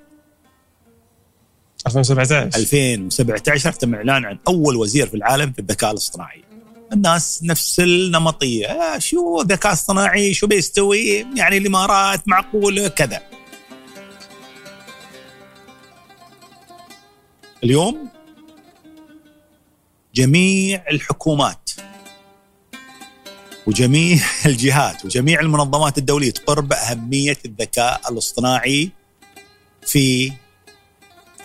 2017 2017 تم إعلان عن أول وزير في العالم في الذكاء الاصطناعي الناس نفس النمطية. آه شو ذكاء اصطناعي شو بيستوي؟ يعني الإمارات معقولة؟ كذا. اليوم جميع الحكومات وجميع [LAUGHS] الجهات وجميع المنظمات الدولية تقر باهميه الذكاء الاصطناعي في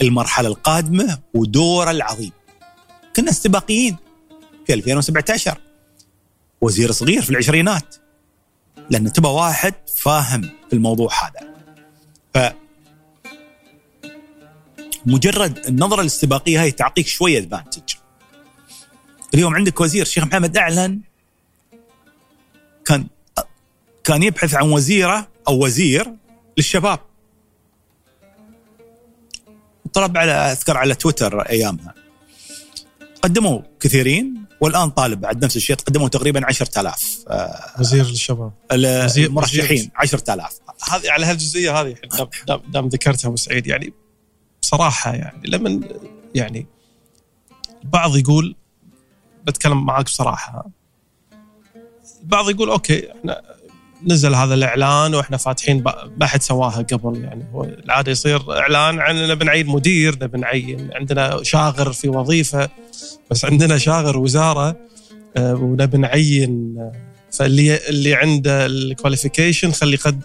المرحلة القادمة ودوره العظيم. كنا استباقيين في 2017 وزير صغير في العشرينات لأن تبى واحد فاهم في الموضوع هذا. مجرد النظرة الاستباقية هاي تعطيك شوية ادفانتج اليوم عندك وزير الشيخ محمد أعلن كان كان يبحث عن وزيرة أو وزير للشباب. طلب على أذكر على تويتر أيامها. قدموا كثيرين والآن طالب بعد نفس الشيء قدموا تقريبا 10000 وزير للشباب. المرشحين 10000 هذه على هالجزئية هذه دام, دام ذكرتها أبو سعيد يعني بصراحه يعني لما يعني البعض يقول بتكلم معاك بصراحة البعض يقول أوكي إحنا نزل هذا الإعلان وإحنا فاتحين ما حد سواها قبل يعني هو العادة يصير إعلان عن نبي نعين مدير نبي نعين عندنا شاغر في وظيفة بس عندنا شاغر وزارة آه، ونبي نعين آه، فاللي اللي عنده الكواليفيكيشن خلي قد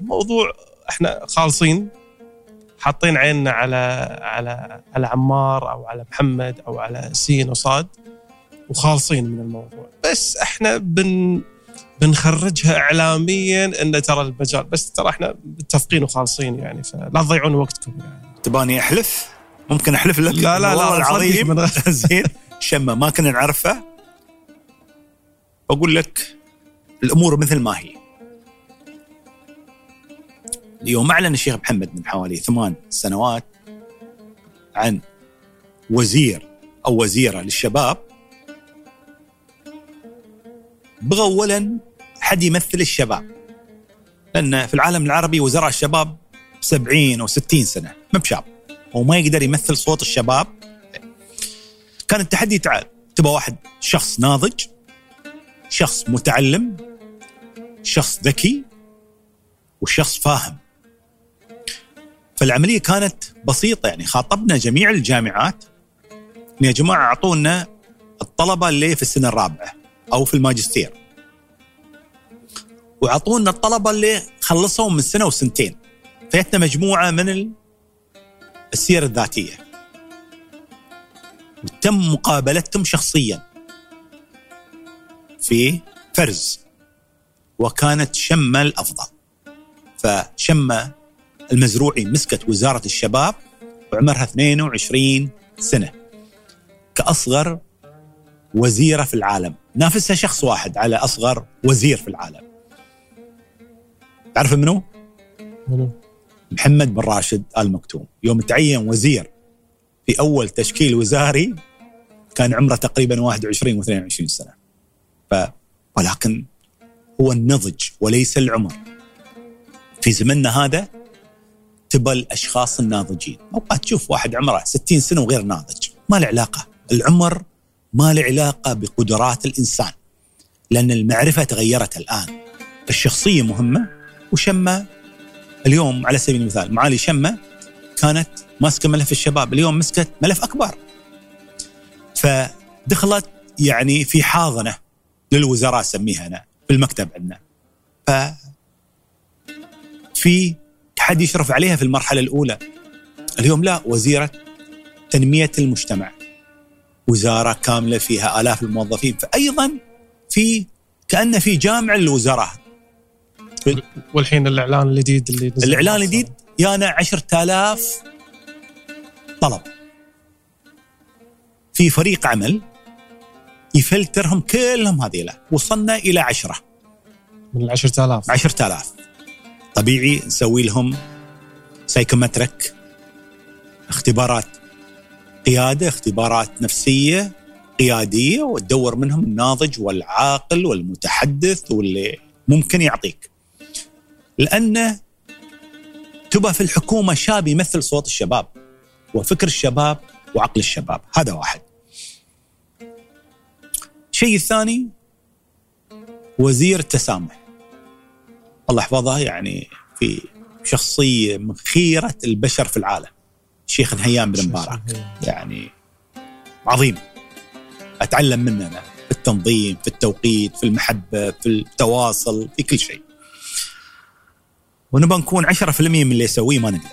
الموضوع إحنا خالصين. حاطين عيننا على على على عمار أو على محمد أو على سين وصاد وخالصين من الموضوع. بس إحنا بن بنخرجها اعلاميا إن ترى المجال بس ترى إحنا متفقين وخالصين يعني فلا تضيعون وقتكم يعني. تباني أحلف؟ ممكن أحلف لك؟ لا لا لا العظيم. [LAUGHS] زين شمة ما كنا نعرفه بقول لك الأمور مثل ما هي. اليوم أعلن الشيخ محمد من حوالي ثمان سنوات عن وزير أو وزيرة للشباب. بغى اولا حد يمثل الشباب. لأن في العالم العربي وزراء الشباب 70 أو 60 سنة ما بشاب. وما يقدر يمثل صوت الشباب. كان التحدي تعال تبغى واحد شخص ناضج شخص متعلم شخص ذكي وشخص فاهم. فالعملية كانت بسيطة يعني خاطبنا جميع الجامعات يا جماعة أعطونا الطلبة اللي في السنة الرابعة أو في الماجستير. وأعطونا الطلبة اللي خلصوا من سنة وسنتين. فيتنا مجموعة من السير الذاتية. وتم مقابلتهم شخصيا. في فرز. وكانت شمة الأفضل. فشمة المزروعي مسكت وزارة الشباب وعمرها 22 سنة كأصغر وزيرة في العالم. نافسها شخص واحد على أصغر وزير في العالم. تعرف منو؟ منو؟ محمد بن راشد ال مكتوم يوم تعين وزير في أول تشكيل وزاري كان عمره تقريبا 21 و22 سنة. ف ولكن هو النضج وليس العمر. في زمننا هذا تبى الاشخاص الناضجين. اوقات تشوف واحد عمره 60 سنة وغير ناضج. ما له علاقة. العمر ما له علاقة بقدرات الإنسان. لأن المعرفة تغيرت الآن. الشخصية مهمة وشمة. اليوم على سبيل المثال معالي شمة كانت ماسكة ملف الشباب. اليوم مسكت ملف أكبر. فدخلت يعني في حاضنة للوزراء سميها أنا في المكتب عندنا. ف في حد يشرف عليها في المرحلة الأولى. اليوم لا وزيرة تنمية المجتمع. وزارة كاملة فيها آلاف الموظفين. فايضا في كانه في جامع للوزراء والحين الإعلان الجديد اللي نزل. الإعلان الجديد يانا 10000 طلب. في فريق عمل يفلترهم كلهم هذيلا. وصلنا إلى 10 من ال 10000 10000 طبيعي نسوي لهم سايكومتريك اختبارات. قيادة اختبارات نفسية قيادية وتدور منهم الناضج والعاقل والمتحدث واللي ممكن يعطيك. لأنه تبى في الحكومة شاب يمثل صوت الشباب وفكر الشباب وعقل الشباب. هذا واحد. الشيء الثاني وزير التسامح. الله يحفظه يعني في شخصية من خيرة البشر في العالم. الشيخ نهيان بن مبارك. يعني عظيم. أتعلم منه أنا في التنظيم في التوقيت في المحبة في التواصل في كل شيء. ونبى نكون 10% من اللي يسويه ما نقدر.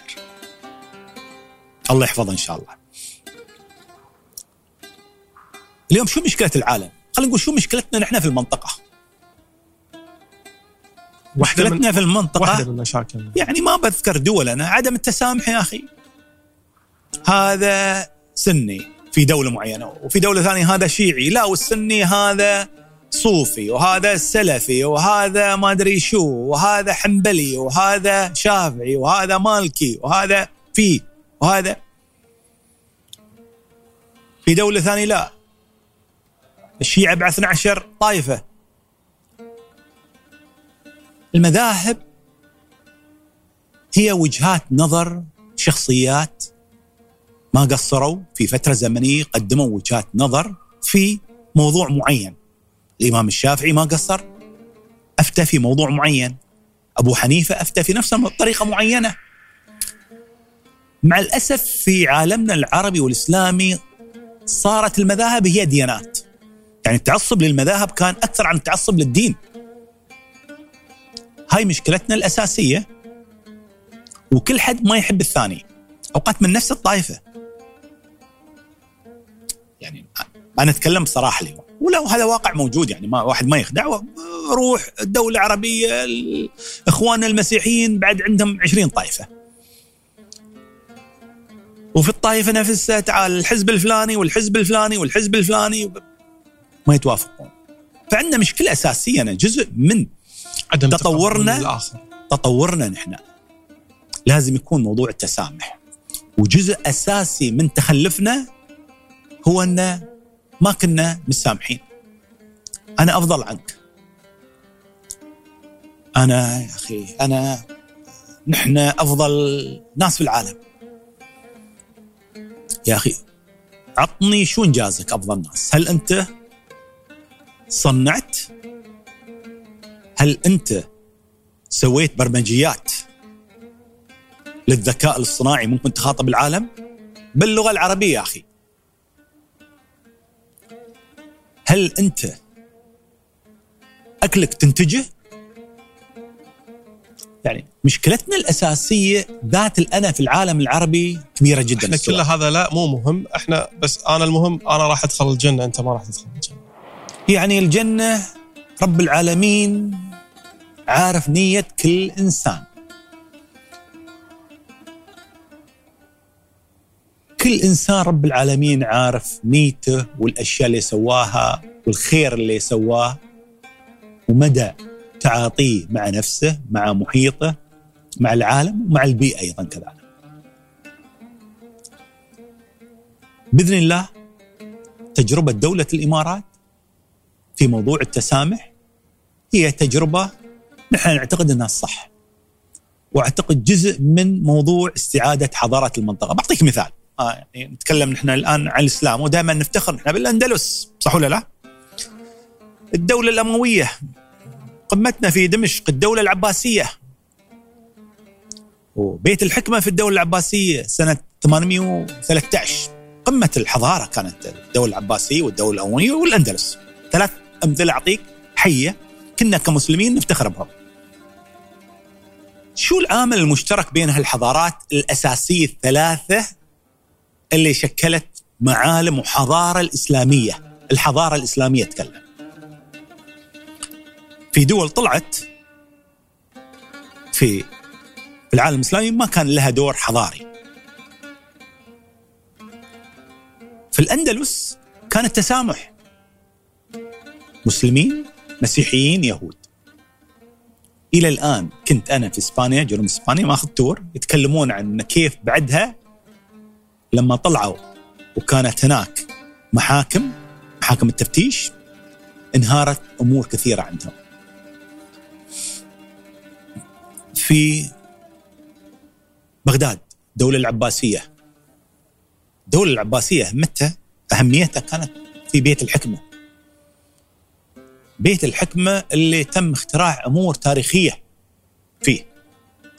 الله يحفظه إن شاء الله. اليوم شو مشكلة العالم؟ خلينا نقول شو مشكلتنا نحن في المنطقة؟ مشكلتنا في المنطقة. واحدة من المشاكل يعني ما بذكر دول أنا عدم التسامح يا أخي. هذا سني في دولة معينة وفي دولة ثانية هذا شيعي. لا والسني هذا صوفي وهذا سلفي وهذا ما أدري شو وهذا حنبلي وهذا شافعي وهذا مالكي وهذا في وهذا في دولة ثانية لا. الشيعة ب 12 طائفة. المذاهب هي وجهات نظر شخصيات ما قصروا في فترة زمنية قدموا وجهات نظر في موضوع معين. الإمام الشافعي ما قصر أفتى في موضوع معين. أبو حنيفة أفتى في نفس الطريقة معينة. مع الأسف في عالمنا العربي والإسلامي صارت المذاهب هي ديانات. يعني التعصب للمذاهب كان أكثر عن التعصب للدين. هاي مشكلتنا الأساسية وكل حد ما يحب الثاني. أوقات من نفس الطائفة. يعني أنا أتكلم بصراحة اليوم. ولو هذا واقع موجود يعني ما واحد ما يخدع روح الدولة العربية إخواننا المسيحيين بعد عندهم 20 طائفة. وفي الطائفة نفسها تعال الحزب الفلاني والحزب الفلاني والحزب الفلاني ما يتوافقون. فعندنا مشكلة أساسية أنا جزء من عدم تطورنا تطورنا نحن. لازم يكون موضوع التسامح. وجزء أساسي من تخلفنا هو أن ما كنا مسامحين أنا أفضل عنك. أنا يا أخي أنا نحن أفضل ناس في العالم. يا أخي عطني شو إنجازك أفضل ناس؟ هل أنت صنعت هل أنت سويت برمجيات للذكاء الاصطناعي ممكن تخاطب العالم؟ باللغة العربية يا أخي. هل أنت أكلك تنتجه؟ يعني مشكلتنا الأساسية ذات الأنا في العالم العربي كبيرة جدا إحنا كل هذا لا مو مهم. إحنا بس أنا المهم أنا راح أدخل الجنة أنت ما راح تدخل الجنة. يعني الجنة رب العالمين عارف نية كل إنسان. كل إنسان رب العالمين عارف نيته والأشياء اللي سواها والخير اللي سواه ومدى تعاطيه مع نفسه مع محيطه مع العالم ومع البيئة أيضا كذلك. بإذن الله تجربة دولة الإمارات في موضوع التسامح هي تجربة نحن نعتقد أنها الصح وأعتقد جزء من موضوع استعادة حضارة المنطقة، بعطيك مثال. آه يعني نتكلم نحن الآن عن الإسلام. ودائما نفتخر نحن بالأندلس. صح ولا لا؟ الدولة الأموية. قمتنا في دمشق الدولة العباسية. وبيت الحكمة في الدولة العباسية سنة 813 قمة الحضارة كانت الدولة العباسية والدولة الأموية والأندلس. ثلاث أمثلة أعطيك. حية. كنا كمسلمين نفتخر بهم. شو العامل المشترك بين هالحضارات الأساسية الثلاثة اللي شكلت معالم وحضارة الإسلامية؟ الحضارة الإسلامية اتكلم في دول طلعت في في العالم الإسلامي ما كان لها دور حضاري. في الأندلس كان التسامح. مسلمين مسيحيين يهود. إلى الآن كنت أنا في إسبانيا جنوب إسبانيا ماخذ تور يتكلمون عن كيف بعدها لما طلعوا وكانت هناك محاكم محاكم التفتيش انهارت أمور كثيرة عندهم. في بغداد الدولة العباسية. الدولة العباسية اهمتها أهميتها كانت في بيت الحكمة. بيت الحكمة اللي تم اختراع أمور تاريخية فيه.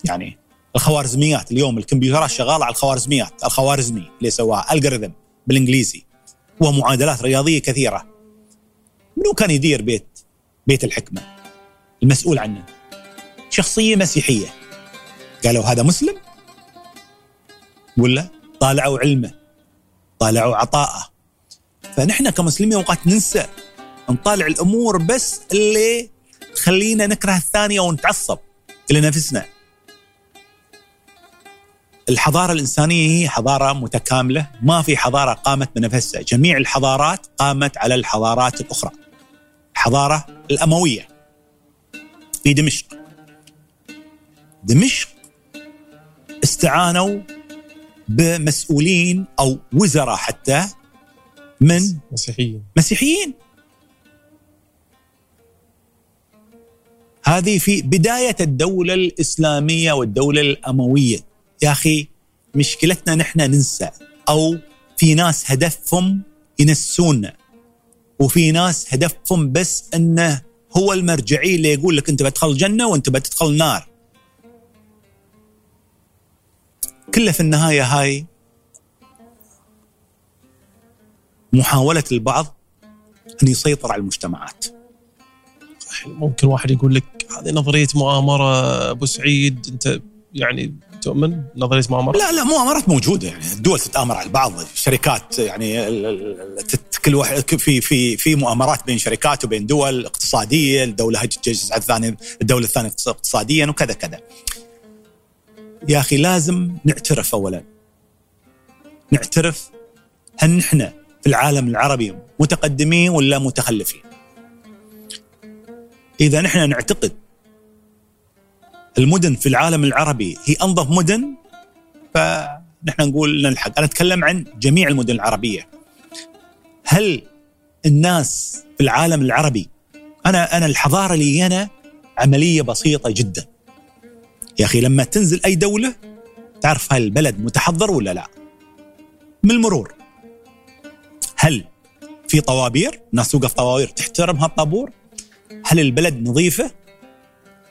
يعني الخوارزميات اليوم الكمبيوترات شغالة على الخوارزميات الخوارزمي اللي سواها الجوريثم بالإنجليزي ومعادلات رياضية كثيرة. منو كان يدير بيت بيت الحكمة؟ المسؤول عنه. شخصية مسيحية. قالوا هذا مسلم؟ ولا طالعوا علمه طالعوا عطاءه. فنحن كمسلمين أوقات ننسى نطالع الأمور بس اللي تخلينا نكره الثانية ونتعصب إلى نفسنا. الحضارة الإنسانية هي حضارة متكاملة، ما في حضارة قامت بنفسها، جميع الحضارات قامت على الحضارات الأخرى. الحضاره الأموية في دمشق. دمشق استعانوا بمسؤولين أو وزراء حتى من مسيحيين مسيحيين هذه في بداية الدولة الإسلامية والدولة الأموية. يا أخي مشكلتنا نحن ننسى أو في ناس هدفهم ينسونا وفي ناس هدفهم بس أنه هو المرجعي اللي يقول لك أنت بتدخل جنة وأنت بتدخل نار. كله في النهاية هاي محاولة البعض أن يسيطر على المجتمعات. ممكن واحد يقول لك هذه نظرية مؤامرة أبو سعيد أنت يعني تؤمن نظرية مؤامرة؟ لا لا مؤامرات موجودة. يعني الدول تتآمر على البعض شركات يعني كل واحد في في في مؤامرات بين شركات وبين دول اقتصادية الدولة على الثانية الدولة الثانية اقتصاديا وكذا كذا. يا أخي لازم نعترف اولا. نعترف هل نحن في العالم العربي متقدمين ولا متخلفين. إذا نحن نعتقد المدن في العالم العربي هي أنظف مدن فنحن نقول نلحق. أنا أتكلم عن جميع المدن العربية. هل الناس في العالم العربي أنا أنا الحضارة لي أنا عملية بسيطة جدا. يا أخي لما تنزل أي دولة تعرف هل البلد متحضر ولا لا. من المرور. هل في طوابير؟ ناس توقف طوابير تحترم هالطابور هل البلد نظيفة؟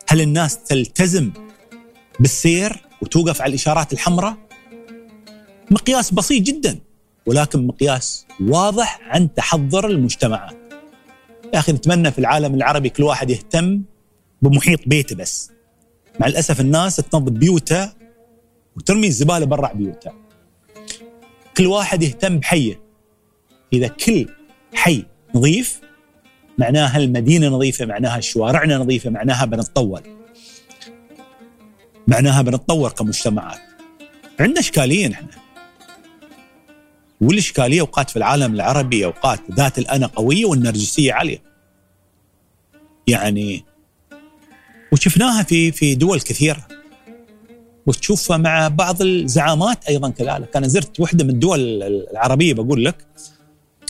هل الناس تلتزم بالسير وتوقف على الإشارات الحمراء؟ مقياس بسيط جدا ولكن مقياس واضح عن تحضر المجتمعات يا أخي نتمنى في العالم العربي كل واحد يهتم بمحيط بيته بس. مع الأسف الناس تنظف بيوتها وترمي الزبالة برا بيوتها كل واحد يهتم بحيه. إذا كل حي نظيف معناها المدينة نظيفة معناها شوارعنا نظيفة معناها بنتطور. معناها بنتطور كمجتمعات. عندنا إشكالية نحن. والإشكالية أوقات في العالم العربي أوقات ذات الانا قوية والنرجسية عالية. يعني وشفناها في في دول كثيرة. وتشوفها مع بعض الزعامات أيضا كذلك. أنا زرت واحدة من الدول العربية بقول لك.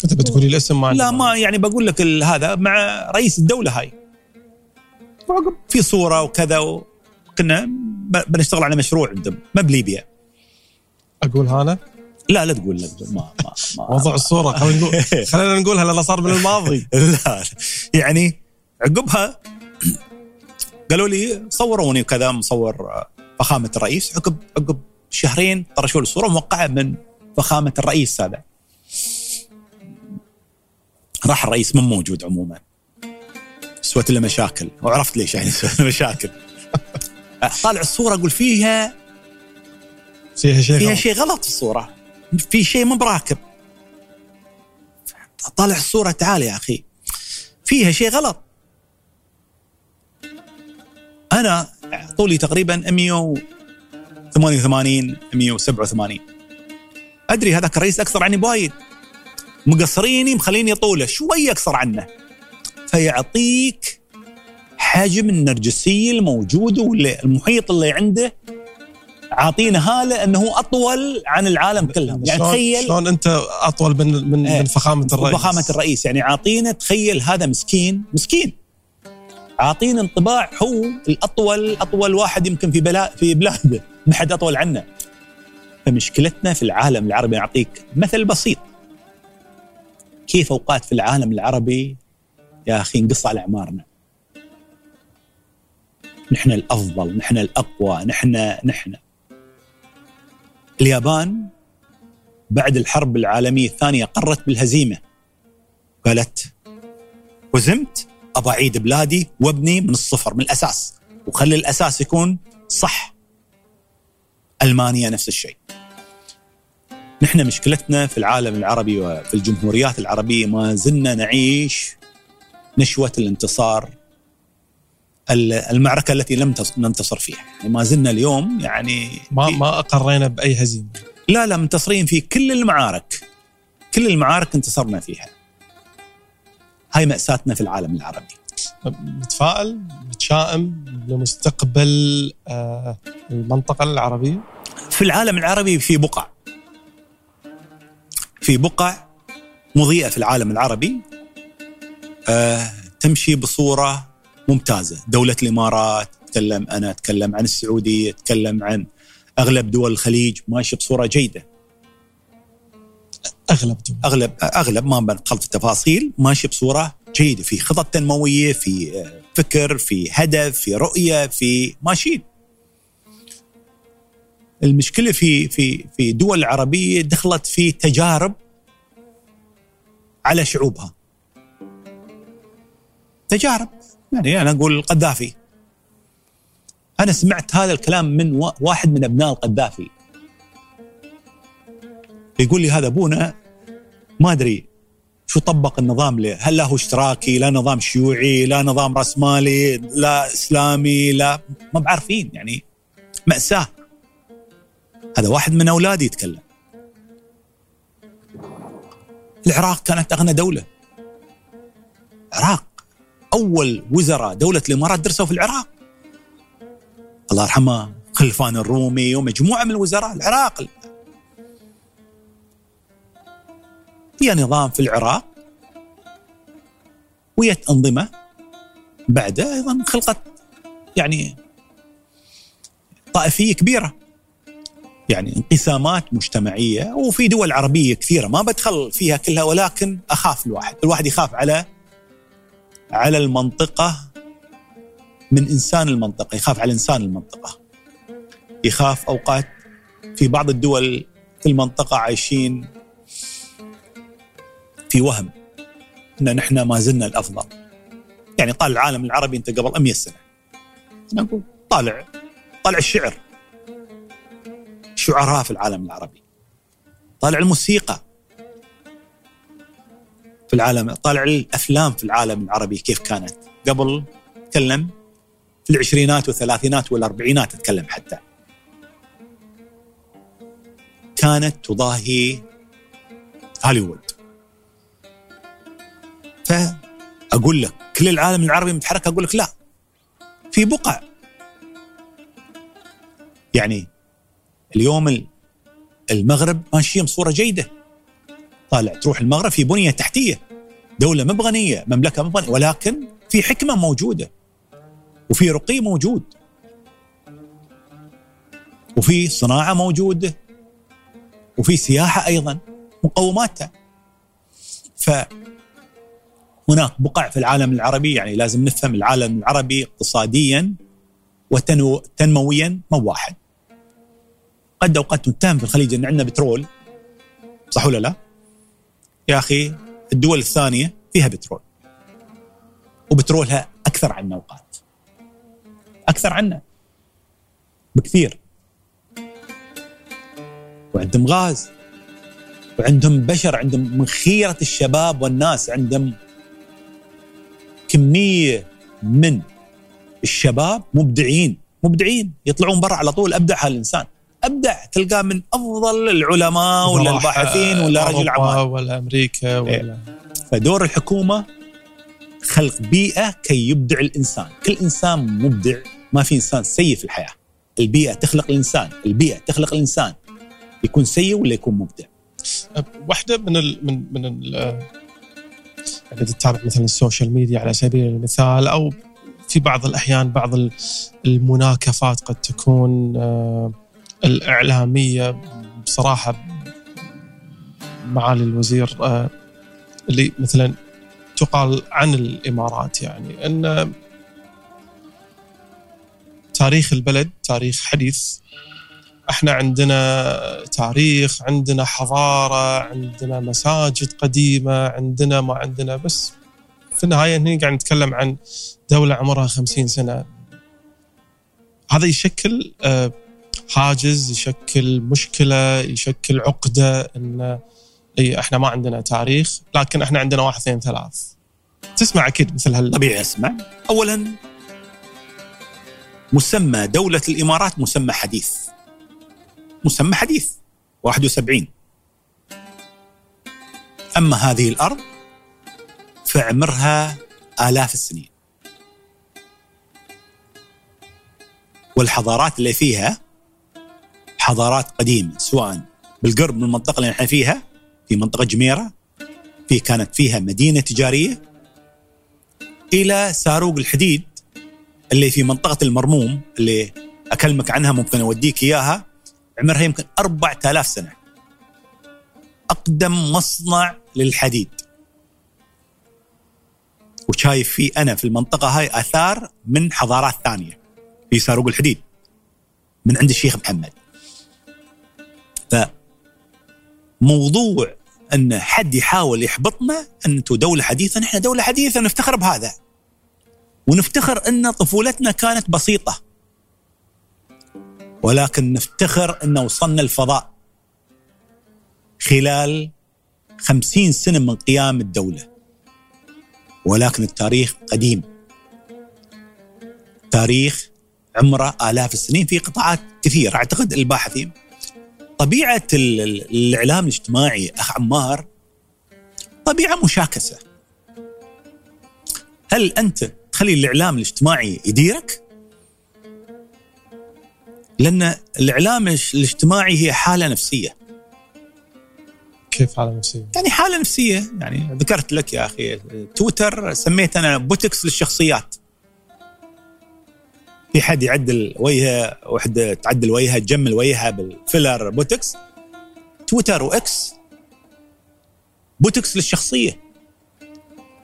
انت بتقولي الاسم ما لا ما يعني بقول لك هذا مع رئيس الدولة هاي. وعقب في صورة وكذا وكنا بنشتغل على مشروع عندهم ما بليبيا. أقول هذا؟ لا لا تقول لا تقول ما ما, ما [LAUGHS] موضوع الصورة خلينا نقول [LAUGHS] خلينا نقولها لأنه صار من الماضي. [LAUGHS] لا يعني عقبها [CLEARS THROAT] قالوا لي صوروني وكذا مصور فخامة الرئيس. عقب عقب شهرين طرشوا لي صوره موقعه من فخامة الرئيس هذا. راح الرئيس من موجود عموما. سوت له مشاكل. وعرفت ليش يعني [LAUGHS] سوت له مشاكل. طالع الصورة أقول فيها فيها شيء فيها غلط. شيء غلط في الصورة. في شيء مو براكب. طالع الصورة تعال يا أخي. فيها شيء غلط. أنا طولي تقريبا 188 187 أدري هذاك الرئيس اقصر عني بوايد. مقصريني مخليني طوله شوي أقصر عنه. فيعطيك حجم النرجسية الموجودة واللي المحيط اللي عنده عاطينا هاله إنه هو أطول عن العالم كلهم. يعني شلون- تخيل شلون أنت أطول من من, إيه. من فخامة الرئيس؟ فخامة الرئيس. يعني عاطينا تخيل هذا مسكين مسكين. عاطينا انطباع هو الأطول أطول واحد يمكن في بلا في بلاده. ما حد أطول عنه. فمشكلتنا في العالم العربي أعطيك مثل بسيط. كيف أوقات في العالم العربي يا أخي نقص على أعمارنا؟ نحن الأفضل نحن الأقوى نحن نحن. اليابان بعد الحرب العالمية الثانية قرت بالهزيمة. قالت هزمت ابى اعيد بلادي وابني من الصفر من الأساس. وخلي الأساس يكون صح. ألمانيا نفس الشيء. نحن مشكلتنا في العالم العربي وفي الجمهوريات العربية ما زلنا نعيش نشوة الانتصار المعركة التي لم ننتصر فيها. يعني ما زلنا اليوم يعني ما ما أقرينا بأي هزيمة. لا لا منتصرين في كل المعارك. كل المعارك انتصرنا فيها. هاي مأساتنا في العالم العربي. متفائل متشائم لمستقبل آه، المنطقة العربية؟ في العالم العربي في بقع. في بقع مضيئة في العالم العربي آه، تمشي بصورة ممتازة. دولة الإمارات أتكلم أنا أتكلم عن السعودية أتكلم عن أغلب دول الخليج ماشي بصورة جيدة. أغلب دول. أغلب أغلب ما بندخل في التفاصيل ماشي بصورة جيدة. في خطط تنموية في آه، فكر في هدف في رؤية في ماشيين المشكلة في في في دول العربيه دخلت في تجارب على شعوبها. تجارب. يعني أنا أقول القذافي. أنا سمعت هذا الكلام من واحد من أبناء القذافي. يقول لي هذا أبونا ما أدري شو طبق النظام له هل له اشتراكي؟ لا نظام شيوعي لا نظام رأسمالي لا إسلامي لا ما بعرفين يعني. مأساة. هذا واحد من أولادي يتكلم. العراق كانت أغنى دولة. العراق أول وزراء دولة الإمارات درسوا في العراق. الله يرحمه خلفان الرومي ومجموعة من الوزراء العراق. هي نظام في العراق. ويا أنظمة. بعده أيضا خلقت يعني طائفية كبيرة. يعني انقسامات مجتمعية وفي دول عربية كثيرة ما بدخل فيها كلها ولكن أخاف الواحد. الواحد يخاف على على المنطقة من إنسان المنطقة يخاف على إنسان المنطقة. يخاف أوقات في بعض الدول في المنطقة عايشين في وهم إن نحن ما زلنا الأفضل. يعني طالع العالم العربي أنت قبل 100 سنة. أنا أقول طالع طالع الشعر. شعراء في العالم العربي. طالع الموسيقى في العالم طالع الأفلام في العالم العربي كيف كانت. قبل تكلم في العشرينات والثلاثينات والأربعينات اتكلم حتى. كانت تضاهي هوليوود. فأقول لك كل العالم العربي متحرك أقول لك لا. في بقع. يعني اليوم المغرب ماشيين بصورة جيدة. طالع تروح المغرب في بنية تحتية. دولة مبغنية مملكة مبغنية ولكن في حكمة موجودة. وفي رقي موجود. وفي صناعة موجودة. وفي سياحة أيضا مقوماتها. ف هناك بقع في العالم العربي يعني لازم نفهم العالم العربي اقتصاديا وتنمويا ما واحد. قد أوقات نتهم في الخليج إن عندنا بترول. صح ولا لا؟ يا أخي الدول الثانية فيها بترول. وبترولها أكثر عنا أوقات. أكثر عنا. بكثير. وعندهم غاز. وعندهم بشر. عندهم من خيره الشباب والناس. عندهم كمية من الشباب مبدعين. مبدعين. يطلعون برا على طول. ابدع هالانسان أبدع تلقاه من أفضل العلماء ولا الباحثين ولا رجل أعمال. ولا أمريكا ولا إيه. فدور الحكومة خلق بيئة كي يبدع الإنسان. كل إنسان مبدع ما في إنسان سيء في الحياة. البيئة تخلق الإنسان البيئة تخلق الإنسان. يكون سيء ولا يكون مبدع؟ واحدة من ال من من ال يعني تتابع مثلا ال social media على سبيل المثال أو في بعض الأحيان بعض المناكفات قد تكون آه، الإعلامية بصراحة معالي الوزير آه، اللي مثلا تقال عن الإمارات يعني إن تاريخ البلد تاريخ حديث. إحنا عندنا تاريخ عندنا حضارة عندنا مساجد قديمة عندنا ما عندنا بس في النهاية هنا قاعد نتكلم عن دولة عمرها خمسين سنة. هذا يشكل آه، حاجز يشكل مشكلة يشكل عقدة إن إي إحنا ما عندنا تاريخ لكن إحنا عندنا واحد اثنين ثلاث. تسمع أكيد مثل هال طبيعي أسمع. اولا مسمى دولة الإمارات مسمى حديث. مسمى حديث 71 أما هذه الأرض فعمرها آلاف السنين. والحضارات اللي فيها حضارات قديمة سواء بالقرب من المنطقة اللي نحن فيها في منطقة جميرة في كانت فيها مدينة تجارية إلى ساروق الحديد اللي في منطقة المرموم اللي أكلمك عنها ممكن أوديك إياها عمرها يمكن 4000 سنة. أقدم مصنع للحديد. وشايف فيه أنا في المنطقة هاي آثار من حضارات ثانية في ساروق الحديد. من عند الشيخ محمد. فموضوع أن حد يحاول يحبطنا أنتم دولة حديثة نحن دولة حديثة نفتخر بهذا. ونفتخر أن طفولتنا كانت بسيطة. ولكن نفتخر أن وصلنا الفضاء. خلال خمسين سنة من قيام الدولة. ولكن التاريخ قديم. تاريخ عمره آلاف السنين في قطاعات كثيرة. أعتقد الباحثين طبيعة الإعلام الاجتماعي أخ عمار طبيعة مشاكسة هل أنت تخلي الإعلام الاجتماعي يديرك؟ لأن الإعلام الاجتماعي هي حالة نفسية كيف حالة نفسية؟ يعني حالة نفسية يعني ذكرت لك يا أخي تويتر سميت أنا بوتكس للشخصيات في حد يعدل وجهه وحدة تعدل وجهها تجمل وجهها بال filler botox تويتر وإكس. بوتكس للشخصية.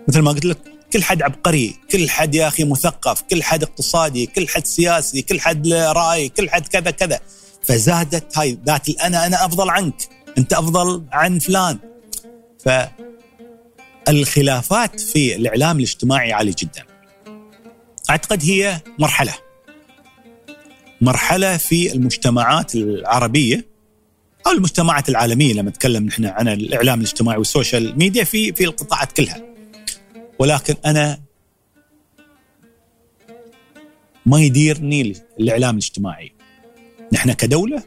مثل ما قلت لك كل حد عبقري كل حد يا أخي مثقف كل حد اقتصادي كل حد سياسي كل حد رأي كل حد كذا كذا. فزادت هاي ذات الأنا أنا أفضل عنك. أنت أفضل عن فلان. فالخلافات في الإعلام الاجتماعي عالية جدا. أعتقد هي مرحلة. مرحلة في المجتمعات العربية أو المجتمعات العالمية لما نتكلم نحن عن الإعلام الاجتماعي والسوشيال ميديا في في القطاعات كلها. ولكن أنا ما يديرني الإعلام الاجتماعي. نحن كدولة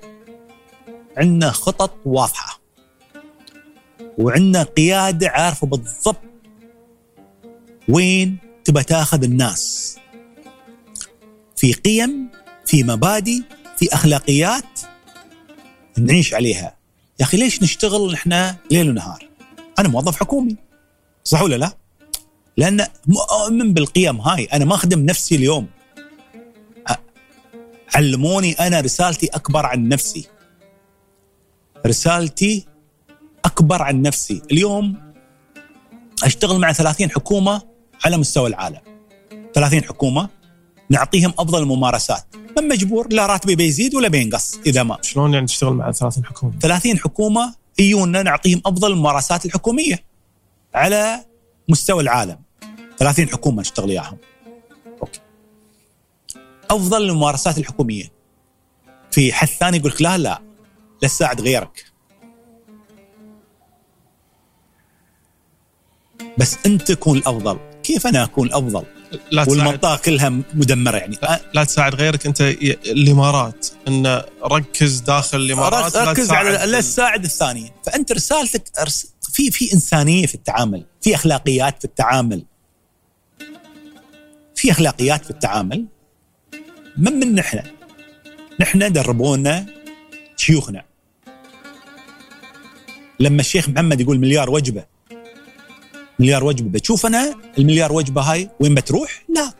عندنا خطط واضحة. وعندنا قيادة عارفة بالضبط وين تبى تاخذ الناس. في قيم في مبادئ في أخلاقيات نعيش عليها. يا أخي ليش نشتغل نحن ليل ونهار؟ أنا موظف حكومي. صح ولا لا؟ لأن مؤمن بالقيم هاي. أنا ما أخدم نفسي اليوم. علموني أنا رسالتي أكبر عن نفسي. رسالتي أكبر عن نفسي. اليوم أشتغل مع 30 حكومة على مستوى العالم. 30 حكومة نعطيهم أفضل الممارسات. من مجبور لا راتبي بيزيد ولا بينقص إذا ما. شلون يعني تشتغل مع 30 حكومة؟ 30 حكومة يجونا نعطيهم أفضل الممارسات الحكومية على مستوى العالم. 30 حكومة نشتغل وياهم أوكي. أفضل الممارسات الحكومية. في حد ثاني يقول لك لا لا لا تساعد غيرك. بس أنت تكون الأفضل. كيف أنا أكون الافضل لا والمنطقة كلها مدمرة يعني. لا, لا تساعد غيرك انت الإمارات إن ركز داخل الإمارات ركز على لا تساعد الثانيين. فأنت رسالتك في في إنسانية في التعامل في أخلاقيات في التعامل. في أخلاقيات في التعامل. من من نحن؟ نحن دربونا شيوخنا. لما الشيخ محمد يقول مليار وجبة مليار وجبة بتشوف أنا المليار وجبة هاي وين بتروح؟ لا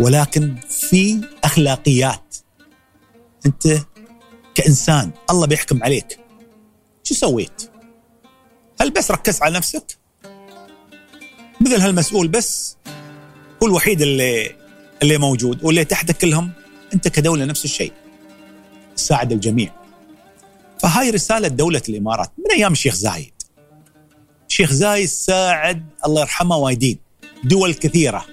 ولكن في أخلاقيات أنت كإنسان الله بيحكم عليك شو سويت؟ هل بس ركزت على نفسك؟ مثل هالمسؤول بس هو الوحيد اللي اللي موجود واللي تحتك كلهم أنت كدولة نفس الشيء ساعد الجميع فهاي رسالة دولة الإمارات من أيام الشيخ زايد شيخ زايد ساعد الله يرحمه وايدين دول كثيرة.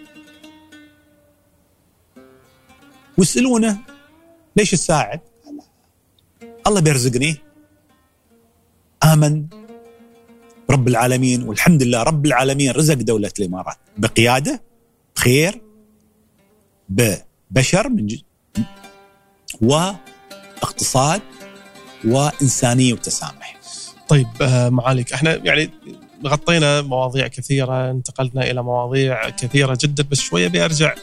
ويسألونه ليش تساعد الله بيرزقني. آمن. رب العالمين والحمد لله رب العالمين رزق دولة الإمارات. بقيادة بخير ببشر من ج... واقتصاد وإنسانية وتسامح. طيب آه، معاليك إحنا يعني غطينا مواضيع كثيرة انتقلنا إلى مواضيع كثيرة جدا بس شوية بيرجع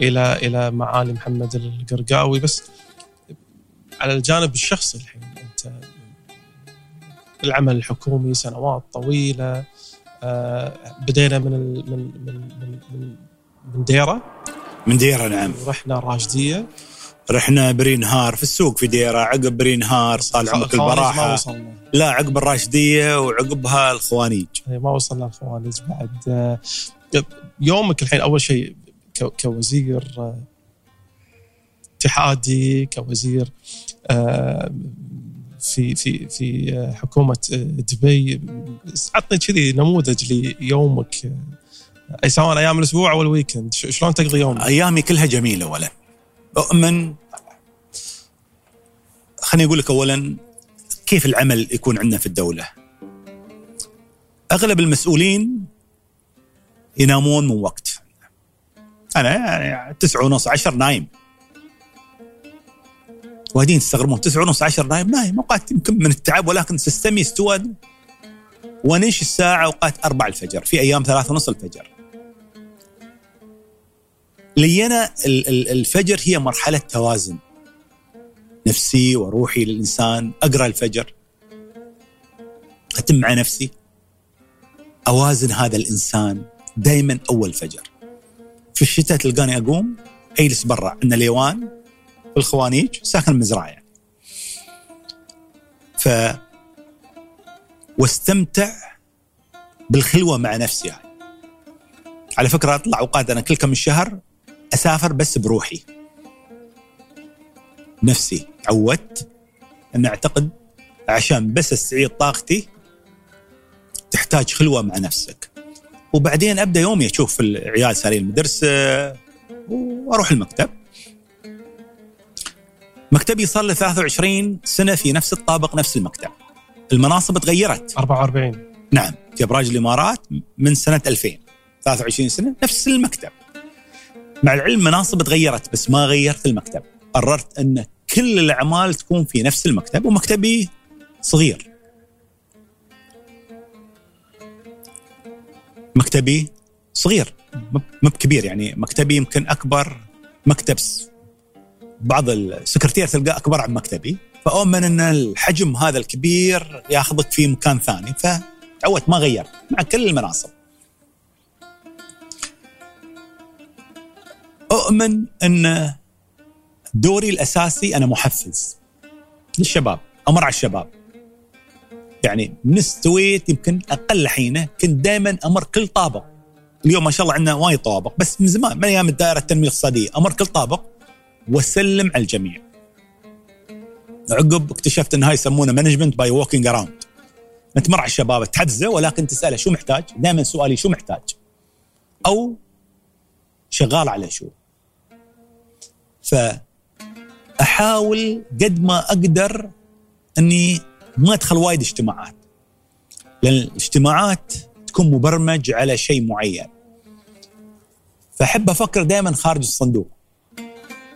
إلى إلى معالي محمد القرقاوي. بس على الجانب الشخصي الحين أنت العمل الحكومي سنوات طويلة آه، بدينا من ال- من من من من, من ديرة. من ديرة نعم. ورحنا الراشديه رحنا برينهار في السوق في ديرة عقب برينهار ما البراحة. وصلنا لا عقب الراشدية وعقبها الخوانيج. إيه، ما وصلنا الخوارج بعد. آه، يومك الحين أول شيء كوزير آه، اتحادي كوزير آه، في في في حكومة دبي. عطني كذي نموذج ليومك. أي سواء أيام الأسبوع أو ال weekend. شلون تقضي يومك؟ أيامي كلها جميلة اولا أؤمن خليني أقول لك اولا كيف العمل يكون عندنا في الدولة. أغلب المسؤولين ينامون من وقت. أنا يعني تسعة ونص عشر نايم. وهدين تستغربون تسعة ونص عشر نايم نايم اوقات يمكن من التعب ولكن سيستمي استوى ونش الساعة اوقات أربع الفجر في أيام ثلاثة ونص الفجر. لينا ال- ال- الفجر هي مرحلة توازن. نفسي وروحي للإنسان أقرأ الفجر أتم مع نفسي أوازن هذا الإنسان دائما أول فجر. في الشتاء تلقاني أقوم أجلس برا عندنا ليوان في الخوانيج ساكن المزرعة يعني ف واستمتع بالخلوة مع نفسي. يعني. على فكرة أطلع أوقات أنا كل كم شهر أسافر بس بروحي. نفسي عودت أن أعتقد عشان بس استعيد طاقتي تحتاج خلوة مع نفسك. وبعدين أبدأ يومي أشوف العيال سارين المدرسة وأروح المكتب. مكتبي صار له 23 سنة في نفس الطابق نفس المكتب. المناصب تغيرت. 44 نعم في إبراج الإمارات من سنة 2000 23 سنة نفس المكتب. مع العلم مناصب تغيرت بس ما غيرت المكتب. قررت إن كل الأعمال تكون في نفس المكتب ومكتبي صغير. مكتبي صغير مو بكبير يعني. مكتبي يمكن أكبر مكتب بعض السكرتير تلقاه أكبر عن مكتبي. فأؤمن إن الحجم هذا الكبير ياخذك في مكان ثاني. فعودت ما غيرت. مع كل المناصب. أؤمن أن دوري الأساسي أنا محفز للشباب أمر على الشباب يعني من استويت يمكن أقل حينه كنت دائما أمر كل طابق اليوم ما شاء الله عندنا وايد طوابق بس من زمان من أيام الدائرة التنمية الاقتصادية أمر كل طابق وأسلم على الجميع عقب اكتشفت إن هاي يسمونه management by walking around نتمر على الشباب تحفزه ولكن تسأله شو محتاج؟ دائما سؤالي شو محتاج؟ أو شغال على شو؟ فأحاول قد ما أقدر أني ما أدخل وايد اجتماعات. لأن الاجتماعات تكون مبرمج على شيء معين. فأحب أفكر دائما خارج الصندوق.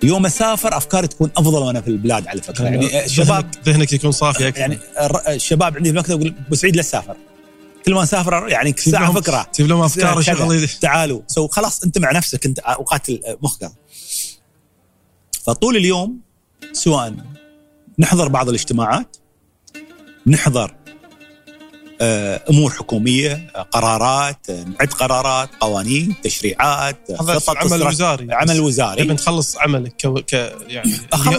يوم أسافر أفكاري تكون أفضل وأنا في البلاد على فكرة. يعني الشباب ذهنك, ذهنك يكون صافي أكثر. يعني الشباب عندي في المكتب يقول أبو سعيد لا تسافر. كل ما نسافر يعني تجيب ساعة فكرة. تجيب لهم أفكار تعالوا. سو خلاص أنت مع نفسك أنت أوقات مخك. فطول اليوم سواء نحضر بعض الاجتماعات نحضر آه، أمور حكومية قرارات نعد قرارات قوانين تشريعات خطط عمل وزاري. عمل وزاري. تبي تخلص عملك ك... ك... يعني.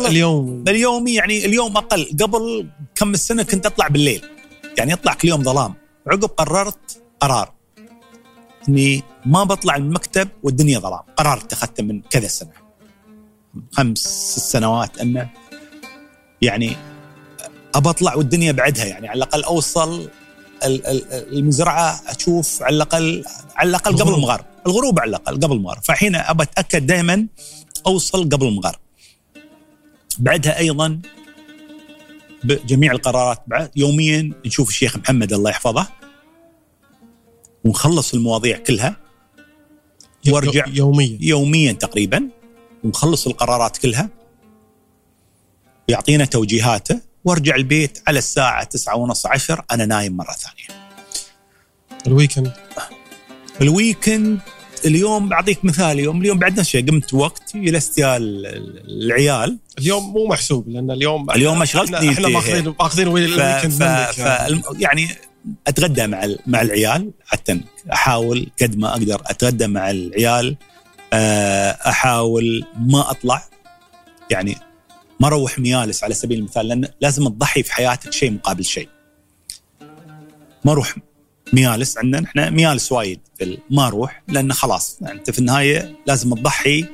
اليوم. اليومي يعني اليوم أقل. قبل كم السنة كنت أطلع بالليل؟ يعني يطلع كل يوم ظلام. عقب قررت قرار. إني ما بطلع من المكتب والدنيا ظلام. قرار اتخذته من كذا سنة. خمس ست سنوات أنه يعني أبى أطلع والدنيا بعدها يعني على الأقل أوصل ال- ال- المزرعة أشوف على الاقل على الأقل قبل. المغرب. الغروب على الأقل قبل المغرب. فحين أبى أتأكد دائما أوصل قبل المغرب. بعدها أيضا بجميع القرارات بعد يوميا نشوف الشيخ محمد الله يحفظه. ونخلص المواضيع كلها. وأرجع يوميا. يوميا تقريبا. ومخلص القرارات كلها يعطينا توجيهاته وارجع البيت على الساعة تسعة ونص عشر أنا نايم مرة ثانية. ال weekend. ال weekend اليوم بعطيك مثال اليوم اليوم بعد نفس الشيء قمت وقت جلست يا العيال. اليوم مو محسوب لأن اليوم اليوم اشغلتني إحنا ماخذين ماخذين ال weekend ف... ف... يعني. يعني أتغدى مع مع العيال حتى أحاول قد ما أقدر أتغدى مع العيال. أحاول ما أطلع. يعني ما أروح ميالس على سبيل المثال لأن لازم تضحي في حياتك شيء مقابل شيء. ما أروح ميالس عندنا إحنا ميالس وايد ما أروح لأن خلاص يعني أنت في النهاية لازم تضحي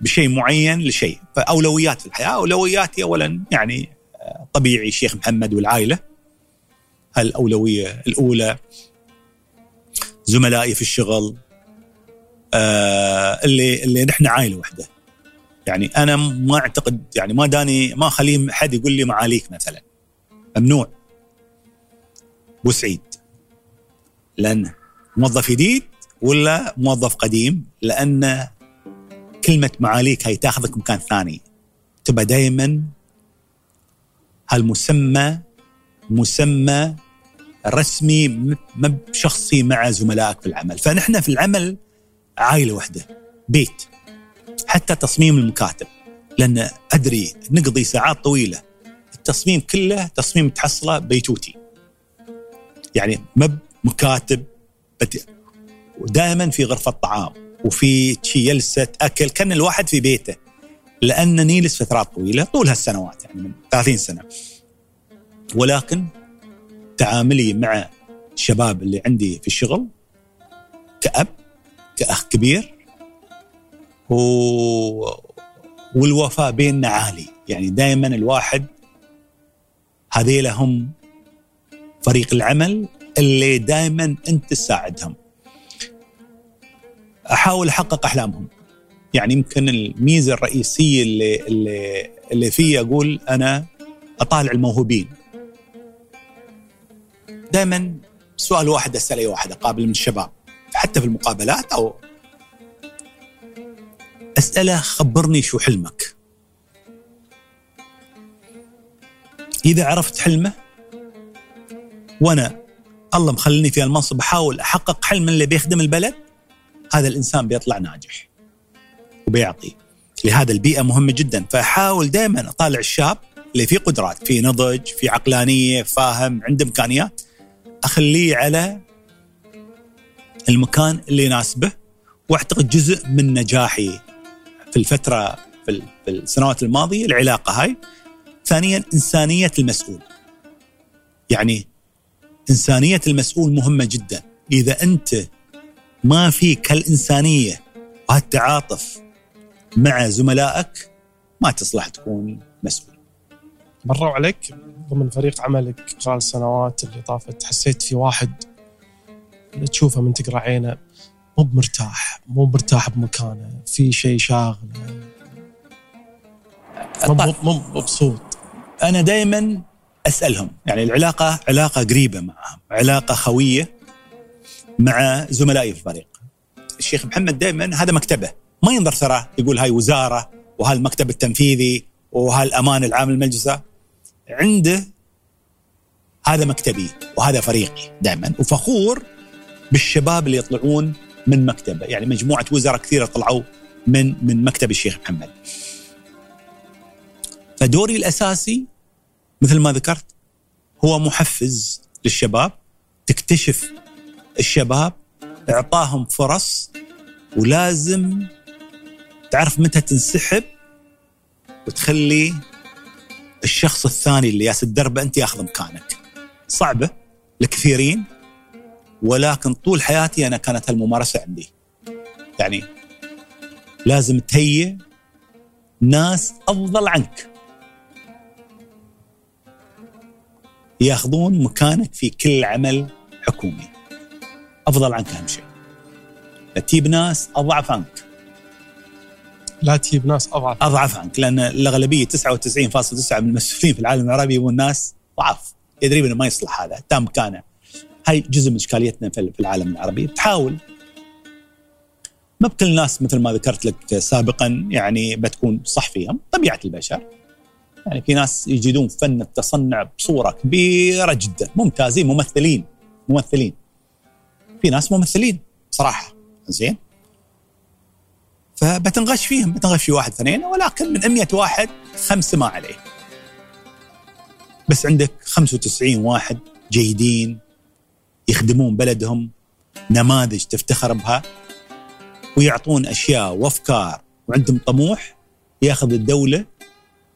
بشيء معين لشيء. فأولويات في الحياة أولوياتي اولا يعني آه، طبيعي شيخ محمد والعائلة. الاولويه الأولى زملائي في الشغل آه اللي اللي نحن عائله واحدة يعني أنا ما أعتقد يعني ما داني ما اخليه حد يقول لي معاليك مثلا. ممنوع. أبو سعيد. لأن موظف جديد ولا موظف قديم؟ لأن كلمة معاليك هي تأخذك مكان ثاني. تبقى دائما هالمسمى مسمى رسمي ما بشخصي مع زملائك في العمل. فنحن في العمل عائلة واحدة بيت. حتى تصميم المكاتب لأن أدري نقضي ساعات طويلة. التصميم كله تصميم تحصله بيتوتي. يعني ما مكاتب ودائما في غرفة طعام وفي جلسه أكل كأن الواحد في بيته. لأن نيلس فترات طويلة طول هالسنوات يعني من 30 سنة. ولكن تعاملي مع الشباب اللي عندي في الشغل كأب كأخ كبير. و... والوفاء بيننا عالي. يعني دائما الواحد هذيلا هم فريق العمل اللي دائما أنت تساعدهم. أحاول أحقق أحلامهم. يعني يمكن الميزة الرئيسية اللي اللي اللي في أقول أنا أطالع الموهوبين. دائما سؤال واحد أسأل أي واحد أقابل من الشباب. حتى في المقابلات أو اساله خبرني شو حلمك. إذا عرفت حلمه وأنا الله مخليني في المنصب أحاول أحقق حلم اللي بيخدم البلد هذا الإنسان بيطلع ناجح وبيعطي. لهذا البيئة مهمة جدا فأحاول دائما أطالع الشاب اللي فيه قدرات فيه نضج فيه عقلانية فاهم عنده إمكانيات أخليه على المكان اللي يناسبه وأعتقد جزء من نجاحي في الفترة في السنوات الماضية العلاقة هاي. ثانيا إنسانية المسؤول. يعني إنسانية المسؤول مهمة جدا. إذا أنت ما فيك هالإنسانية وهالتعاطف مع زملائك ما تصلح تكون مسؤول. مروا عليك ضمن فريق عملك خلال السنوات اللي طافت؟ حسيت في واحد تشوفه من تقرأ عينه مو بمرتاح مو مرتاح بمكانه في شيء شاغله. مو مو مبسوط. أنا دائما أسألهم يعني العلاقة علاقة قريبة معهم علاقة خوية مع زملائي في الفريق. الشيخ محمد دائما هذا مكتبه ما ينظر ترى يقول هاي وزارة وهالمكتب التنفيذي وهالامان العام للمجلس. عنده هذا مكتبي وهذا فريقي دائما وفخور بالشباب اللي يطلعون من مكتبه. يعني مجموعة وزراء كثيرة طلعوا من من مكتب الشيخ محمد. فدوري الأساسي مثل ما ذكرت هو محفز للشباب تكتشف الشباب اعطاهم فرص ولازم تعرف متى تنسحب وتخلي الشخص الثاني اللي ياس الدرب أنت ياخذ مكانك. صعبة لكثيرين ولكن طول حياتي أنا كانت هالممارسة عندي. يعني لازم تهيئ ناس أفضل عنك. ياخذون مكانك في كل عمل حكومي. أفضل عنك أهم شيء. تجيب ناس أضعف عنك. لا تجيب ناس أضعف. أضعف عنك لأن الأغلبية 99.9 من المسؤولين في العالم العربي يبون ناس ضعاف يدري انه ما يصلح هذا تام مكانه. هاي جزء من إشكاليتنا في العالم العربي. تحاول ما بكل الناس مثل ما ذكرت لك سابقا يعني بتكون صح فيهم طبيعة البشر. يعني في ناس يجدون فن التصنع بصورة كبيرة جدا. ممتازين ممثلين ممثلين. في ناس ممثلين صراحة. زين؟ فبتنغش فيهم بتنغش في واحد اثنين ولكن من 100 واحد خمسة ما عليه. بس عندك 95 واحد جيدين يخدمون بلدهم نماذج تفتخر بها ويعطون أشياء وأفكار وعندهم طموح ياخذ الدولة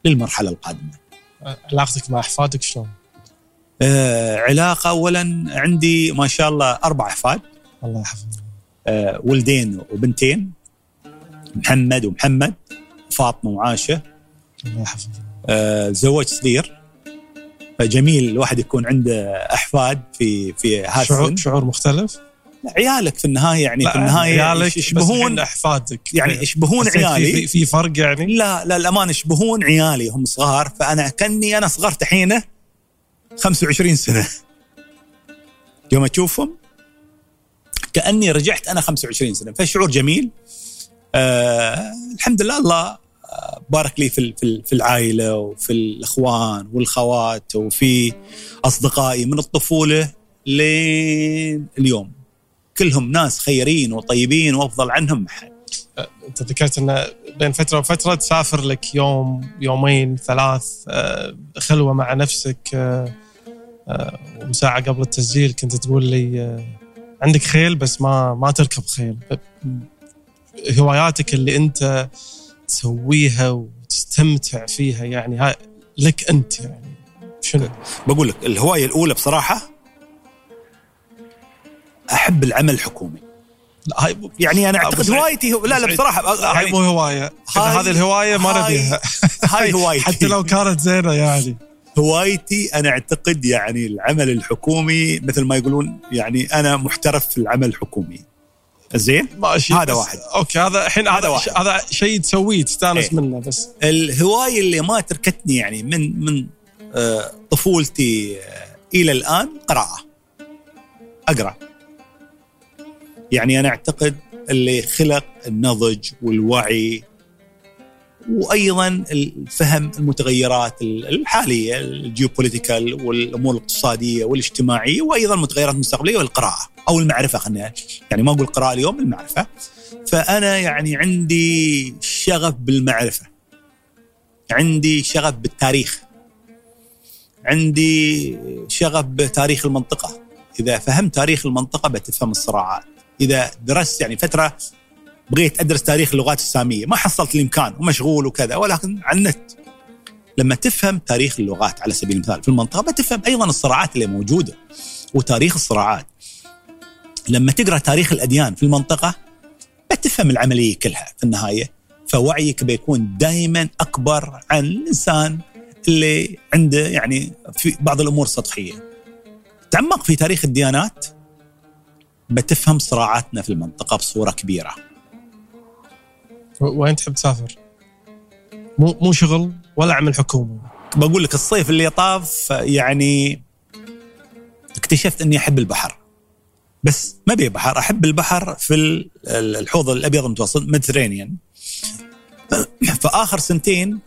للمرحلة القادمة. علاقتك مع أحفادك شلون؟ آه علاقة اولا عندي ما شاء الله أربع أحفاد. الله يحفظهم. آه ولدين وبنتين محمد ومحمد فاطمة وعاشه. الله يحفظهم. آه زوج صغير فجميل الواحد يكون عنده أحفاد في في هذا شعور شعور مختلف؟ عيالك في النهاية يعني في النهاية عيالك يشبهون أحفادك. يعني يشبهون عيالي؟ في, في فرق يعني؟ لا لا الامانه يشبهون عيالي هم صغار فأنا كأني أنا صغرت حينه 25 سنة. يوم أشوفهم كأني رجعت أنا 25 سنة. فشعور جميل. آه الحمد لله الله بارك لي في في العائلة وفي الإخوان والخوات وفي أصدقائي من الطفولة لين اليوم. كلهم ناس خيرين وطيبين وأفضل عنهم. حد أنت ذكرت انه بين فترة وفترة تسافر لك يوم يومين ثلاث آه، خلوة مع نفسك آه، آه، وساعه قبل التسجيل كنت تقول لي عندك خيل بس ما ما تركب خيل. هواياتك اللي أنت تسويها وتستمتع فيها يعني هاي لك أنت يعني. شنو؟ بقول لك الهواية الأولى بصراحة أحب العمل الحكومي. لا هاي يعني أنا أعتقد هوايتي لا لا بصراحة هاي مو هواية. هذه الهواية ما نبيها. هاي [LAUGHS] هوايتي. حتى لو كانت زينة يعني. هوايتي أنا أعتقد يعني العمل الحكومي مثل ما يقولون يعني أنا محترف في العمل الحكومي. زين؟ ماشي. هذا واحد. okay هذا الحين هذا واحد. هذا شيء تسويه تستانس إيه. منه بس. الهواية اللي ما تركتني يعني من من آه طفولتي آه إلى الآن قراءة. أقرأ. يعني أنا أعتقد اللي خلق النضج والوعي وأيضا الفهم المتغيرات الحالية الجيوبوليتيكال والأمور الاقتصادية والاجتماعية وأيضا المتغيرات المستقبلية والقراءة أو المعرفة خلينا يعني ما أقول قراءة اليوم المعرفة. فأنا يعني عندي شغف بالمعرفة. عندي شغف بالتاريخ. عندي شغف بتاريخ المنطقة. إذا فهمت تاريخ المنطقة بتفهم الصراعات. إذا درست يعني فترة بغيت أدرس تاريخ اللغات السامية. ما حصلت الإمكان ومشغول وكذا ولكن على النت. لما تفهم تاريخ اللغات على سبيل المثال في المنطقة بتفهم أيضا الصراعات اللي موجودة وتاريخ الصراعات. لما تقرأ تاريخ الأديان في المنطقة بتفهم العملية كلها في النهاية. فوعيك بيكون دائما أكبر عن الإنسان اللي عنده يعني في بعض الأمور سطحية. تعمق في تاريخ الديانات بتفهم صراعاتنا في المنطقة بصورة كبيرة. وين تحب تسافر؟ مو مو شغل ولا عمل حكومي بقول لك الصيف اللي طاف يعني اكتشفت إني أحب البحر. بس. ما أبي بحر أحب البحر في الحوض الأبيض المتوسط ميدترينيان فاخر سنتين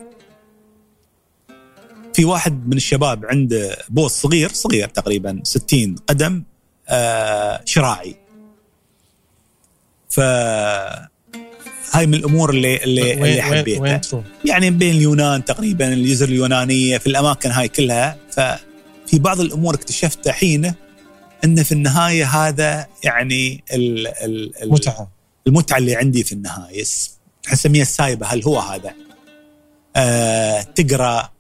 في واحد من الشباب عنده بوت صغير صغير تقريبا 60 قدم آه شراعي. ف هاي من الأمور اللي اللي, اللي حبيتها. يعني بين اليونان تقريبا الجزر اليونانية في الأماكن هاي كلها. ففي بعض الأمور اكتشفت حينه إن في النهاية هذا يعني المتعة. المتعة اللي عندي في النهاية. نسميها السايبة. هل هو هذا؟ آه تقرأ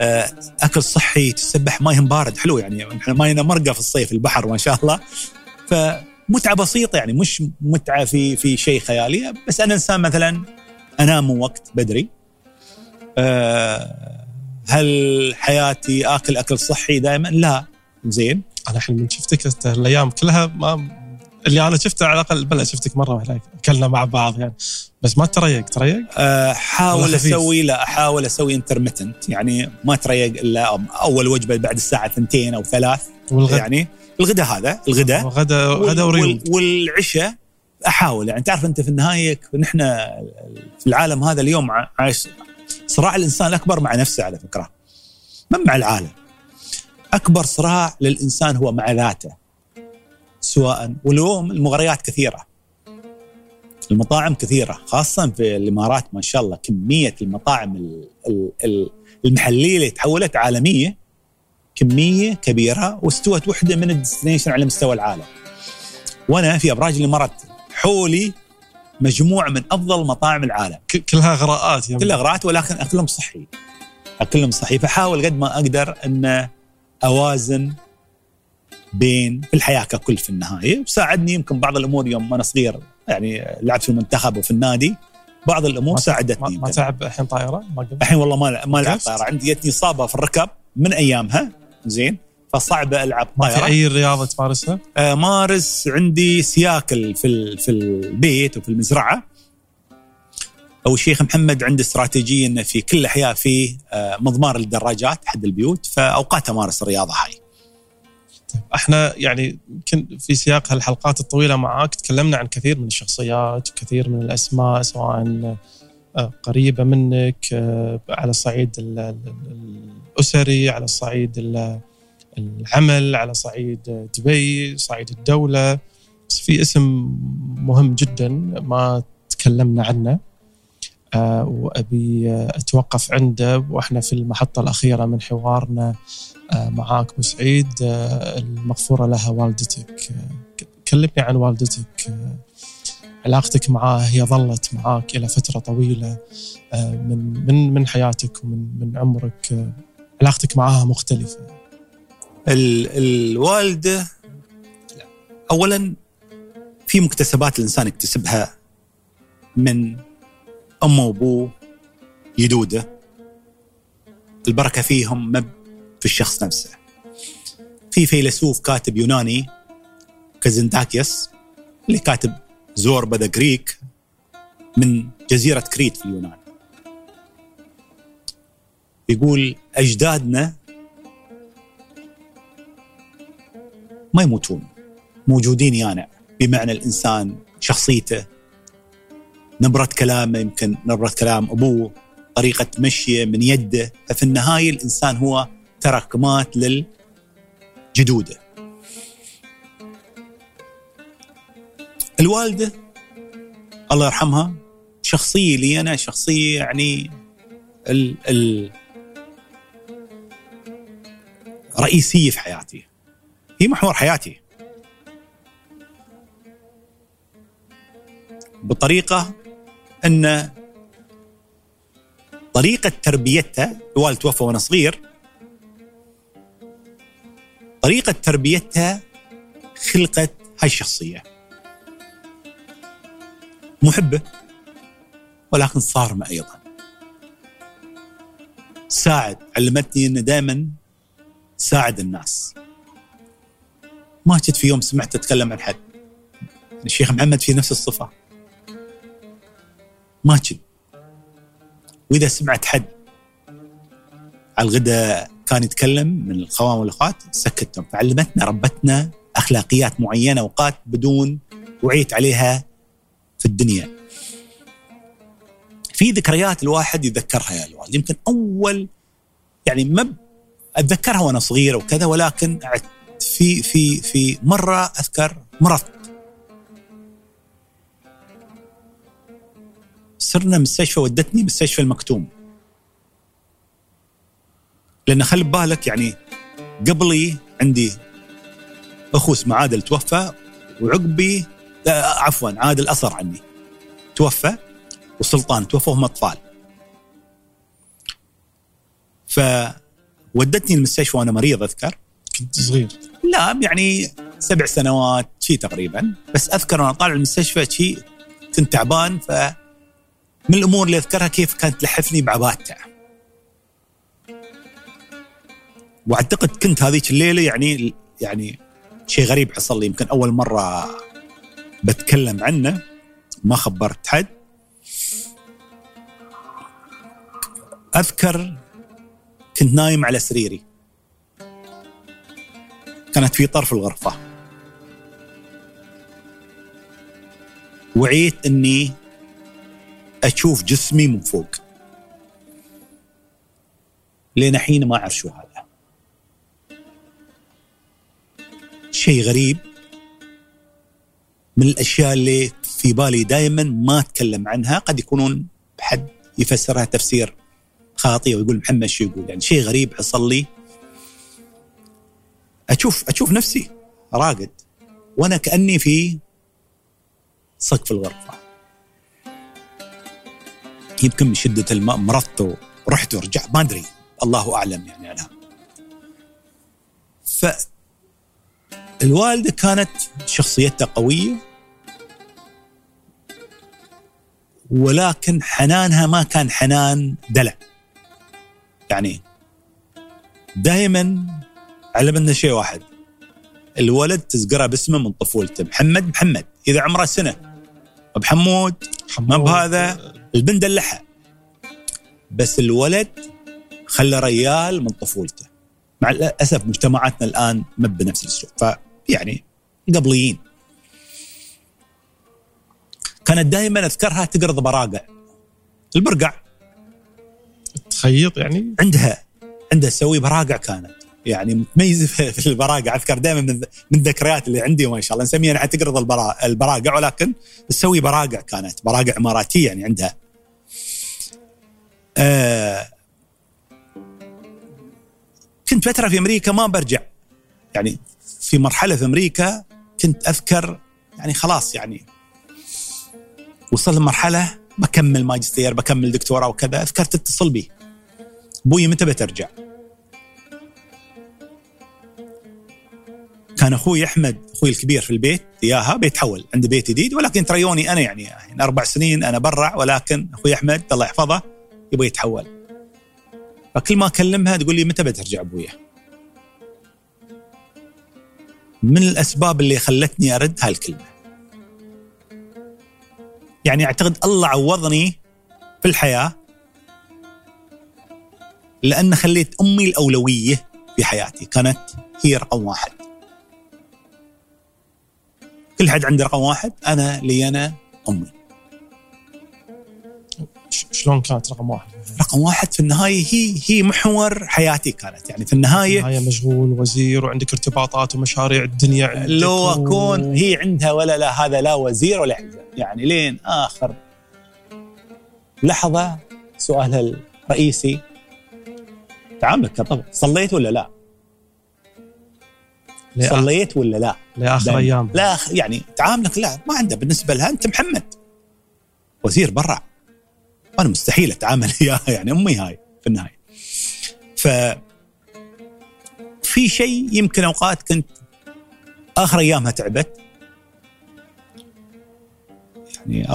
آه أكل صحي تسبح مايهم بارد حلو يعني. إحنا ماينا مرقة في الصيف البحر ما شاء الله. ف متعة بسيطة يعني مش متعة في في شيء خيالي بس أنا إنسان مثلا أنام وقت بدري أه هل حياتي آكل أكل صحي دائما؟ لا زين أنا الحين من شفتك الأيام كلها ما اللي أنا شفته على الأقل بلا شفتك مرة واحدة أكلنا مع بعض يعني بس ما تريق تريق؟ أه حاول أسوي لا أحاول أسوي انترمتنت يعني ما تريق إلا أول وجبة بعد الساعة ثنتين أو ثلاث والغد. يعني الغداء هذا الغداء غدا غدا وريوض والعشاء أحاول. يعني تعرف أنت في النهاية نحن في العالم هذا اليوم عايش صراع الإنسان الاكبر مع نفسه على فكرة. ما مع العالم. أكبر صراع للإنسان هو مع ذاته سواء واليوم المغريات كثيرة. المطاعم كثيرة خاصة في الإمارات ما شاء الله كمية المطاعم المحلية اللي تحولت عالمية. كمية كبيرة واستوت وحدة من الديستنيشن على مستوى العالم. وأنا في أبراج الامارات حولي مجموعة من أفضل مطاعم العالم. كلها غراءات يعني. كلها غراءات ولكن أكلهم صحي. أكلهم صحي. فحاول قد ما أقدر أن أوازن بين في الحياة ككل في النهاية. وساعدني يمكن بعض الأمور يوم أنا صغير يعني لعبت في المنتخب وفي النادي بعض الأمور ساعدتني ما, ما تعب الحين طائره؟ ما الحين والله ما ما لعبت طائره عندي جتني اصابه في الركب من أيامها. زين فصعب ألعب طائره ما في أي رياضة تمارسها؟ آه مارس عندي سياكل في في البيت وفي المزرعة أو الشيخ محمد عنده استراتيجية إنه في كل الاحياء في آه مضمار للدراجات حد البيوت فاوقات أمارس الرياضة هاي. طيب إحنا يعني يمكن في سياق هالحلقات الطويلة معاك تكلمنا عن كثير من الشخصيات وكثير من الأسماء سواء قريبة منك آه، على الصعيد الأسري على الصعيد العمل على صعيد دبي صعيد الدولة. بس في اسم مهم جدا ما تكلمنا عنه آه، وأبي أتوقف عنده. وإحنا في المحطة الأخيرة من حوارنا آه، معاك أبو سعيد آه، المغفورة لها والدتك. كلمني عن والدتك علاقتك معها هي ظلت معاك إلى فترة طويلة من من من حياتك ومن من عمرك علاقتك معها مختلفة. الوالدة اولا في مكتسبات الإنسان يكتسبها من أمه وأبوه يدوده. البركة فيهم مب في الشخص نفسه. في فيلسوف كاتب يوناني كازنداكيوس اللي كاتب زور بدا جريك من جزيرة كريت في اليونان. يقول أجدادنا ما يموتون موجودين يانا بمعنى الإنسان شخصيته نبرة كلامه يمكن نبرة كلام أبوه طريقة مشيه من يده. ففي النهاية الإنسان هو تراكمات للجدودة الوالدة الله يرحمها شخصية لي أنا شخصية يعني ال ال رئيسية في حياتي. هي محور حياتي. بطريقة أن طريقة تربيتها الوالد توفى وأنا صغير. طريقة تربيتها خلقت هاي محبة ولكن صارمة أيضا. ساعد علمتني أن دائما ساعد الناس. ما جيت في يوم سمعت أتكلم عن حد. الشيخ محمد في نفس الصفة. ما جد وإذا سمعت حد على الغداء كان يتكلم من الخوان والأخوات سكتهم. فعلمتنا ربتنا أخلاقيات معينة أوقات بدون وعيت عليها في الدنيا. في ذكريات الواحد يتذكرها يا الوالد. يمكن أول يعني ما أتذكرها وأنا صغير وكذا ولكن في في في مرة أذكر مرضت صرنا مستشفى ودتني مستشفى المكتوم. لأن خلي ببالك يعني قبلي عندي اخو اسمه عادل توفى وعقبي عفوا عادل اصر عني. توفى وسلطان توفى وهم أطفال. فودتني المستشفى وأنا مريض أذكر. كنت صغير. لا يعني سبع سنوات شي تقريبا. بس أذكر وأنا طالع المستشفى شي كنت تعبان ف من الأمور اللي أذكرها كيف كانت تلحفني بعباتها وأعتقد كنت هذيك الليلة يعني يعني شيء غريب حصل لي. يمكن أول مرة بتكلم عنه ما خبرت حد. أذكر كنت نايم على سريري. كانت في طرف الغرفة. وعيت إني أشوف جسمي من فوق. لين حين ما أعرف شو هذا. شيء غريب. من الأشياء اللي في بالي دائما ما أتكلم عنها. قد يكونون حد يفسرها تفسير خاطئ ويقول محمد شو يقول؟ يعني شيء غريب حصل لي. أشوف أشوف نفسي راقد وأنا كأني في سقف الغرفة. يمكن من شدة الماء مرضت ورحت ورجعت ما أدري. الله أعلم يعني عنها ف الوالدة كانت شخصيتها قوية. ولكن حنانها ما كان حنان دلع. يعني دائما علمنا شيء واحد. الولد تذكره باسمه من طفولته محمد محمد إذا عمره سنة. بحمود ما بهذا البنت دلعها. بس الولد خلى ريال من طفولته. مع الأسف مجتمعاتنا الآن ما بنفس الاسلوب فيعني قبليين. كانت دائما اذكرها تقرض براقع البرقع. تخيط يعني؟ عندها عندها تسوي براقع كانت. يعني متميزة في البراقع. أذكر دائما من من الذكريات اللي عندي ما شاء الله. نسميها انها تقرض البراقع ولكن تسوي براقع كانت. براقع إماراتية يعني عندها. آه كنت فتره في أمريكا ما برجع. يعني في مرحلة في أمريكا كنت أذكر يعني خلاص يعني وصل لمرحله بكمل ماجستير بكمل دكتوراه وكذا اذكر تتصل بي أبوي متى بترجع؟ كان أخوي أحمد أخوي الكبير في البيت إياها بيتحول عنده بيت جديد ولكن تريوني أنا يعني, يعني أربع سنين أنا برع ولكن أخوي أحمد الله يحفظه يبغى يتحول فكل ما أكلمها تقول لي متى بترجع ابويا؟ من الأسباب اللي خلتني أرد هالكلمة. يعني أعتقد الله عوضني في الحياة لأن خليت أمي الأولوية في حياتي، كانت هي رقم واحد. كل حد عنده رقم واحد، أنا لي أنا أمي. شلون كانت رقم واحد؟ رقم واحد في النهاية هي هي محور حياتي كانت. يعني في النهاية النهاية مشغول وزير وعندك ارتباطات ومشاريع الدنيا لو أكون هي عندها ولا لا هذا لا وزير ولا حزب يعني لين آخر لحظة سؤالها الرئيسي. تعاملك كطفل صليت ولا لا؟ صليت ولا لا؟ لآخر. أيام. لا يعني تعاملك لا ما عنده بالنسبة لها أنت محمد. وزير برا. أنا مستحيل أتعامل [LAUGHS] وياها يعني أمي هاي في النهاية. ف في شيء يمكن أوقات كنت آخر أيامها تعبت. يعني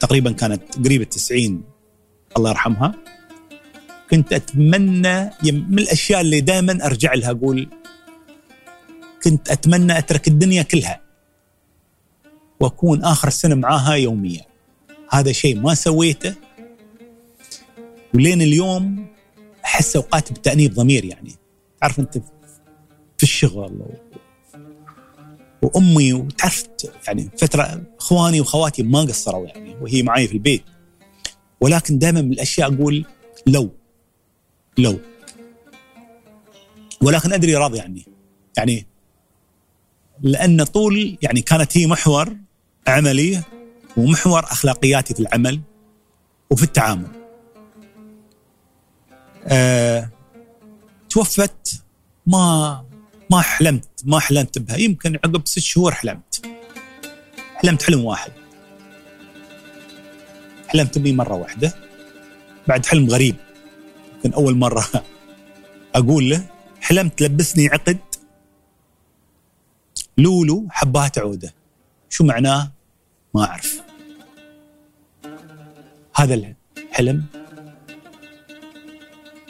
تقريبا كانت قريبة 90 الله يرحمها. كنت أتمنى من الأشياء اللي دائما أرجع لها أقول كنت أتمنى أترك الدنيا كلها وأكون آخر السنة معاها يوميا. هذا شيء ما سويته. ولين اليوم أحس أوقات بتأنيب ضمير يعني. تعرف أنت في الشغل. وأمي وتعرف يعني فترة إخواني واخواتي ما قصروا يعني وهي معي في البيت. ولكن دائما من الأشياء أقول لو لو. ولكن أدري راضي عني. يعني لأن طول يعني كانت هي محور عملي ومحور أخلاقياتي في العمل وفي التعامل. أه توفت ما ما حلمت ما حلمت بها يمكن عقب ست شهور حلمت. حلمت حلم واحد. حلمت بي مرة واحدة بعد حلم غريب يمكن أول مرة [LAUGHS] أقول له حلمت لبسني عقد لولو حبات عودة شو معناه ما أعرف. هذا الحلم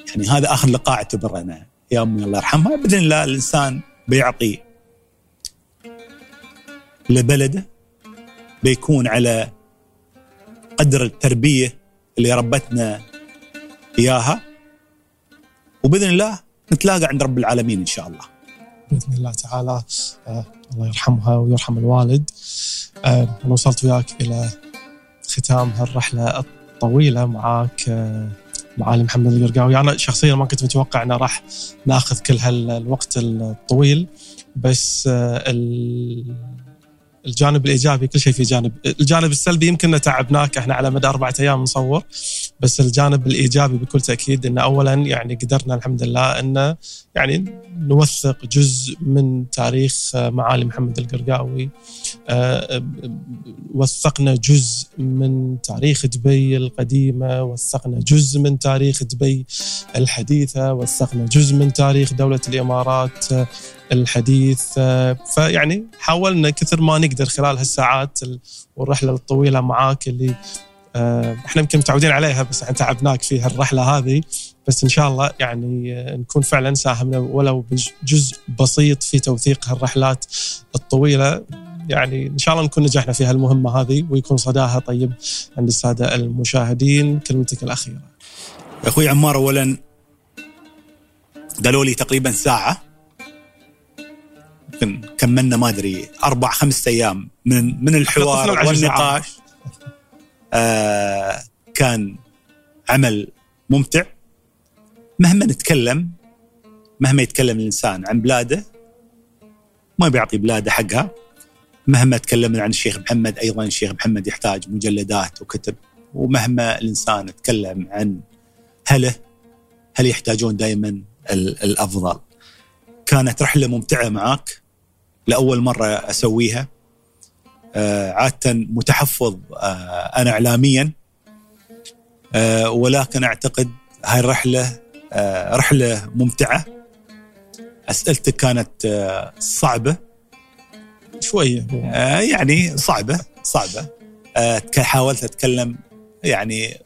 يعني هذا اخر لقاء اعتبره أنا. يا أمي الله يرحمها. بإذن الله الإنسان بيعطي لبلده بيكون على قدر التربية اللي ربتنا إياها. وبإذن الله نتلاقى عند رب العالمين إن شاء الله. بإذن الله تعالى آه الله يرحمها ويرحم الوالد. آه أنا وصلت وياك إلى ختام هالرحلة الطويلة معاك آه معالي محمد القرقاوي. أنا شخصيا ما كنت متوقع انه راح نأخذ كل هالوقت الطويل بس الجانب الإيجابي كل شيء في جانب الجانب السلبي يمكن تعبناك إحنا على مدى أربعة أيام نصور بس الجانب الإيجابي بكل تأكيد إنه اولا يعني قدرنا الحمد لله انه يعني نوثق جزء من تاريخ معالي محمد القرقاوي. آه، وثقنا جزء من تاريخ دبي القديمة وثقنا جزء من تاريخ دبي الحديثة وثقنا جزء من تاريخ دولة الإمارات. الحديث آه، فيعني حاولنا كثر ما نقدر خلال هالساعات والرحلة الطويلة معاك اللي آه، إحنا يمكن متعودين عليها بس إحنا تعبناك في هالرحلة هذه. بس إن شاء الله يعني آه، نكون فعلا ساهمنا ولو بجزء بسيط في توثيق هالرحلات الطويلة. يعني إن شاء الله نكون نجحنا في هالمهمة هذه ويكون صداها طيب عند السادة المشاهدين. كلمتك الأخيرة. أخوي عمار اولا قالوا لي تقريبا ساعة. يمكن كملنا ما أدري أربع خمسة أيام من من الحوار والنقاش. آه كان عمل ممتع. مهما نتكلم مهما يتكلم الإنسان عن بلاده ما بيعطي بلاده حقها. مهما تكلمنا عن الشيخ محمد أيضا الشيخ محمد يحتاج مجلدات وكتب. ومهما الإنسان تكلم عن هله هل يحتاجون دائما الأفضل. كانت رحلة ممتعة معك لأول مرة أسويها. آه، عادة متحفظ آه، أنا اعلاميا. آه، ولكن أعتقد هاي الرحلة رحلة ممتعة. أسئلتك كانت صعبة. شوية. يعني صعبة صعبة. حاولت أتكلم يعني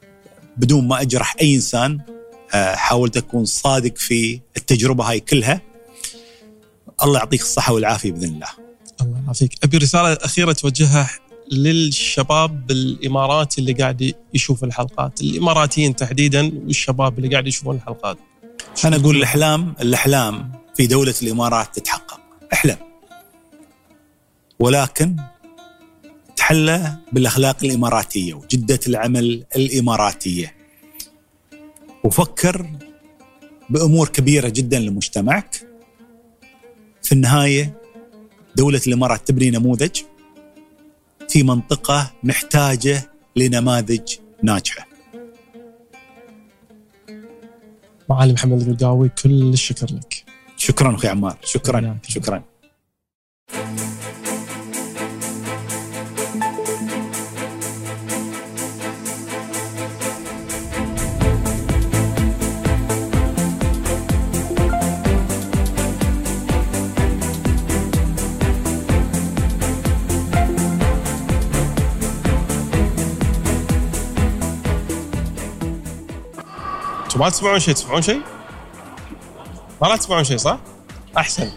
بدون ما أجرح أي إنسان. حاولت أكون صادق في التجربة هاي كلها. الله يعطيك الصحة والعافية بإذن الله. الله يعافيك، أبي رسالة أخيرة توجهها للشباب الاماراتي اللي قاعد يشوف الحلقات، الإماراتيين تحديدا والشباب اللي قاعد يشوفون الحلقات. أنا أقول الإحلام الإحلام في دولة الإمارات تتحقق، احلم. ولكن تحلى بالأخلاق الإماراتية وجدة العمل الإماراتية. وفكر بأمور كبيرة جدا لمجتمعك في النهاية دولة الإمارات تبني نموذج في منطقة محتاجة لنماذج ناجحة. معالي محمد القرقاوي كل الشكر لك. شكرا أخوي عمار، شكرا شكرا. ما تسمعون شيء تسمعون شيء؟ ما لا تسمعون شيء صح؟ أحسن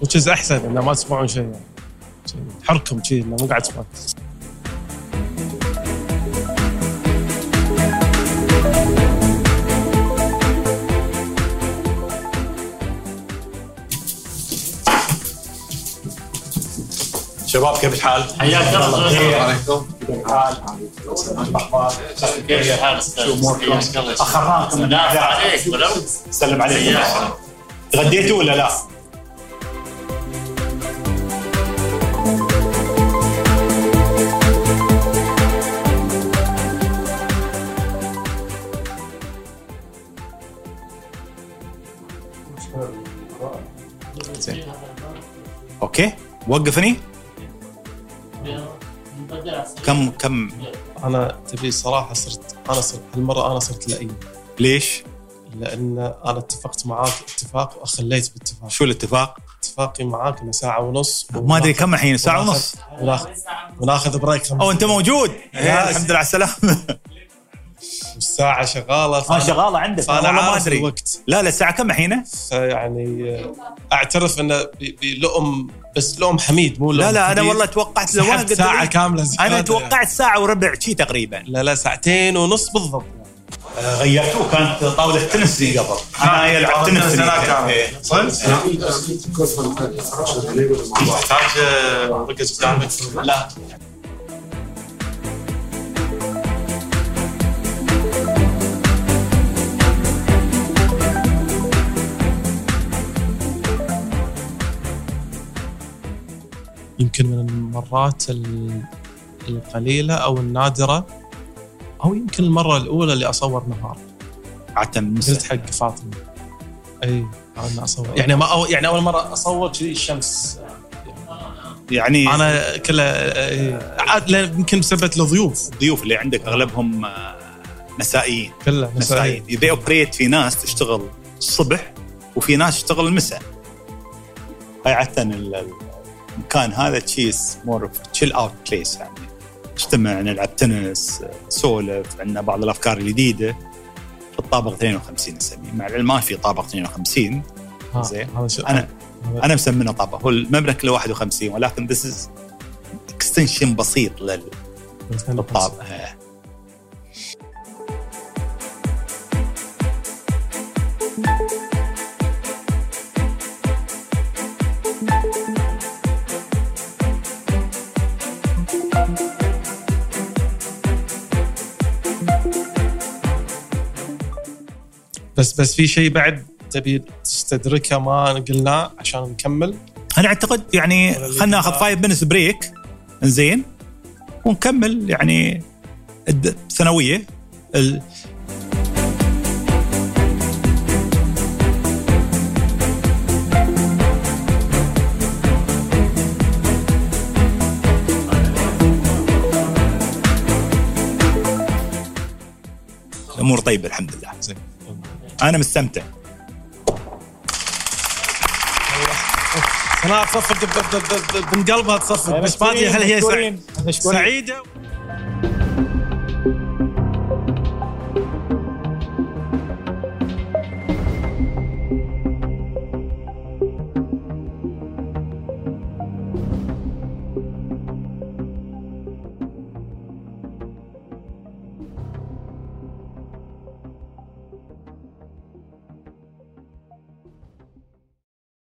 وتشز أحسن إنه ما تسمعون شيء يعني حركم شيء إنه مو قاعد تسمعون شباب كيف الحال؟ حياك الله. السلام عليكم. كيف الحال؟ كيف الحال شو أموركم؟ أخرناكم لا عليك سلم عليكم. تغديتوا ولا لا؟ أوكي. وقفني. كم كم؟ أنا تبي صراحة صرت أنا صرت هالمرة أنا صرت لئيم. ليش؟ لأن أنا اتفقت معاك اتفاق وأخليت باتفاق. شو الاتفاق؟ اتفاقي معاك إنه ساعة ونص ما أدري كم الحين ساعة ونص. وناخذ وناخذ بريك أو أنت موجود. الحمد لله على السلامة. والساعة شغالة آه شغالة عندك. فأنا ما أدري. الوقت. لا لا الساعة كم الحين؟ فيعني أعترف إنه بلؤم بس لؤم حميد مو لا لا أنا والله توقعت لو ساعة كاملة زيادة أنا توقعت ساعة وربع شي تقريبا. لا لا ساعتين ونص بالضبط. آه، غيرتوه كانت طاولة تنس زي قبل. أنا هي لعبت تنس. إيه. تحتاج آه، رقص قدامك لا. يمكن من المرات ال- القليلة أو النادرة أو يمكن المرة الأولى اللي أصور نهار. عادة قلت حق فاطمة. إي أنا أصور. يعني ما أو يعني أول مرة أصور كذي الشمس. يعني أنا كلها. عاد يمكن بسبب الضيوف. الضيوف اللي عندك أغلبهم آه، مسائيين كلها مسائيين مسائي اذا اوبريت في ناس تشتغل الصبح وفي ناس تشتغل المساء. هاي عادة المكان هذا it's more chill out place يعني. نجتمع نلعب تنس نسولف عندنا بعض الأفكار الجديدة. في الطابق 52 نسميه. مع العلم ما في طابق 52 ها، زين. أنا أنا مسمينه طابق. هو المبنى كله 51 ولكن this is extension بسيط لل- للطابق. بس بس في شيء بعد تبي تستدركه ما قلناه عشان نكمل. أنا أعتقد يعني خلينا ناخذ 5 minutes break زين ونكمل يعني الثانوية. ال- الأمور طيبة الحمد لله. زين. أنا مستمتع أنا تصفق ب- ب- ب- ب- من قلبها تصفق ما ادري هل هي سع- مشكورين. سعيده